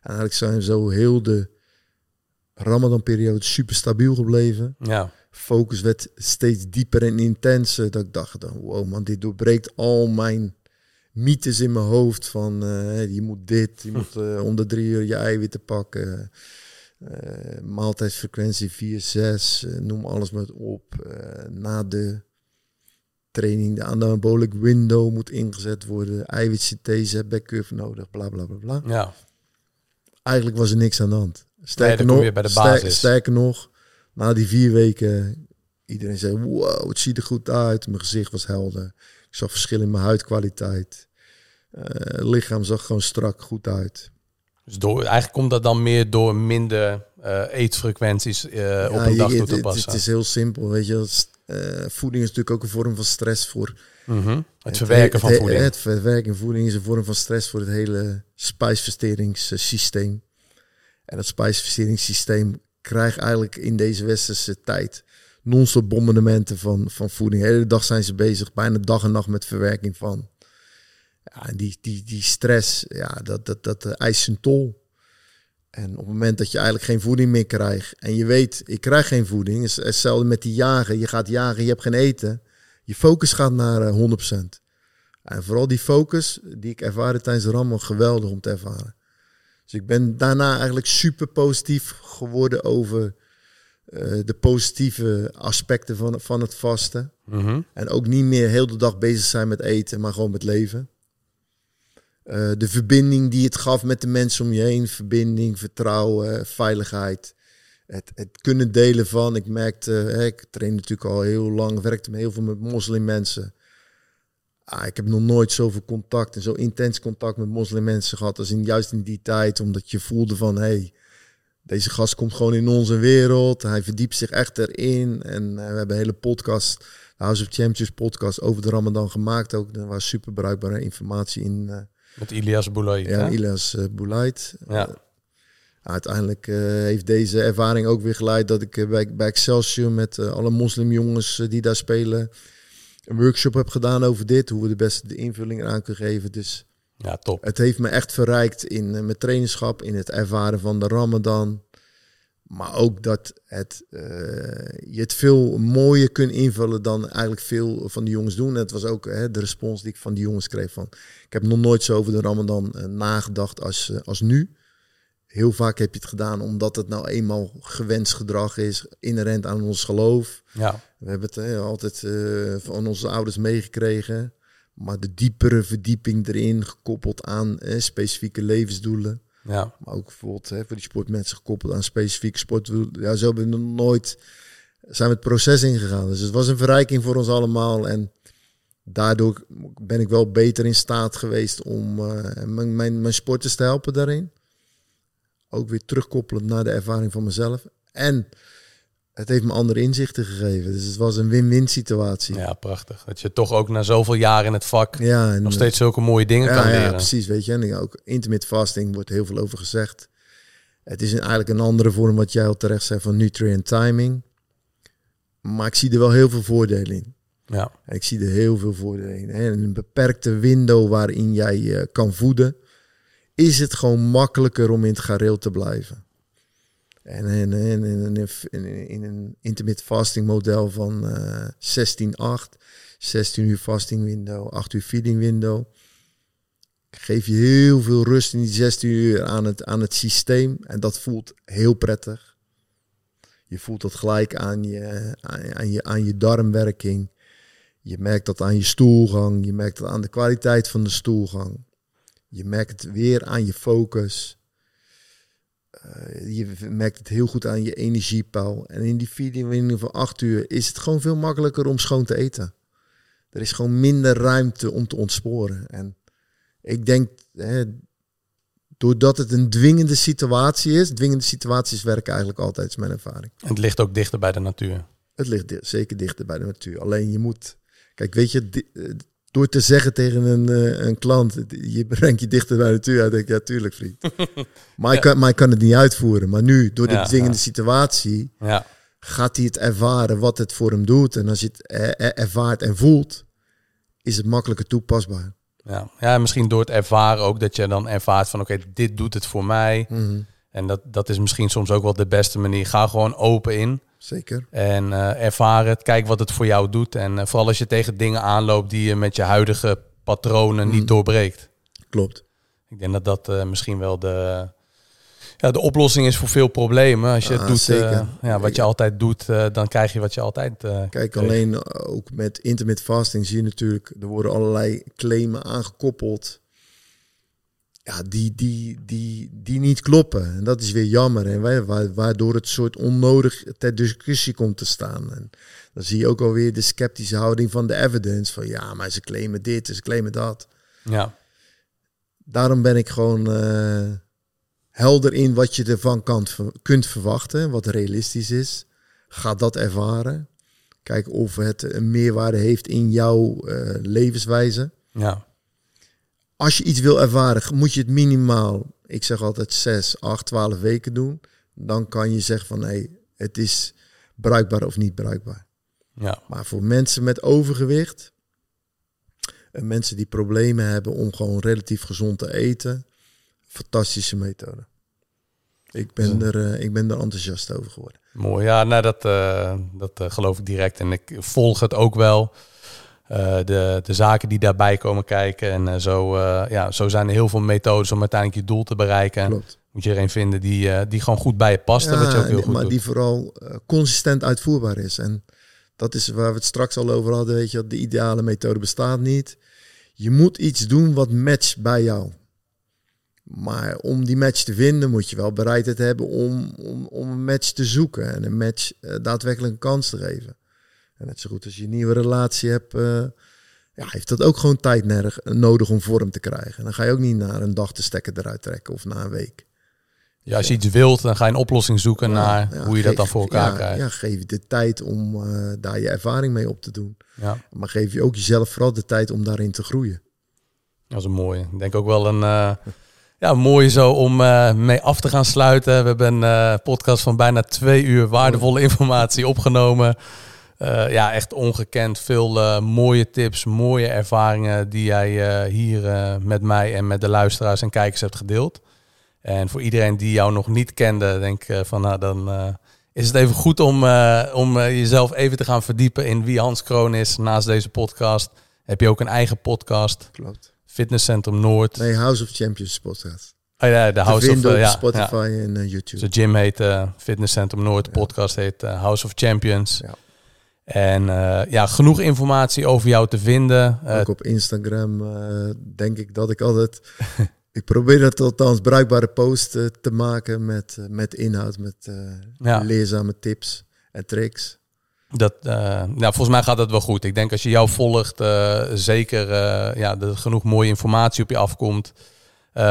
En eigenlijk zijn zo heel de Ramadan-periode super stabiel gebleven. ja, Focus werd steeds dieper en intenser. Dat ik dacht, dan, wow man, dit doorbreekt al mijn mythes in mijn hoofd. Van eh, je moet dit, je moet eh, om de drie uur je eiwitten pakken. Eh, maaltijdsfrequentie 4, 6, eh, noem alles maar op. Eh, na de training, de anabolic window moet ingezet worden, eiwitsynthese, backcurve nodig, bla bla bla bla. Ja. Eigenlijk was er niks aan de hand. Sterker, nog, je bij de ster- basis. sterker nog, na die vier weken, iedereen zei, wow, het ziet er goed uit. Mijn gezicht was helder. Ik zag verschil in mijn huidkwaliteit. Het lichaam zag gewoon strak goed uit. Dus door, eigenlijk komt dat dan meer door minder eh, eetfrequenties eh, op een dag toe te passen. het is heel simpel, weet je. Eh, voeding is natuurlijk ook een vorm van stress voor Mhm. Het verwerken van het, voeding. Het verwerken van voeding is een vorm van stress voor het hele spijsversteringssysteem. En dat spijsversteringssysteem krijgt eigenlijk in deze westerse tijd non-stop bombardementen van, van voeding. De hele dag zijn ze bezig, bijna dag en nacht met verwerking van. Ja, en die, die, die stress, ja, dat, dat, dat eh, eist zijn tol. En op het moment dat je eigenlijk geen voeding meer krijgt en je weet, ik krijg geen voeding, is hetzelfde met die jagen. Je gaat jagen, je hebt geen eten. Je focus gaat naar eh, 100%. En vooral die focus die ik ervaarde tijdens de Ramon, geweldig om te ervaren. Dus ik ben daarna eigenlijk super positief geworden over eh, de positieve aspecten van, van het vasten. Mhm. En ook niet meer heel de dag bezig zijn met eten, maar gewoon met leven. Eh, de verbinding die het gaf met de mensen om je heen. Verbinding, vertrouwen, veiligheid. Het, het kunnen delen van. Ik merkte, hè, ik train natuurlijk al heel lang, werkte heel veel met moslimmensen. Ah, ik heb nog nooit zoveel contact en zo intens contact met moslimmensen gehad als in, juist in die tijd. Omdat je voelde van, hey, deze gast komt gewoon in onze wereld. Hij verdiept zich echt erin. En eh, we hebben een hele podcast, House of Champions podcast over de Ramadan gemaakt ook. Daar was super bruikbare informatie in. Eh Met Ilias Boulay. ja, Ja, Ilas uh, Boulait. Ja. Eh, uiteindelijk eh, heeft deze ervaring ook weer geleid dat ik eh, bij, bij Excelsior met eh, alle moslimjongens eh, die daar spelen een workshop heb gedaan over dit. Hoe we de beste de invulling eraan kunnen geven. Dus ja, top. het heeft me echt verrijkt in eh, mijn trainerschap, in het ervaren van de Ramadan. Maar ook dat het, eh, je het veel mooier kunt invullen dan eigenlijk veel van die jongens doen. En het was ook hè, de respons die ik van die jongens kreeg van... Ik heb nog nooit zo over de Ramadan eh, nagedacht als, eh, als nu. Heel vaak heb je het gedaan omdat het nou eenmaal gewenst gedrag is, inherent aan ons geloof. Ja, We hebben het hè, altijd van onze ouders meegekregen. Maar de diepere verdieping erin, gekoppeld aan specifieke levensdoelen. Ja. Maar ook bijvoorbeeld hè, voor die sportmensen gekoppeld aan specifieke sportdoelen. Ja, zo hebben we nooit zijn we het proces ingegaan. Dus het was een verrijking voor ons allemaal. En daardoor ben ik wel beter in staat geweest om eh, mijn, mijn, mijn sporters te helpen daarin. Ook weer terugkoppelend naar de ervaring van mezelf. En het heeft me andere inzichten gegeven. Dus het was een win-win situatie. ja, prachtig. Dat je toch ook na zoveel jaren in het vak Ja, en, nog steeds zulke mooie dingen kan ja, leren. ja, precies. Weet je, en ook intermittent fasting wordt heel veel over gezegd. Het is eigenlijk een andere vorm, wat jij al terecht zei, van nutrient timing. Maar ik zie er wel heel veel voordelen in. Ja, Ik zie er heel veel voordelen in. hè. Een beperkte window waarin jij eh, kan voeden, is het gewoon makkelijker om in het gareel te blijven. En in, in, in, een intermittent fasting model van eh 16-8, 16 uur fasting window, 8 uur feeding window, geef je heel veel rust in die 16 uur aan het, aan het systeem. En dat voelt heel prettig. Je voelt dat gelijk aan je, aan je, aan je darmwerking. Je merkt dat aan je stoelgang. Je merkt dat aan de kwaliteit van de stoelgang. Je merkt het weer aan je focus. Eh, je merkt het heel goed aan je energiepeil. En in die feeding window van 8 uur is het gewoon veel makkelijker om schoon te eten. Er is gewoon minder ruimte om te ontsporen. En ik denk, hè, doordat het een dwingende situatie is, dwingende situaties werken eigenlijk altijd, is mijn ervaring. en het ligt ook dichter bij de natuur. Het ligt zeker dichter bij de natuur. Alleen je moet, kijk, weet je, eh, door te zeggen tegen een, eh, een klant, je brengt je dichter bij de natuur, dan denk ik, ja, tuurlijk, vriend. maar, ik kan, maar ik kan het niet uitvoeren. Maar nu, door de Ja, dwingende situatie, Ja, gaat hij het ervaren wat het voor hem doet. En als je het er- er- ervaart en voelt, is het makkelijker toepasbaar. ja. ja, en misschien door het ervaren ook dat je dan ervaart van oké, dit doet het voor mij. Mhm, En dat, dat is misschien soms ook wel de beste manier. Ga gewoon open in Zeker. en eh ervaar het. Kijk wat het voor jou doet. En eh, vooral als je tegen dingen aanloopt die je met je huidige patronen Mm. niet doorbreekt. Klopt. Ik denk dat dat eh, misschien wel de, Ja, de oplossing is voor veel problemen. Als je Ah, het doet, zeker. eh, ja, wat je altijd doet, dan krijg je wat je altijd Kijk, kreeg. alleen ook met intermittent fasting zie je natuurlijk, er worden allerlei claimen aangekoppeld. Ja, die, die, die, die niet kloppen. En dat is weer jammer. En wa- wa- waardoor het soort onnodig ter discussie komt te staan. En dan zie je ook alweer de sceptische houding van de evidence. Van ja, maar ze claimen dit, ze claimen dat. Ja, Daarom ben ik gewoon eh, helder in wat je ervan kan, kunt verwachten, wat realistisch is. Ga dat ervaren. Kijk of het een meerwaarde heeft in jouw eh, levenswijze. ja, Als je iets wil ervaren, moet je het minimaal, ik zeg altijd 6, 8, 12 weken doen. Dan kan je zeggen van hé, het is bruikbaar of niet bruikbaar. ja. Maar voor mensen met overgewicht en mensen die problemen hebben om gewoon relatief gezond te eten, fantastische methode. Ik ben, er, eh, ik ben er enthousiast over geworden. Mooi. Ja, nou, dat, eh, dat eh, geloof ik direct. En ik volg het ook wel. Eh, de, de zaken die daarbij komen kijken. En eh, zo, eh, ja, zo zijn er heel veel methodes om uiteindelijk je doel te bereiken. Klopt. Moet je er een vinden die, die gewoon goed bij je past. en wat je ook heel goed maar doet. die vooral consistent uitvoerbaar is. En dat is waar we het straks al over hadden. Weet je, de ideale methode bestaat niet. Je moet iets doen wat matcht bij jou. Maar om die match te vinden moet je wel bereidheid hebben om, om, om een match te zoeken. En een match daadwerkelijk een kans te geven. En net zo goed als je een nieuwe relatie hebt, eh, ja, heeft dat ook gewoon tijd nerg- nodig om vorm te krijgen. En dan ga je ook niet naar een dag de stekker eruit trekken of na een week. ja, als je iets wilt, dan ga je een oplossing zoeken naar Ja, hoe je dat geef- dan voor elkaar ja, krijgt. Ja, geef je de tijd om eh, daar je ervaring mee op te doen. Ja. Maar geef je ook jezelf vooral de tijd om daarin te groeien. Dat is een mooie. Ik denk ook wel een eh, ja, mooie zo om mee af te gaan sluiten. We hebben een podcast van bijna twee uur waardevolle informatie opgenomen. Eh, ja, echt ongekend. Veel eh, mooie tips, mooie ervaringen die jij eh, hier met mij en met de luisteraars en kijkers hebt gedeeld. En voor iedereen die jou nog niet kende, denk ik van nou dan is het even goed om, om jezelf even te gaan verdiepen in wie Hans Kroon is. Naast deze podcast heb je ook een eigen podcast. Klopt. Fitnesscentrum Noord. Nee, House of Champions podcast. Oh ja, de House of ja, Spotify ja. en YouTube. Zijn gym heet Fitnesscentrum Noord. De podcast heet House of Champions. Ja. En eh, ja, genoeg informatie over jou te vinden. Eh, ook op Instagram eh, denk ik dat ik altijd... ik probeer het althans bruikbare posts te maken met, met inhoud, met Ja. leerzame tips en tricks. dat, nou, volgens mij gaat dat wel goed. Ik denk als je jou volgt, zeker ja, dat er genoeg mooie informatie op je afkomt.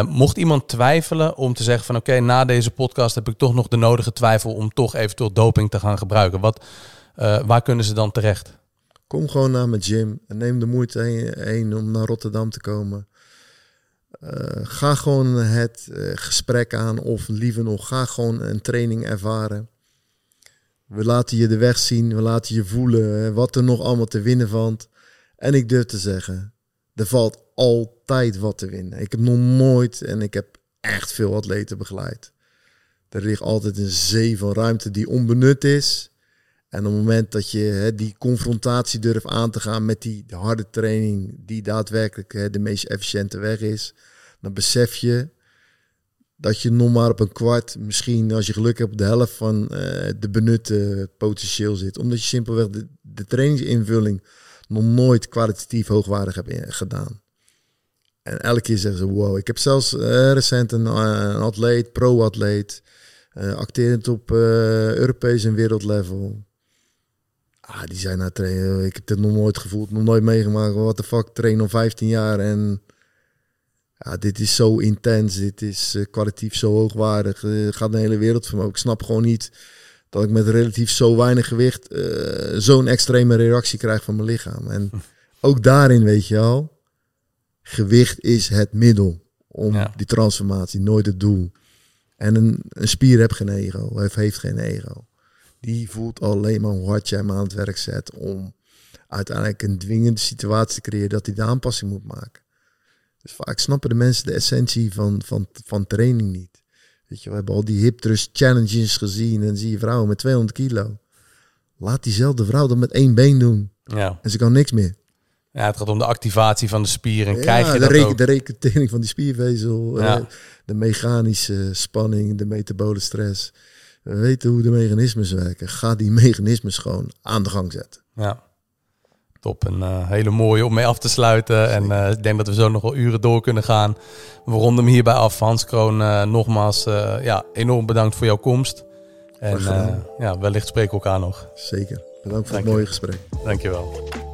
Mocht iemand twijfelen om te zeggen van oké, na deze podcast heb ik toch nog de nodige twijfel om toch eventueel doping te gaan gebruiken. Wat, eh, waar kunnen ze dan terecht? Kom gewoon naar mijn gym en neem de moeite heen, om naar Rotterdam te komen. Eh, ga gewoon het eh, gesprek aan of liever nog, ga gewoon een training ervaren. We laten je de weg zien, we laten je voelen wat er nog allemaal te winnen valt. En ik durf te zeggen, er valt altijd wat te winnen. Ik heb nog nooit en ik heb echt veel atleten begeleid. Er ligt altijd een zee van ruimte die onbenut is. En op het moment dat je hè, die confrontatie durft aan te gaan met die harde training, die daadwerkelijk hè, de meest efficiënte weg is, dan besef je dat je nog maar op een kwart, misschien als je geluk hebt, op de helft van eh, de benutte potentieel zit. Omdat je simpelweg de, de trainingsinvulling nog nooit kwalitatief hoogwaardig hebt gedaan. En elke keer zeggen ze, wow. Ik heb zelfs eh, recent een, eh, een atleet, pro-atleet, acterend op Europees en wereldlevel. Ah, die zijn naar trainen. Ik heb dit nog nooit gevoeld, nog nooit meegemaakt. Wat de fuck, train al 15 jaar en ja, dit is zo intens. Dit is eh, kwalitatief zo hoogwaardig. Eh, gaat de hele wereld voor me. Ik snap gewoon niet dat ik met relatief zo weinig gewicht eh, zo'n extreme reactie krijg van mijn lichaam. En ook daarin weet je al, gewicht is het middel om Ja. die transformatie, nooit het doel. En een, een spier heeft geen ego, heeft, heeft geen ego. Die voelt alleen maar hoe hard jij hem aan het werk zet om uiteindelijk een dwingende situatie te creëren dat hij de aanpassing moet maken. Dus vaak snappen de mensen de essentie van, van, van training niet. Weet je, we hebben al die hip thrust challenges gezien en zie je vrouwen met 200 kilo. Laat diezelfde vrouw dat met één been doen Ja, en ze kan niks meer. Ja, het gaat om de activatie van de spier. En krijg je de, dat reken- ook? de recrutering van die spiervezel, Ja. eh, de mechanische spanning, de metabole stress. We weten hoe de mechanismes werken. Ga die mechanismes gewoon aan de gang zetten. Ja. Top, een eh, hele mooie om mee af te sluiten. En eh, ik denk dat we zo nog wel uren door kunnen gaan. We ronden hem hierbij af. Hans Kroon, eh, nogmaals ja, enorm bedankt voor jouw komst. En ja, wellicht spreken we elkaar nog. Zeker. Bedankt voor Dank het je. mooie gesprek. Dankjewel.